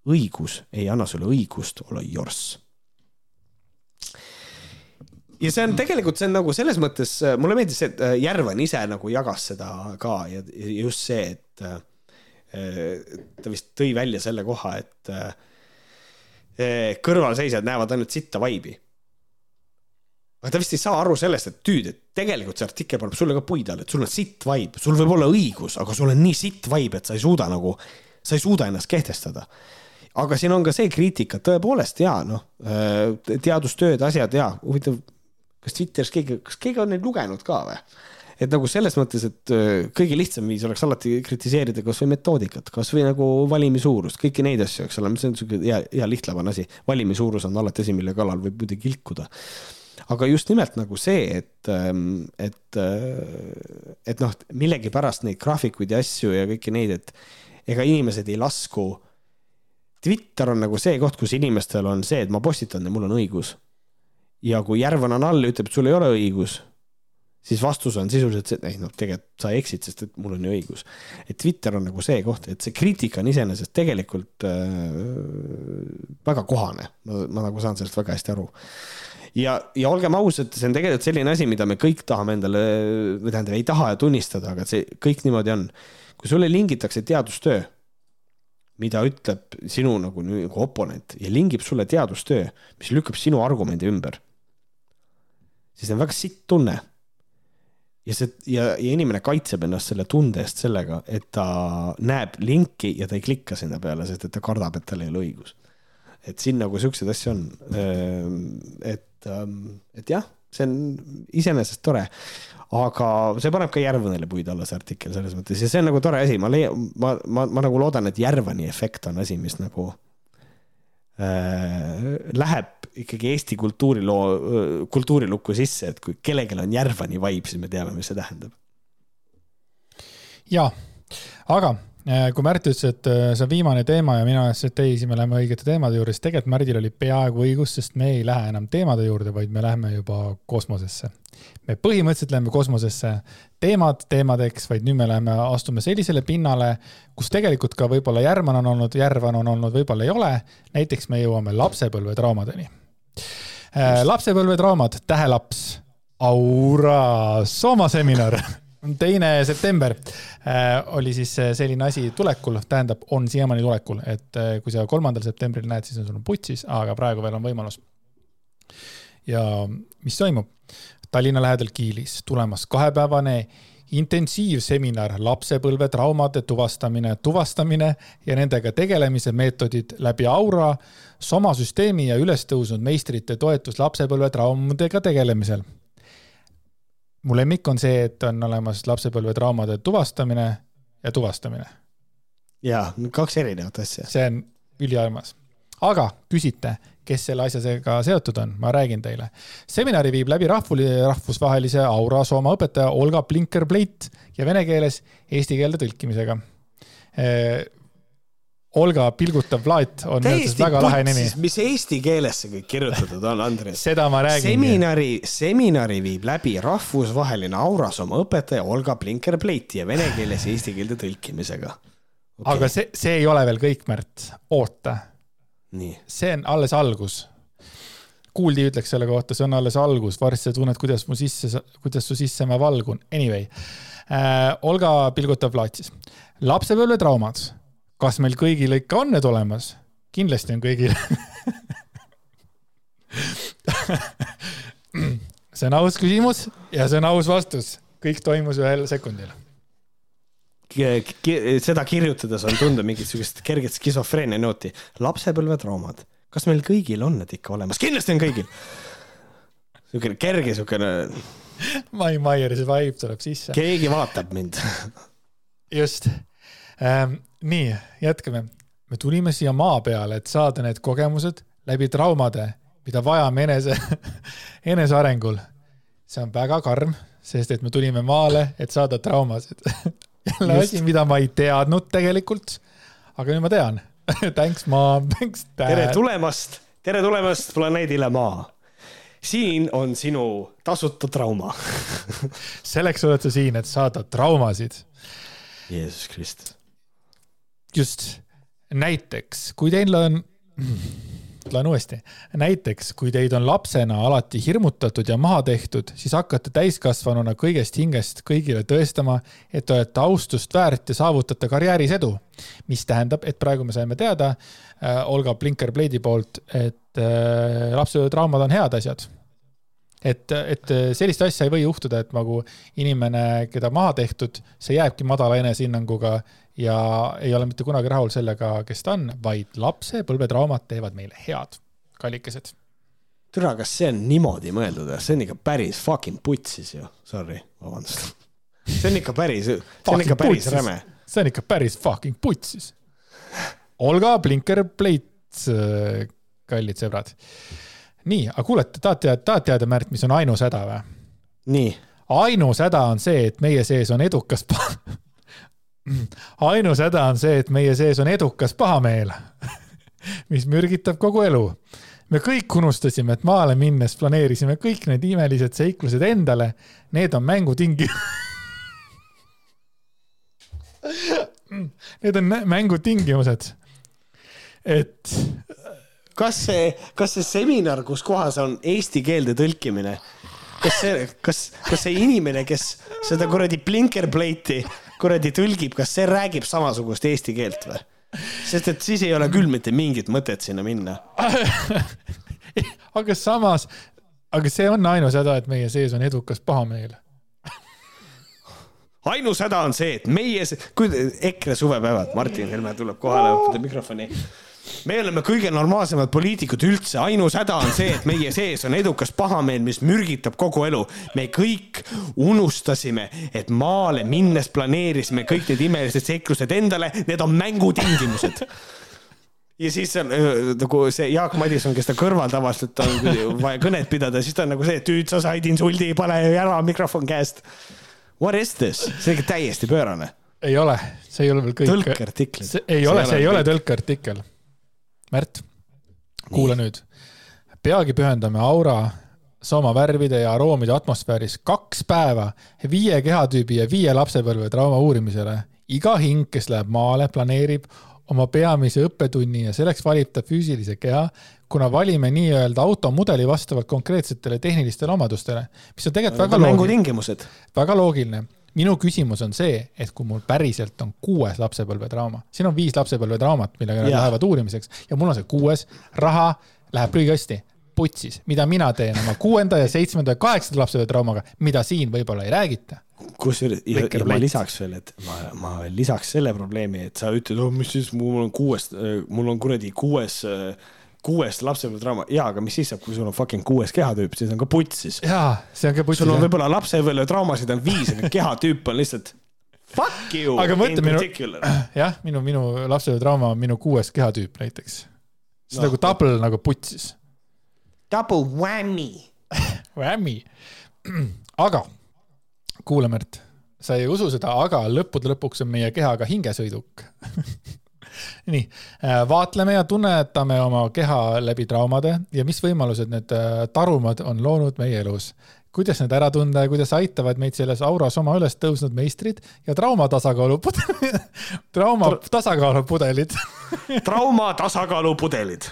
õigus ei anna sulle õigust olla jorss ja see on tegelikult, see on nagu selles mõttes, äh, mulle meeldis et äh, Järvan ise nagu jagas seda ka ja just see, et äh, ta vist tõi välja selle koha, et kõrvalseisjad näevad ainult sitta vaibi. aga ta vist ei saa aru sellest, et tüüd, et tegelikult see artikkel paneb sulle ka puid all, et sul on sitt vaib, sul võib olla õigus, aga sul on nii sitt vaib, et sa ei suuda nagu, sa ei suuda ennast kehtestada aga siin on ka see kriitika, tõepoolest ja noh, teadustööd, asjad ja huvitav kas Twitteris keegi, kas keegi on neid lugenud ka või? et nagu selles mõttes, et äh, kõige lihtsam viis oleks alati kritiseerida kasvõi metoodikat, kasvõi nagu valimi suurust, kõiki neid asju, eks ole, see on siuke hea, hea lihtlabane asi. valimi suurus on alati asi, mille kallal võib muidugi ilkuda. aga just nimelt nagu see, et, ähm, et, äh, et noh, millegipärast neid graafikuid ja asju ja kõiki neid, et ega inimesed ei lasku. Twitter on nagu see koht, kus inimestel on see, et ma postitan ja mul on õigus ja kui Järvan on all ütleb, et sul ei ole õigus, siis vastus on sisuliselt see, et ei noh, tegelikult sa eksid, sest et mul on ju õigus. et Twitter on nagu see koht, et see kriitika on iseenesest tegelikult äh, väga kohane, ma nagu saan sellest väga hästi aru. ja, ja olgem ausad, see on tegelikult selline asi, mida me kõik tahame endale, või tähendab, ei taha tunnistada, aga see kõik niimoodi on. kui sulle lingitakse teadustöö, mida ütleb sinu nagu, nagu oponent ja lingib sulle teadustöö, mis lükkab sinu argumendi ümber siis on väga sitt tunne. ja see ja, ja inimene kaitseb ennast selle tunde eest sellega, et ta näeb linki ja ta ei klikka sinna peale, sest et ta kardab, et tal ei ole õigus. et siin nagu siukseid asju on. Ehm, et, ähm, et jah, see on iseenesest tore, aga see paneb ka Järvanile puid alla, see artikkel selles mõttes ja see on nagu tore asi, ma leian, ma, ma, ma nagu loodan, et Järvani efekt on asi, mis nagu äh, läheb ikkagi Eesti kultuuriloo, kultuurilukku sisse, et kui kellelgi on Järvani vibe, siis me teame, mis see tähendab. ja, aga äh, kui Märt ütles, et äh, see on viimane teema ja mina ütlesin, et ei, siis me läheme õigete teemade juurde, siis tegelikult Märdil oli peaaegu õigus, sest me ei lähe enam teemade juurde, vaid me läheme juba kosmosesse me põhimõtteliselt läheme kosmosesse teemad teemadeks, vaid nüüd me läheme, astume sellisele pinnale, kus tegelikult ka võib-olla Järvan on olnud, Järvan on olnud, võib-olla ei ole. näiteks me jõuame lapsepõlvetraumadeni. Äh, lapsepõlvetraumad, tähelaps, Aura Sooma seminar teine september äh, oli siis selline asi tulekul, tähendab, on siiamaani tulekul, et äh, kui sa kolmandal septembril näed, siis on sul putsis, aga praegu veel on võimalus. ja mis toimub? Tallinna lähedal Kiilis tulemas kahepäevane intensiivseminar lapsepõlve traumade tuvastamine, tuvastamine ja nendega tegelemise meetodid läbi aura, somasüsteemi ja üles tõusnud meistrite toetus lapsepõlve traumadega tegelemisel. mu lemmik on see, et on olemas lapsepõlve traumade tuvastamine ja tuvastamine. jaa, kaks erinevat asja. see on üliarmas. aga küsite kes selle asjaga seotud on, ma räägin teile. seminari viib läbi rahvuli, rahvusvahelise Aura Sooma õpetaja Olga Blinker-Pleit ja vene keeles eesti keelde tõlkimisega eh, Olga pilgutav plaat on väga lahe nimi. mis eesti keeles see kõik kirjutatud on, Andres seda ma räägin. seminari, seminari viib läbi rahvusvaheline Aurasoma õpetaja Olga Blinker-Pleit ja vene keeles eesti keelde tõlkimisega okay.. aga see, see ei ole veel kõik, Märt, oota see on alles algus. kuuldi ütleks selle kohta, see on alles algus, varsti sa tunned, kuidas mu sisse, kuidas su sisse ma valgun. Anyway äh,, Olga pilgutab plaatsis. lapsepõlvetraumad, kas meil kõigil ikka on need olemas? kindlasti on kõigil see on aus küsimus ja see on aus vastus. kõik toimus ühel sekundil seda kirjutades on tunda mingit sihukest kerget skisofreenia nooti. lapsepõlvetraumad, kas meil kõigil on need ikka olemas? kindlasti on kõigil. sihukene kerge sihukene. Mai Maieri see vibe tuleb sisse. keegi vaatab mind just ähm,. Nii, jätkame. me tulime siia maa peale, et saada need kogemused läbi traumade, mida vajame enese, enesearengul. see on väga karm, sest et me tulime maale, et saada traumasid jälle asi, mida ma ei teadnud tegelikult. aga nüüd ma tean Thanks mom, thanks dad. tere tulemast, tere tulemast planeedile Maa. siin on sinu tasuta trauma selleks oled sa siin, et saada traumasid. Jeesus Kristus. Just, näiteks kui teil on loen uuesti. näiteks, kui teid on lapsena alati hirmutatud ja maha tehtud, siis hakkate täiskasvanuna kõigest hingest kõigile tõestama, et te olete austust väärt ja saavutate karjääris edu. mis tähendab, et praegu me saime teada äh, Olga Blinker-Blade'i poolt, et äh, lapsetraumad on head asjad et, et sellist asja ei või juhtuda, et nagu inimene, keda maha tehtud, see jääbki madala enesehinnanguga ja ei ole mitte kunagi rahul sellega, kes ta on, vaid lapsepõlvetraumad teevad meile head, kallikesed. türa, kas see on niimoodi mõeldud see on ikka päris fucking putsis ju, sorry, vabandust. see on ikka päris, see on ikka päris räme. see on ikka päris fucking putsis. Olga Blinker-Pleits, kallid sõbrad. nii, aga kuulete, tahate teada, tahate teada, Märt, mis on ainus häda või? nii. ainus häda on see, et meie sees on edukas ainus häda on see, et meie sees on edukas pahameel, mis mürgitab kogu elu. me kõik unustasime, et maale minnes planeerisime kõik need imelised seiklused endale. Need on mängutingimused Need on mängutingimused. et. kas see, kas see seminar, kus kohas on eesti keelde tõlkimine, kas see, kas, kas see inimene, kes seda kuradi blinkerplate'i kuradi tõlgib, kas see räägib samasugust eesti keelt või? sest et siis ei ole küll mitte mingit mõtet sinna minna. Aga samas, aga see on ainus häda, et meie sees on edukas pahameel. Ainus häda on see, et meie, kui EKRE suvepäevad, Martin Helme tuleb kohale, võtab mikrofoni me oleme kõige normaalsemad poliitikud üldse, ainus häda on see, et meie sees on edukas pahameel, mis mürgitab kogu elu. me kõik unustasime, et maale minnes planeerisime kõik need imelised seiklused endale, need on mängutingimused ja siis on nagu see Jaak Madison, kes ta kõrval tavaliselt on vaja kõnet pidada, siis ta on nagu see, et nüüd sa said insuldi, pane ära mikrofon käest. What is this? see on ikka täiesti pöörane. ei ole, see ei ole veel kõik. tõlkeartiklid. ei ole, see ei ole tõlkeartikkel Märt, kuula nüüd. peagi pühendame aura soomavärvide ja aroomide atmosfääris kaks päeva viie kehatüübi ja viie lapsepõlve trauma uurimisele. iga hing, kes läheb maale, planeerib oma peamise õppetunni ja selleks valib ta füüsilise keha, kuna valime nii-öelda automudeli vastavalt konkreetsetele tehnilistele omadustele, mis on tegelikult väga loogiline. väga loogiline minu küsimus on see, et kui mul päriselt on kuues lapsepõlvetrauma, siin on viis lapsepõlvetraumat, millega nad lähevad uurimiseks ja mul on see kuues, raha läheb prügikasti, putsis, mida mina teen oma kuuenda ja seitsmenda ja kaheksanda lapsepõlvetraumaga, mida siin võib-olla ei räägita. kusjuures, ja, ja ma lisaks veel, et ma, ma lisaks selle probleemi, et sa ütled, oh mis siis, mul on kuues, mul on kuradi kuues äh, kuuest lapsepõlvetrauma, jaa, aga mis siis saab, kui sul on fucking kuues kehatüüp, siis on ka putsis. jaa, see on ka putsis. sul on võib-olla lapsepõlvetraumasid on viis, aga kehatüüp on lihtsalt fuck you. aga mõtle minu, jah, minu, minu lapsepõlvetrauma on minu kuues kehatüüp näiteks. see on no, nagu double nagu putsis. Double whammy Whammy. aga, kuula, Märt, sa ei usu seda, aga lõppude lõpuks on meie keha ka hingesõiduk nii, äh, vaatleme ja tunnetame oma keha läbi traumade ja mis võimalused need äh, tarumad on loonud meie elus kuidas need ära tunda ja kuidas aitavad meid selles auras oma üles tõusnud meistrid ja trauma tasakaalupudelid trauma tasakaalupudelid trauma tasakaalupudelid.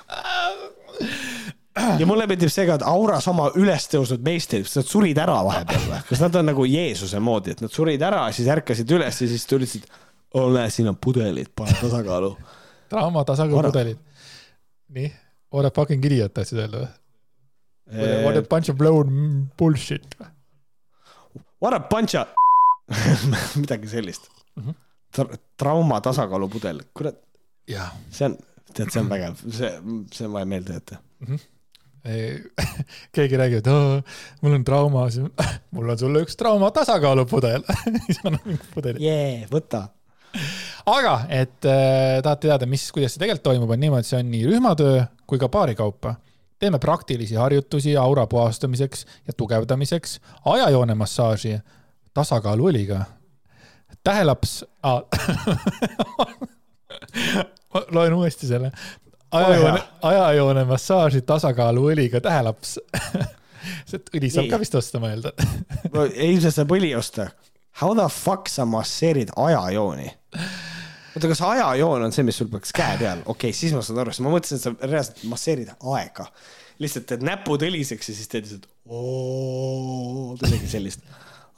ja mulle meeldib see ka, et auras oma üles tõusnud meistrid, kas nad surid ära vahepeal või? kas nad on nagu Jeesuse moodi, et nad surid ära, siis ärkasid üles ja siis tulid, ole, siin on pudelid, pane tasakaalu trauma tasakaalupudelid. nii, what a fucking idiot tahtsid öelda või? What a bunch of blown bullshit. What a bunch of midagi sellist mm. -hmm. Tra trauma tasakaalupudel, kurat. see on, tead, see on vägev, see, see on vaja meelde jätta mm. -hmm keegi räägib, et oh, mul on trauma, siis mul on sulle üks trauma tasakaalupudel siis annab mingi pudeli. jee, võta aga et äh, tahate teada, mis, kuidas see tegelikult toimub, on niimoodi, see on nii rühmatöö kui ka paarikaupa. teeme praktilisi harjutusi aura puhastamiseks ja tugevdamiseks, ajajoone massaaži tasakaaluõliga. tähelaps ah. loen uuesti selle. ajajoone, ajajoone massaaži tasakaaluõliga tähelaps see õli saab ka vist osta, ma eeldan no ilmselt saab õli osta. How the fuck sa masseerid ajajooni? oota, kas ajajoon on see, mis sul peaks käe peal, okei okay,, siis ma saan aru, sest ma mõtlesin, et sa reaalselt masseerid aega. lihtsalt teed näpud õliseks ja siis teed lihtsalt midagi sellist.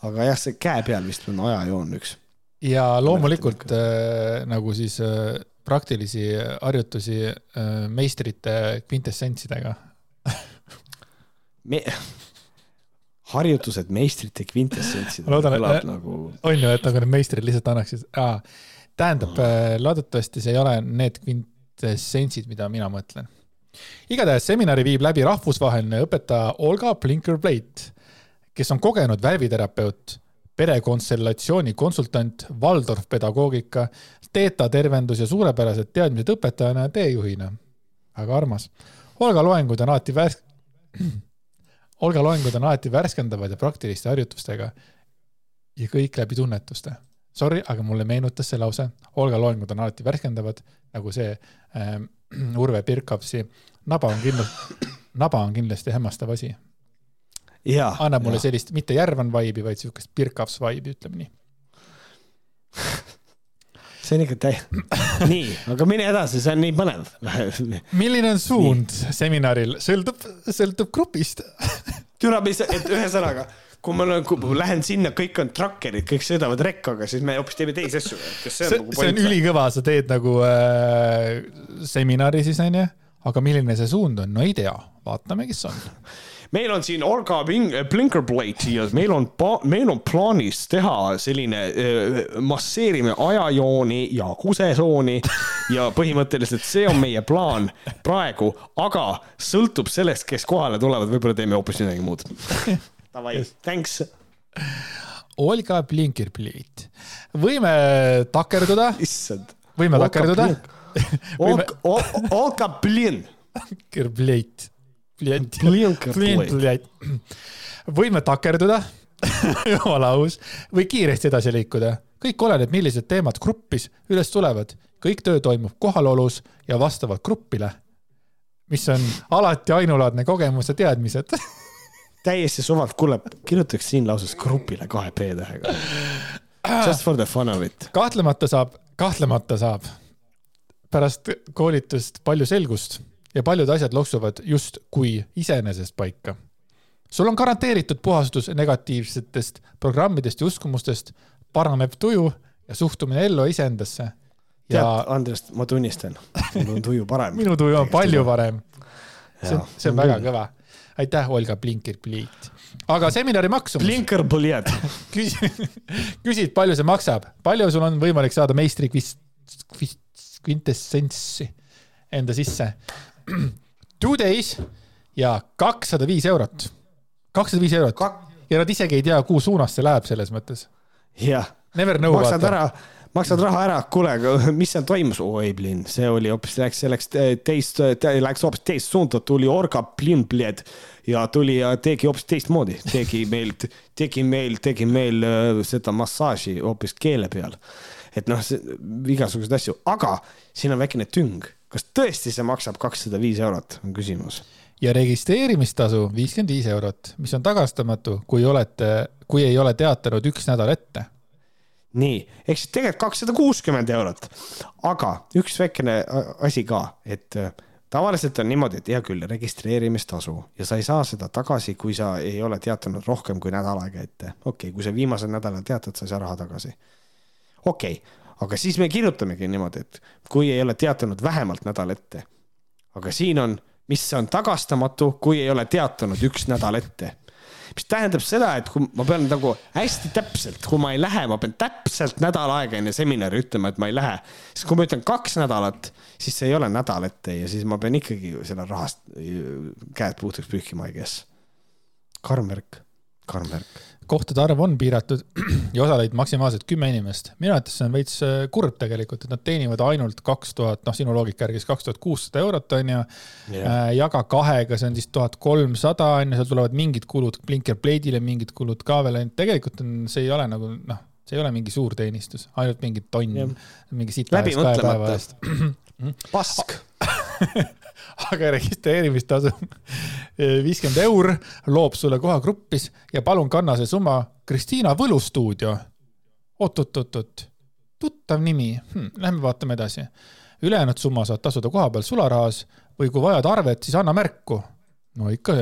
aga jah, see käe peal vist on ajajoon üks. ja loomulikult äh, nagu siis äh, praktilisi harjutusi äh, meistrite kvintessentsidega Me harjutused meistrite kvintessentsidega. loodan, et nagu... on ju, et nagu need meistrid lihtsalt annaksid, tähendab, äh, loodetavasti see ei ole need kvintessentsid, mida mina mõtlen. igatahes seminari viib läbi rahvusvaheline õpetaja Olga Blinker-Bleit, kes on kogenud värviterapeut, perekonstellatsiooni konsultant, Waldorf pedagoogika, teeta tervendus ja suurepärased teadmised õpetajana ja teejuhina. väga armas. Olga loengud on alati värs-, Olga loengud on alati värskendavad ja praktiliste harjutustega ja kõik läbi tunnetuste sorry, aga mulle meenutas see lause, Olga loengud on alati värskendavad, nagu see äh, Urve Pirkapsi naba on kindlasti, naba on kindlasti hämmastav asi. annab mulle ja. sellist mitte Järvan vibe'i, vaid siukest Pirkaps vibe'i, ütleme nii see on ikka täi-, nii, aga mine edasi, see on nii põnev. Milline on suund nii. seminaril, sõltub, sõltub grupist. Türa, mis, et ühesõnaga kui ma kui lähen sinna, kõik on trakkerid, kõik sõidavad rekkaga, siis me hoopis teeme teisi asju. see on, nagu see on ülikõva, sa teed nagu äh, seminari siis onju, aga milline see suund on, no ei tea, vaatame, kes on. meil on siin Orga Blinkerblade ja meil on, meil on plaanis teha selline äh, masseerimine ajajooni ja kusesooni ja põhimõtteliselt see on meie plaan praegu, aga sõltub sellest, kes kohale tulevad, võib-olla teeme hoopis midagi muud. Davai, thanks. Olga Blinkerblade, võime takerduda. issand. võime takerduda. Olga Blin. Blinkerblade klient. võime takerduda jumala aus, või kiiresti edasi liikuda. kõik oleneb, millised teemad gruppis üles tulevad. kõik töö toimub kohalolus ja vastavalt grupile, mis on alati ainulaadne kogemus ja teadmised täiesti suvalt, kuule, kirjutaks siin lauses grupile kahe P-tähega. Just for the fun of it. kahtlemata saab, kahtlemata saab pärast koolitust palju selgust ja paljud asjad loksuvad just kui iseenesest paika. sul on garanteeritud puhastus negatiivsetest programmidest ja uskumustest, paraneb tuju ja suhtumine ellu iseendasse. Ja... tead, Andres, ma tunnistan, mul on tuju parem minu tuju on palju parem. see on, see on väga kõva. aitäh, Olga Blinker-Pliit. aga seminari maksumus. Blinker-Pliit küsid, palju see maksab, palju sul on võimalik saada meistri kvintessentsi enda sisse Two days ja kakssada viis eurot. kakssada viis eurot Kak... ja nad isegi ei tea, kuhu suunas see läheb selles mõttes. jah. Never know. maksad vaata. ära, maksad raha ära, kuule, mis seal toimus, oi plinn, see oli hoopis, läks, see läks teist, läks hoopis teist suunda, tuli orga plinn, ja tuli ja tegi hoopis teistmoodi, tegi meil, tegi meil, tegi meil äh, seda massaaži hoopis keele peal. et noh, igasuguseid asju, aga siin on väikene tüng kas tõesti see maksab kakssada viis eurot, on küsimus. ja registreerimistasu viiskümmend viis eurot, mis on tagastamatu, kui olete, kui ei ole teatanud üks nädal ette. nii, ehk siis tegelikult kakssada kuuskümmend eurot, aga üks väikene asi ka, et äh, tavaliselt on niimoodi, et hea küll, registreerimistasu ja sa ei saa seda tagasi, kui sa ei ole teatanud rohkem kui nädal aega ette. okei okay,, kui sa viimasel nädalal teatad, sa ei saa raha tagasi. okei okay aga siis me kirjutamegi niimoodi, et kui ei ole teatanud vähemalt nädal ette. aga siin on, mis on tagastamatu, kui ei ole teatanud üks nädal ette. mis tähendab seda, et kui ma pean nagu hästi täpselt, kui ma ei lähe, ma pean täpselt nädal aega enne seminari ütlema, et ma ei lähe. siis kui ma ütlen kaks nädalat, siis see ei ole nädal ette ja siis ma pean ikkagi selle rahast käed puhtaks pühkima, I guess. karm värk, karm värk kohtade arv on piiratud ja osaleid maksimaalselt kümme inimest. minu arvates see on veits äh, kurb tegelikult, et nad teenivad ainult kaks tuhat, noh, sinu loogika järgi siis kaks tuhat kuussada eurot on ju yeah.. jaga kahega, see on siis tuhat kolmsada on ju, seal tulevad mingid kulud Blinker Blade'ile, mingid kulud ka veel, tegelikult on, see ei ole nagu noh, see ei ole mingi suur teenistus, ainult mingi tonn yeah., mingi siit. läbi mõtlemata. pask aga registreerimistasu viiskümmend eur loob sulle koha gruppis ja palun kanna see summa Kristiina Võlustuudio. oot-oot-oot-oot, tuttav nimi hm,, lähme vaatame edasi. ülejäänud summa saad tasuda kohapeal sularahas või kui vajad arvet, siis anna märku. no ikka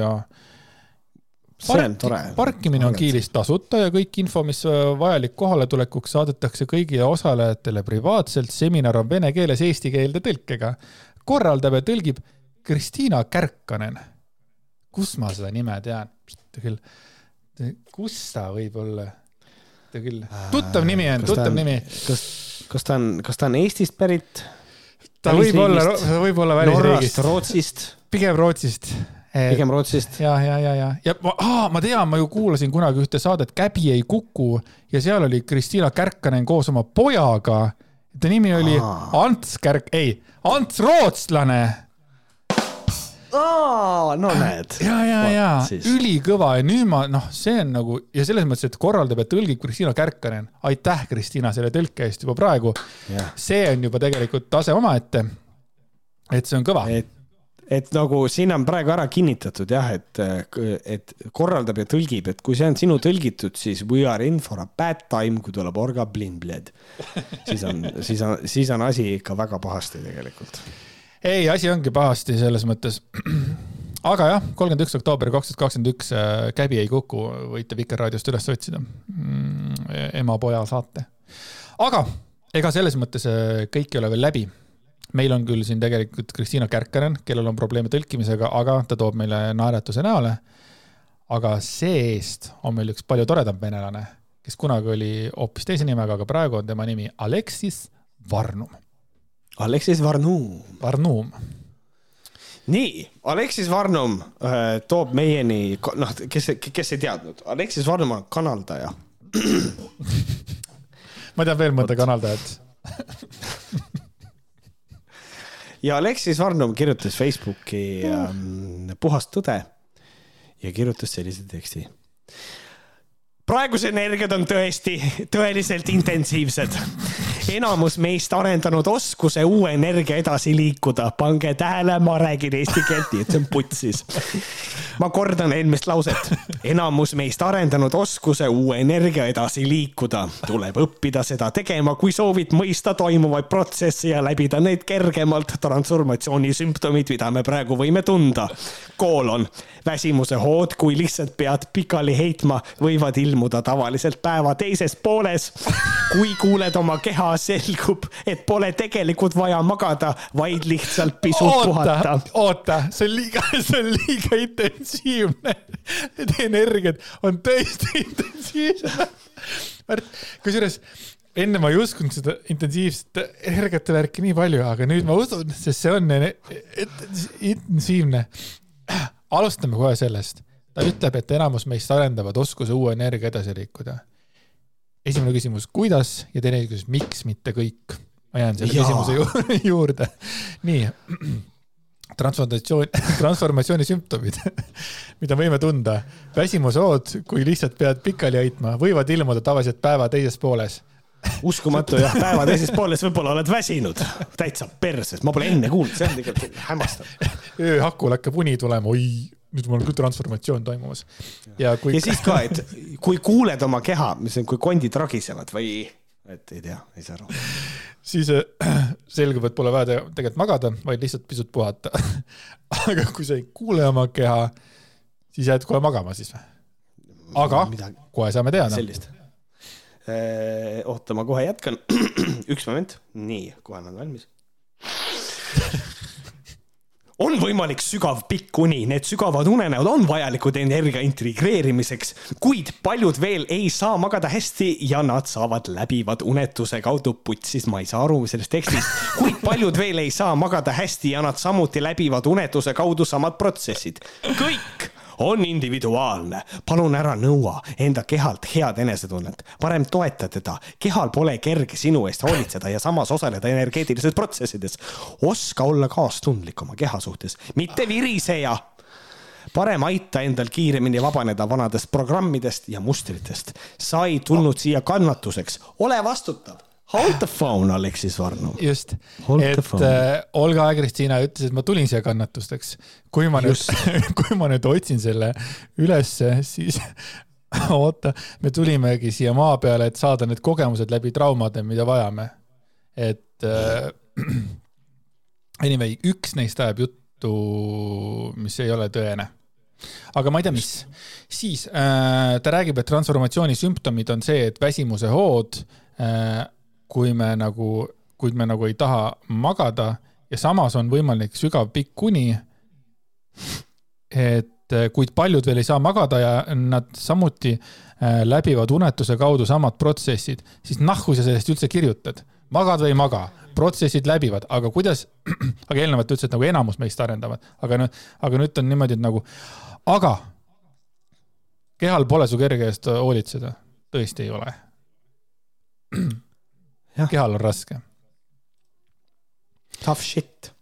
on tore. parkimine on Kiilis tasuta ja kõik info, mis äh, vajalik kohaletulekuks, saadetakse kõigile osalejatele privaatselt. seminar on vene keeles eesti keelde tõlkega. korraldab ja tõlgib Kristiina Kärkanen. kust ma seda nime tean? küll, kus ta võib olla? ta küll, tuttav nimi on, tuttav nimi. kas, kas ta on, kas ta on Eestist pärit? ta võib olla, võib olla välisriigist. Rootsist? pigem Rootsist pigem Rootsist. ja, ja, ja, ja, ja ma, aa, ma tean, ma ju kuulasin kunagi ühte saadet Käbi ei kuku ja seal oli Kristiina Kärkanen koos oma pojaga. ta nimi oli aa. Ants Kärk, ei, Ants Rootslane aa, no näed. ja, ja, ja ülikõva ja nüüd ma noh, see on nagu ja selles mõttes, et korraldab ja tõlgib Kristiina Kärkanen. aitäh, Kristiina, selle tõlke eest juba praegu. see on juba tegelikult tase omaette. et see on kõva. et, et nagu siin on praegu ära kinnitatud jah, et, et korraldab ja tõlgib, et kui see on sinu tõlgitud, siis we are in for a bad time, kui tuleb orga blin-bled. siis on, siis on, siis on asi ikka väga pahasti tegelikult ei, asi ongi pahasti selles mõttes. aga jah, kolmkümmend üks oktoober kaks tuhat kakskümmend üks, äh, Käbi ei kuku, võite Vikerraadiost üles otsida mm,. ema-poja saate. aga ega selles mõttes äh, kõik ei ole veel läbi. meil on küll siin tegelikult Kristiina Kärkanen, kellel on probleeme tõlkimisega, aga ta toob meile naeratuse näole. aga see-eest on meil üks palju toredam venelane, kes kunagi oli hoopis teise nimega, aga praegu on tema nimi Aleksis Varnum. Aleksis Varnum. Varnum. Nii, Aleksis Varnum äh, toob meieni, noh, kes, kes ei teadnud, Aleksis Varnum on kanaldaja. Ma tean veel mõnda kanaldajat. Ja Aleksis Varnum kirjutas Facebooki ähm, puhast tõde ja kirjutas sellise teksti. Praegused energiad on tõesti tõeliselt intensiivsed. Enamus meist arendanud oskuse uue energia edasi liikuda. pange tähele, ma räägin eesti keelt, nii et see on putsis. ma kordan eelmist lauset. enamus meist arendanud oskuse uue energia edasi liikuda. tuleb õppida seda tegema, kui soovid mõista toimuvaid protsesse ja läbida neid kergemalt. transformatsiooni sümptomid, mida me praegu võime tunda. koolon, väsimuse hood, kui lihtsalt pead pikali heitma, võivad ilmuda tavaliselt päeva teises pooles. kui kuuled oma keha, selgub, et pole tegelikult vaja magada, vaid lihtsalt pisut oota, puhata. oota, see on liiga, see on liiga intensiivne. Need energiad on tõesti intensiivsed. kusjuures enne ma ei uskunud seda intensiivset energiate värki nii palju, aga nüüd ma usun, sest see on intensiivne. alustame kohe sellest ta ütleb, et enamus meist arendavad oskuse uue energia edasi liikuda. Esimene küsimus, kuidas ja teine küsimus, miks mitte kõik? ma jään selle Jaa. küsimuse ju juurde. nii, transformatsioon, transformatsiooni sümptomid, mida võime tunda. väsimushood, kui lihtsalt pead pikali hoidma, võivad ilmuda tavaliselt päeva teises pooles uskumatu jah, päeva teises pooles võib-olla oled väsinud, täitsa perses, ma pole enne kuulnud, see on tegelikult hämmastav. ööhakul hakkab uni tulema, oi nüüd mul on küll transformatsioon toimumas. ja kui. ja siis ka, et kui kuuled oma keha, mis on, kui kondid ragisevad või, et ei tea, ei saa aru. siis äh, selgub, et pole vaja tegelikult magada, vaid lihtsalt pisut puhata aga kui sa ei kuule oma keha, siis jääd kohe magama siis või? aga Midagi... kohe saame teada. sellist eh,. oota, ma kohe jätkan. üks moment, nii, kohe olen valmis on võimalik sügav pikk uni, need sügavad unenäod on vajalikud energia integreerimiseks, kuid paljud veel ei saa magada hästi ja nad saavad läbivad unetuse kaudu. Putsis, ma ei saa aru sellest tekstist, kuid paljud veel ei saa magada hästi ja nad samuti läbivad unetuse kaudu samad protsessid. kõik on individuaalne. palun ära nõua enda kehalt head enesetunnet, parem toeta teda. kehal pole kerge sinu eest hoolitseda ja samas osaleda energeetilistes protsessides. oska olla kaastundlik oma keha suhtes, mitte viriseja parem aita endal kiiremini vabaneda vanadest programmidest ja mustritest. sa ei tulnud siia kannatuseks, ole vastutav Hold the phone, Aleksis Varno. just, et äh, Olga Agristina ütles, et ma tulin siia kannatusteks. kui ma nüüd, kui ma nüüd otsin selle ülesse, siis oota, me tulimegi siia maa peale, et saada need kogemused läbi traumade, mida vajame. et äh, anyway, üks neist ajab juttu, mis ei ole tõene aga ma ei tea, mis. siis äh, ta räägib, et transformatsiooni sümptomid on see, et väsimuse hood äh, kui me nagu, kuid me nagu ei taha magada ja samas on võimalik sügav pikk uni. et eh, kuid paljud veel ei saa magada ja nad samuti eh, läbivad unetuse kaudu samad protsessid, siis nahku sa sellest üldse kirjutad, magad või ei maga, protsessid läbivad, aga kuidas, aga eelnevalt ütlesid, et nagu enamus meist arendavad, aga nüüd, aga nüüd on niimoodi, et nagu, aga kehal pole su kerge eest hoolitseda, tõesti ei ole kehal on raske. Tough shit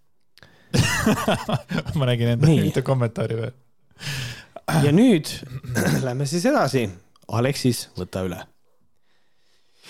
ma nägin enda ühte kommentaari veel. ja nüüd lähme siis edasi. Aleksis, võta üle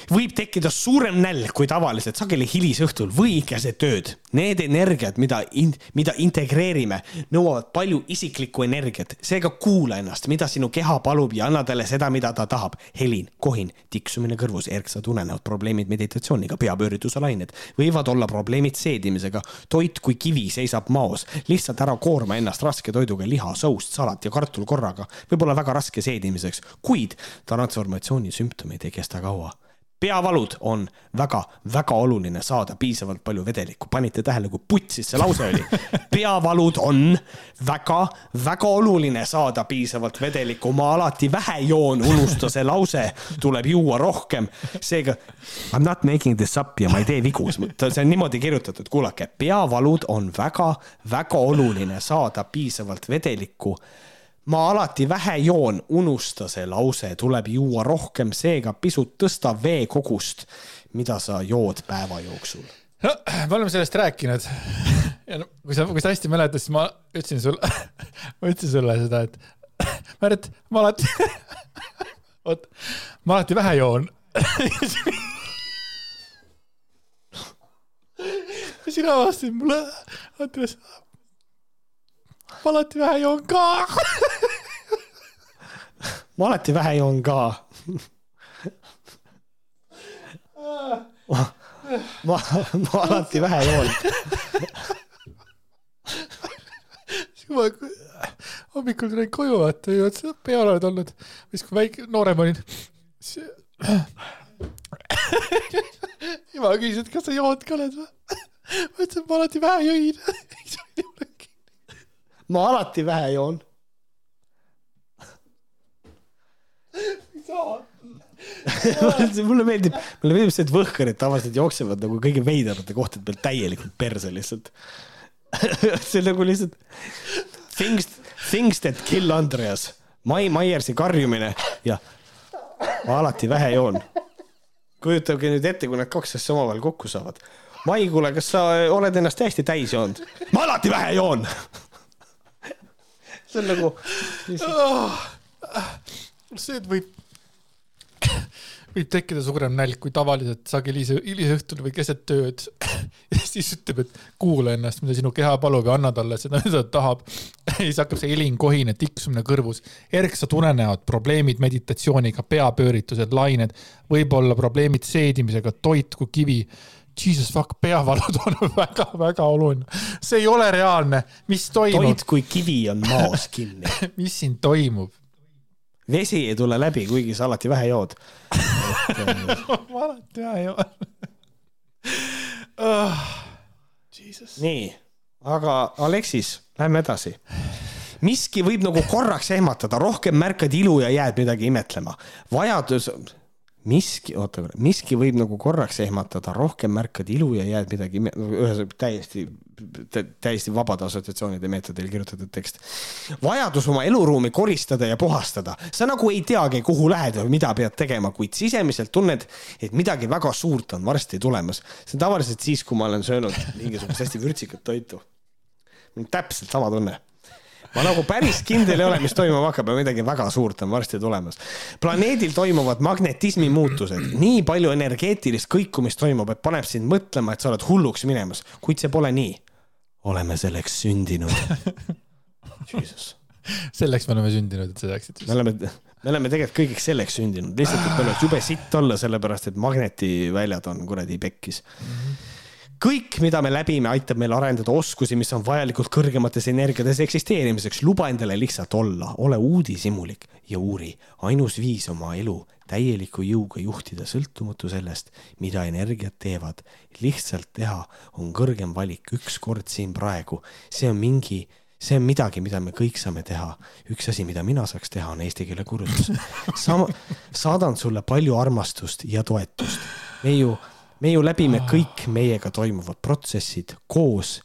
võib tekkida suurem nälg kui tavaliselt, sageli hilisõhtul või keset ööd. Need energiat, mida in,, mida integreerime, nõuavad palju isiklikku energiat, seega kuula ennast, mida sinu keha palub ja anna talle seda, mida ta tahab. helin, kohin, tiksumine kõrvus, erksad unenäod, probleemid meditatsiooniga, peapöörituse lained, võivad olla probleemid seedimisega, toit kui kivi seisab maos, lihtsalt ära koorma ennast raske toiduga, liha, soust, salat ja kartul korraga, võib olla väga raske seedimiseks, kuid transformatsiooni sümptomid ei kesta kaua peavalud on väga-väga oluline saada piisavalt palju vedelikku. panite tähele, kui putsis see lause oli? peavalud on väga-väga oluline saada piisavalt vedelikku. ma alati vähe joon, unusta see lause, tuleb juua rohkem. seega I m not making this up ja ma ei tee vigu, see on niimoodi kirjutatud, kuulake, peavalud on väga-väga oluline saada piisavalt vedelikku ma alati vähe joon, unusta see lause, tuleb juua rohkem, seega pisut tõsta veekogust, mida sa jood päeva jooksul. no me oleme sellest rääkinud. ja no kui sa, kui sa hästi mäletad, siis ma ütlesin sulle, ma ütlesin sulle seda, et Märt, ma alati, oot, ma alati vähe joon. sina vastasid mulle, Andres ma alati vähe joon ka. Ma alati vähe joon ka. Ma, ma, ma alati vähe joon. Ma hommikul tulin koju, vaata, ei olnud peal oled olnud, siis kui väike, noorem olin, siis ema küsis, et kas sa jood ka oled või? ma ütlesin, et ma alati vähe jõin ma alati vähe joon. mulle meeldib, mulle meeldib see, et võhkarid tavaliselt jooksevad nagu kõige veidramate kohtade peal täielikult perse lihtsalt see nagu lihtsalt things, things that kill Andreas. Mai Maiersi karjumine ja ma alati vähe joon. kujutage nüüd ette, kui need kaks asja omavahel kokku saavad. Mai, kuule, kas sa oled ennast täiesti täis joonud? ma alati vähe joon see on nagu see, et võib, võib tekkida suurem nälg kui tavaliselt sageli hilise, hilisõhtul või keset tööd. ja siis ütleb, et kuula ennast, mida sinu keha palub ja anna talle seda, mida ta tahab. ja siis hakkab see helinkohine tiksumine kõrvus, erksad unenäod, probleemid meditatsiooniga, peapööritused, lained, võib-olla probleemid seedimisega, toit kui kivi Jesus fuck, peavalud on väga-väga oluline. see ei ole reaalne, mis toimub? toit kui kivi on maos kinni mis siin toimub? vesi ei tule läbi, kuigi sa alati vähe jood ma alati vähe joon oh,. nii, aga Aleksis, lähme edasi miski võib nagu korraks ehmatada, rohkem märkad ilu ja jääd midagi imetlema. vajadus, miski, oota korra, miski võib nagu korraks ehmatada, rohkem märkad ilu ja jääd midagi, ühesõnaga täiesti, täiesti vabade assotsiatsioonide meetodil kirjutatud tekst. vajadus oma eluruumi koristada ja puhastada, sa nagu ei teagi, kuhu lähed või mida pead tegema, kuid sisemiselt tunned, et midagi väga suurt on varsti tulemas. see on tavaliselt siis, kui ma olen söönud mingisugust hästi vürtsikat toitu. täpselt sama tunne ma nagu päris kindel ei ole, mis toimuma hakkab ja midagi väga suurt on varsti tulemas. planeedil toimuvad magnetismi muutused, nii palju energeetilist kõikumist toimub, et paneb sind mõtlema, et sa oled hulluks minemas, kuid see pole nii. oleme selleks sündinud. selleks me oleme sündinud, et sa teaksid. me oleme, me oleme tegelikult kõigeks selleks sündinud, lihtsalt, et meil oleks jube sitt olla, sellepärast et magnetiväljad on kuradi pekkis mm. -hmm kõik, mida me läbime, aitab meil arendada oskusi, mis on vajalikud kõrgemates energiades eksisteerimiseks. luba endale lihtsalt olla, ole uudishimulik ja uuri. ainus viis oma elu täieliku jõuga juhtida, sõltumatu sellest, mida energiat teevad, lihtsalt teha, on kõrgem valik ükskord siin praegu. see on mingi see on midagi, mida me kõik saame teha. üks asi, mida mina saaks teha, on eesti keele kursus. sama, saadan sulle palju armastust ja toetust. me ju me ju läbime kõik meiega toimuvad protsessid koos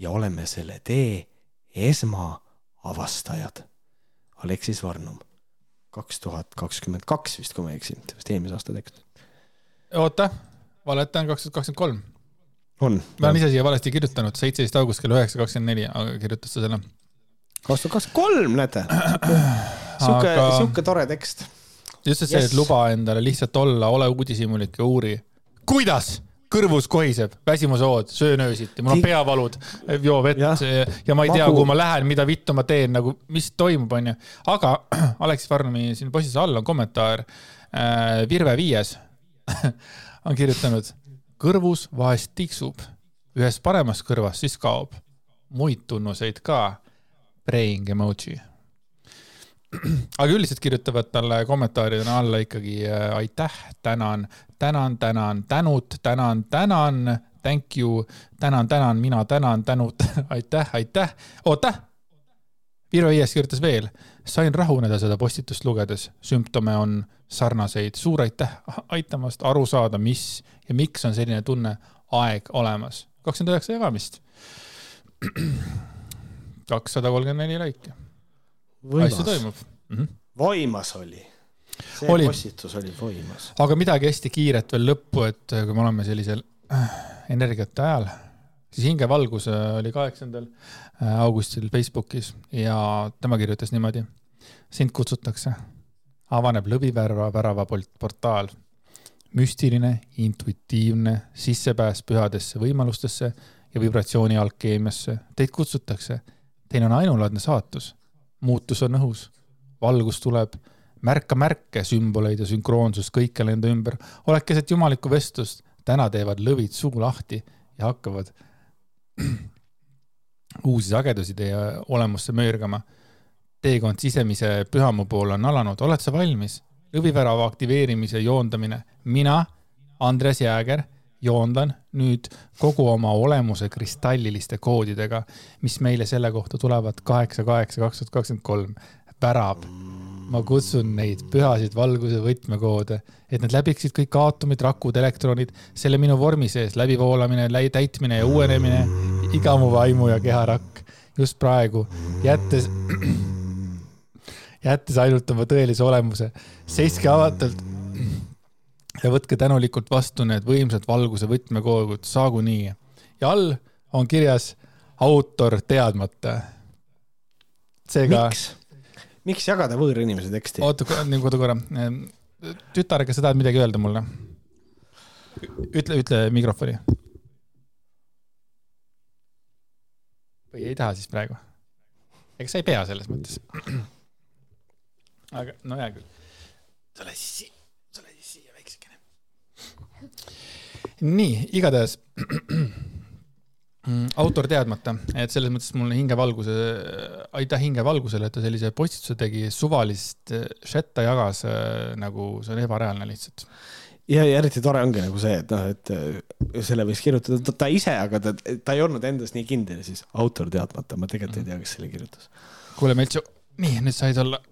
ja oleme selle tee esmaavastajad. Aleksis Varnum, kaks tuhat kakskümmend kaks vist, kui ma ei eksi, vist eelmise aasta tekst. oota, valetan, kaks tuhat kakskümmend kolm. on. ma olen ise siia valesti kirjutanud, seitseteist august kell üheksa kakskümmend neli, aga kirjutas ta selle. kaks tuhat kakskümmend kolm, näete. sihuke aga..., sihuke tore tekst. just see yes., et luba endale lihtsalt olla, ole uudishimulik ja uuri kuidas? kõrvus kohiseb, väsimushood, söön öösiti, mul on peavalud, joo vett ja, ja ma ei tea, kuhu ma lähen, mida vittu ma teen, nagu mis toimub, onju. aga Aleksis Varnumi siin postise all on kommentaar äh,. Virve viies on kirjutanud, kõrvus vahest tiksub, ühest paremast kõrvast siis kaob. muid tunnuseid ka. Praying emoji aga üldiselt kirjutavad talle kommentaaridena alla ikkagi äh, aitäh, tänan, tänan, tänan, tänud, tänan, tänan, thank you, tänan, tänan, mina tänan, tänud, aitäh, aitäh, oota. Virve IS kirjutas veel, sain rahuneda seda postitust lugedes, sümptome on sarnaseid, suur aitäh aitamast aru saada, mis ja miks on selline tunne aeg olemas. kakskümmend üheksa jagamist. kakssada kolmkümmend neli laiki. asju toimub mm. -hmm. võimas oli. See Oli. postitus oli võimas. aga midagi hästi kiiret veel lõppu, et kui me oleme sellisel äh, energiate ajal, siis hingevalgus äh, oli kaheksandal äh, augustil Facebookis ja tema kirjutas niimoodi. sind kutsutakse, avaneb lõvivärva värava portaal. müstiline, intuitiivne sissepääs pühadesse võimalustesse ja vibratsiooni alkeemiasse. Teid kutsutakse. Teil on ainulaadne saatus. muutus on õhus, valgus tuleb märka märke, sümboleid ja sünkroonsust kõikjal enda ümber. oled keset jumalikku vestlust, täna teevad lõvid suu lahti ja hakkavad uusi sagedusi teie olemusse möörgama. teekond sisemise pühamu poole on alanud, oled sa valmis? lõvivärava aktiveerimise joondamine. mina, Andres Jääger, joondan nüüd kogu oma olemuse kristalliliste koodidega, mis meile selle kohta tulevad kaheksa, kaheksa, kaks tuhat kakskümmend kolm. värav ma kutsun neid pühasid valguse võtmekoode, et need läbiksid kõik aatomid, rakud, elektronid, selle minu vormi sees läbivoolamine, täitmine ja uuenemine, iga mu vaimu ja keharakk just praegu, jättes, jättes ainult oma tõelise olemuse. seiske avatult ja võtke tänulikult vastu need võimsad valguse võtmekoogud, saagu nii. ja all on kirjas autor teadmata. seega miks? Miks jagada võõra inimese teksti? oota, oota korra. tütar, kas sa tahad midagi öelda mulle? ütle, ütle mikrofoni. või ei taha siis praegu? ega sa ei pea selles mõttes. aga no hea küll. tule siis siia, tule siis siia väiksekene. nii, igatahes autor teadmata, et selles mõttes mulle hingevalguse, aitäh hingevalgusele, et ta sellise postituse tegi, suvalist chat'e ta jagas nagu see on ebareaalne lihtsalt. ja, ja eriti tore ongi nagu see, et noh, et selle võiks kirjutada ta, ta ise, aga ta, ta ei olnud endas nii kindel, siis autor teadmata, ma tegelikult ei tea, kes selle kirjutas. kuule, Meltsu, nii nüüd said olla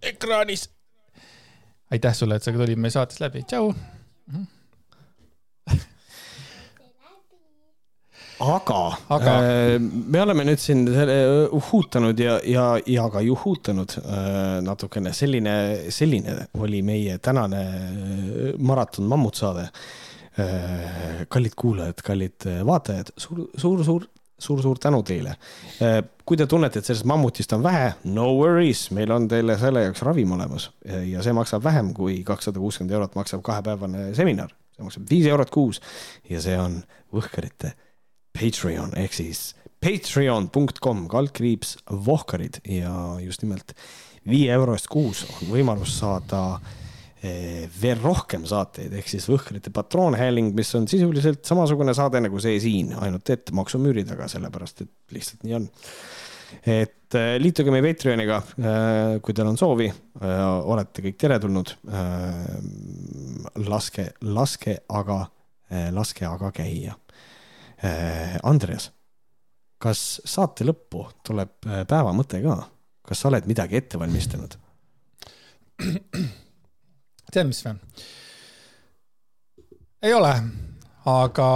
ekraanis. aitäh sulle, et sa tulid meie saates läbi, tšau mm. -hmm. Aga, aga. Äh, me oleme nüüd siin uhuutanud ja, ja, ja ka juhutanud äh, natukene. selline, selline oli meie tänane äh, maraton mammutsaade. kallid kuulajad, kallid vaatajad, suur, suur, suur suur-suur tänu teile. kui te tunnete, et sellest mammutist on vähe, no worries, meil on teile selle jaoks ravim olemas ja see maksab vähem kui kakssada kuuskümmend eurot maksab kahepäevane seminar. see maksab viis eurot kuus ja see on Võhkarite Patreon ehk siis patreon.com kaldkriips Vohkarid ja just nimelt viie euro eest kuus on võimalus saada eh, veel rohkem saateid ehk siis Võhkrite patroonhääling, mis on sisuliselt samasugune saade nagu see siin, ainult et maksumüüri taga, sellepärast et lihtsalt nii on. et eh, liituge meie Patreoniga, eh, kui teil on soovi, olete kõik teretulnud. laske, laske aga, laske aga käia Andreas, kas saate lõppu tuleb äh, päeva mõte ka, kas sa oled midagi ette valmistanud? tead, mis või? ei ole, aga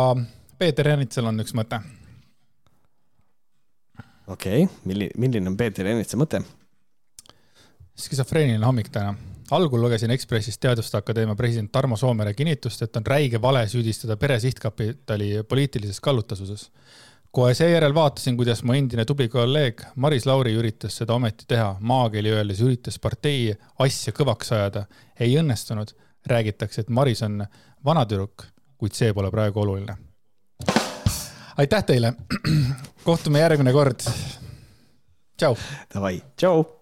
Peeter Ernitsal on üks mõte. okei okay., milline, milline on Peeter Ernitsa mõte? skisofreeniline hommik täna algul lugesin Ekspressis Teaduste Akadeemia president Tarmo Soomere kinnitust, et on räige vale süüdistada Pere Sihtkapitali poliitilises kallutasuses. kohe seejärel vaatasin, kuidas mu endine tubli kolleeg Maris Lauri üritas seda ometi teha, maakeeli öeldes üritas partei asja kõvaks ajada. ei õnnestunud, räägitakse, et Maris on vanatüdruk, kuid see pole praegu oluline. aitäh teile, kohtume järgmine kord. tšau. Davai, tšau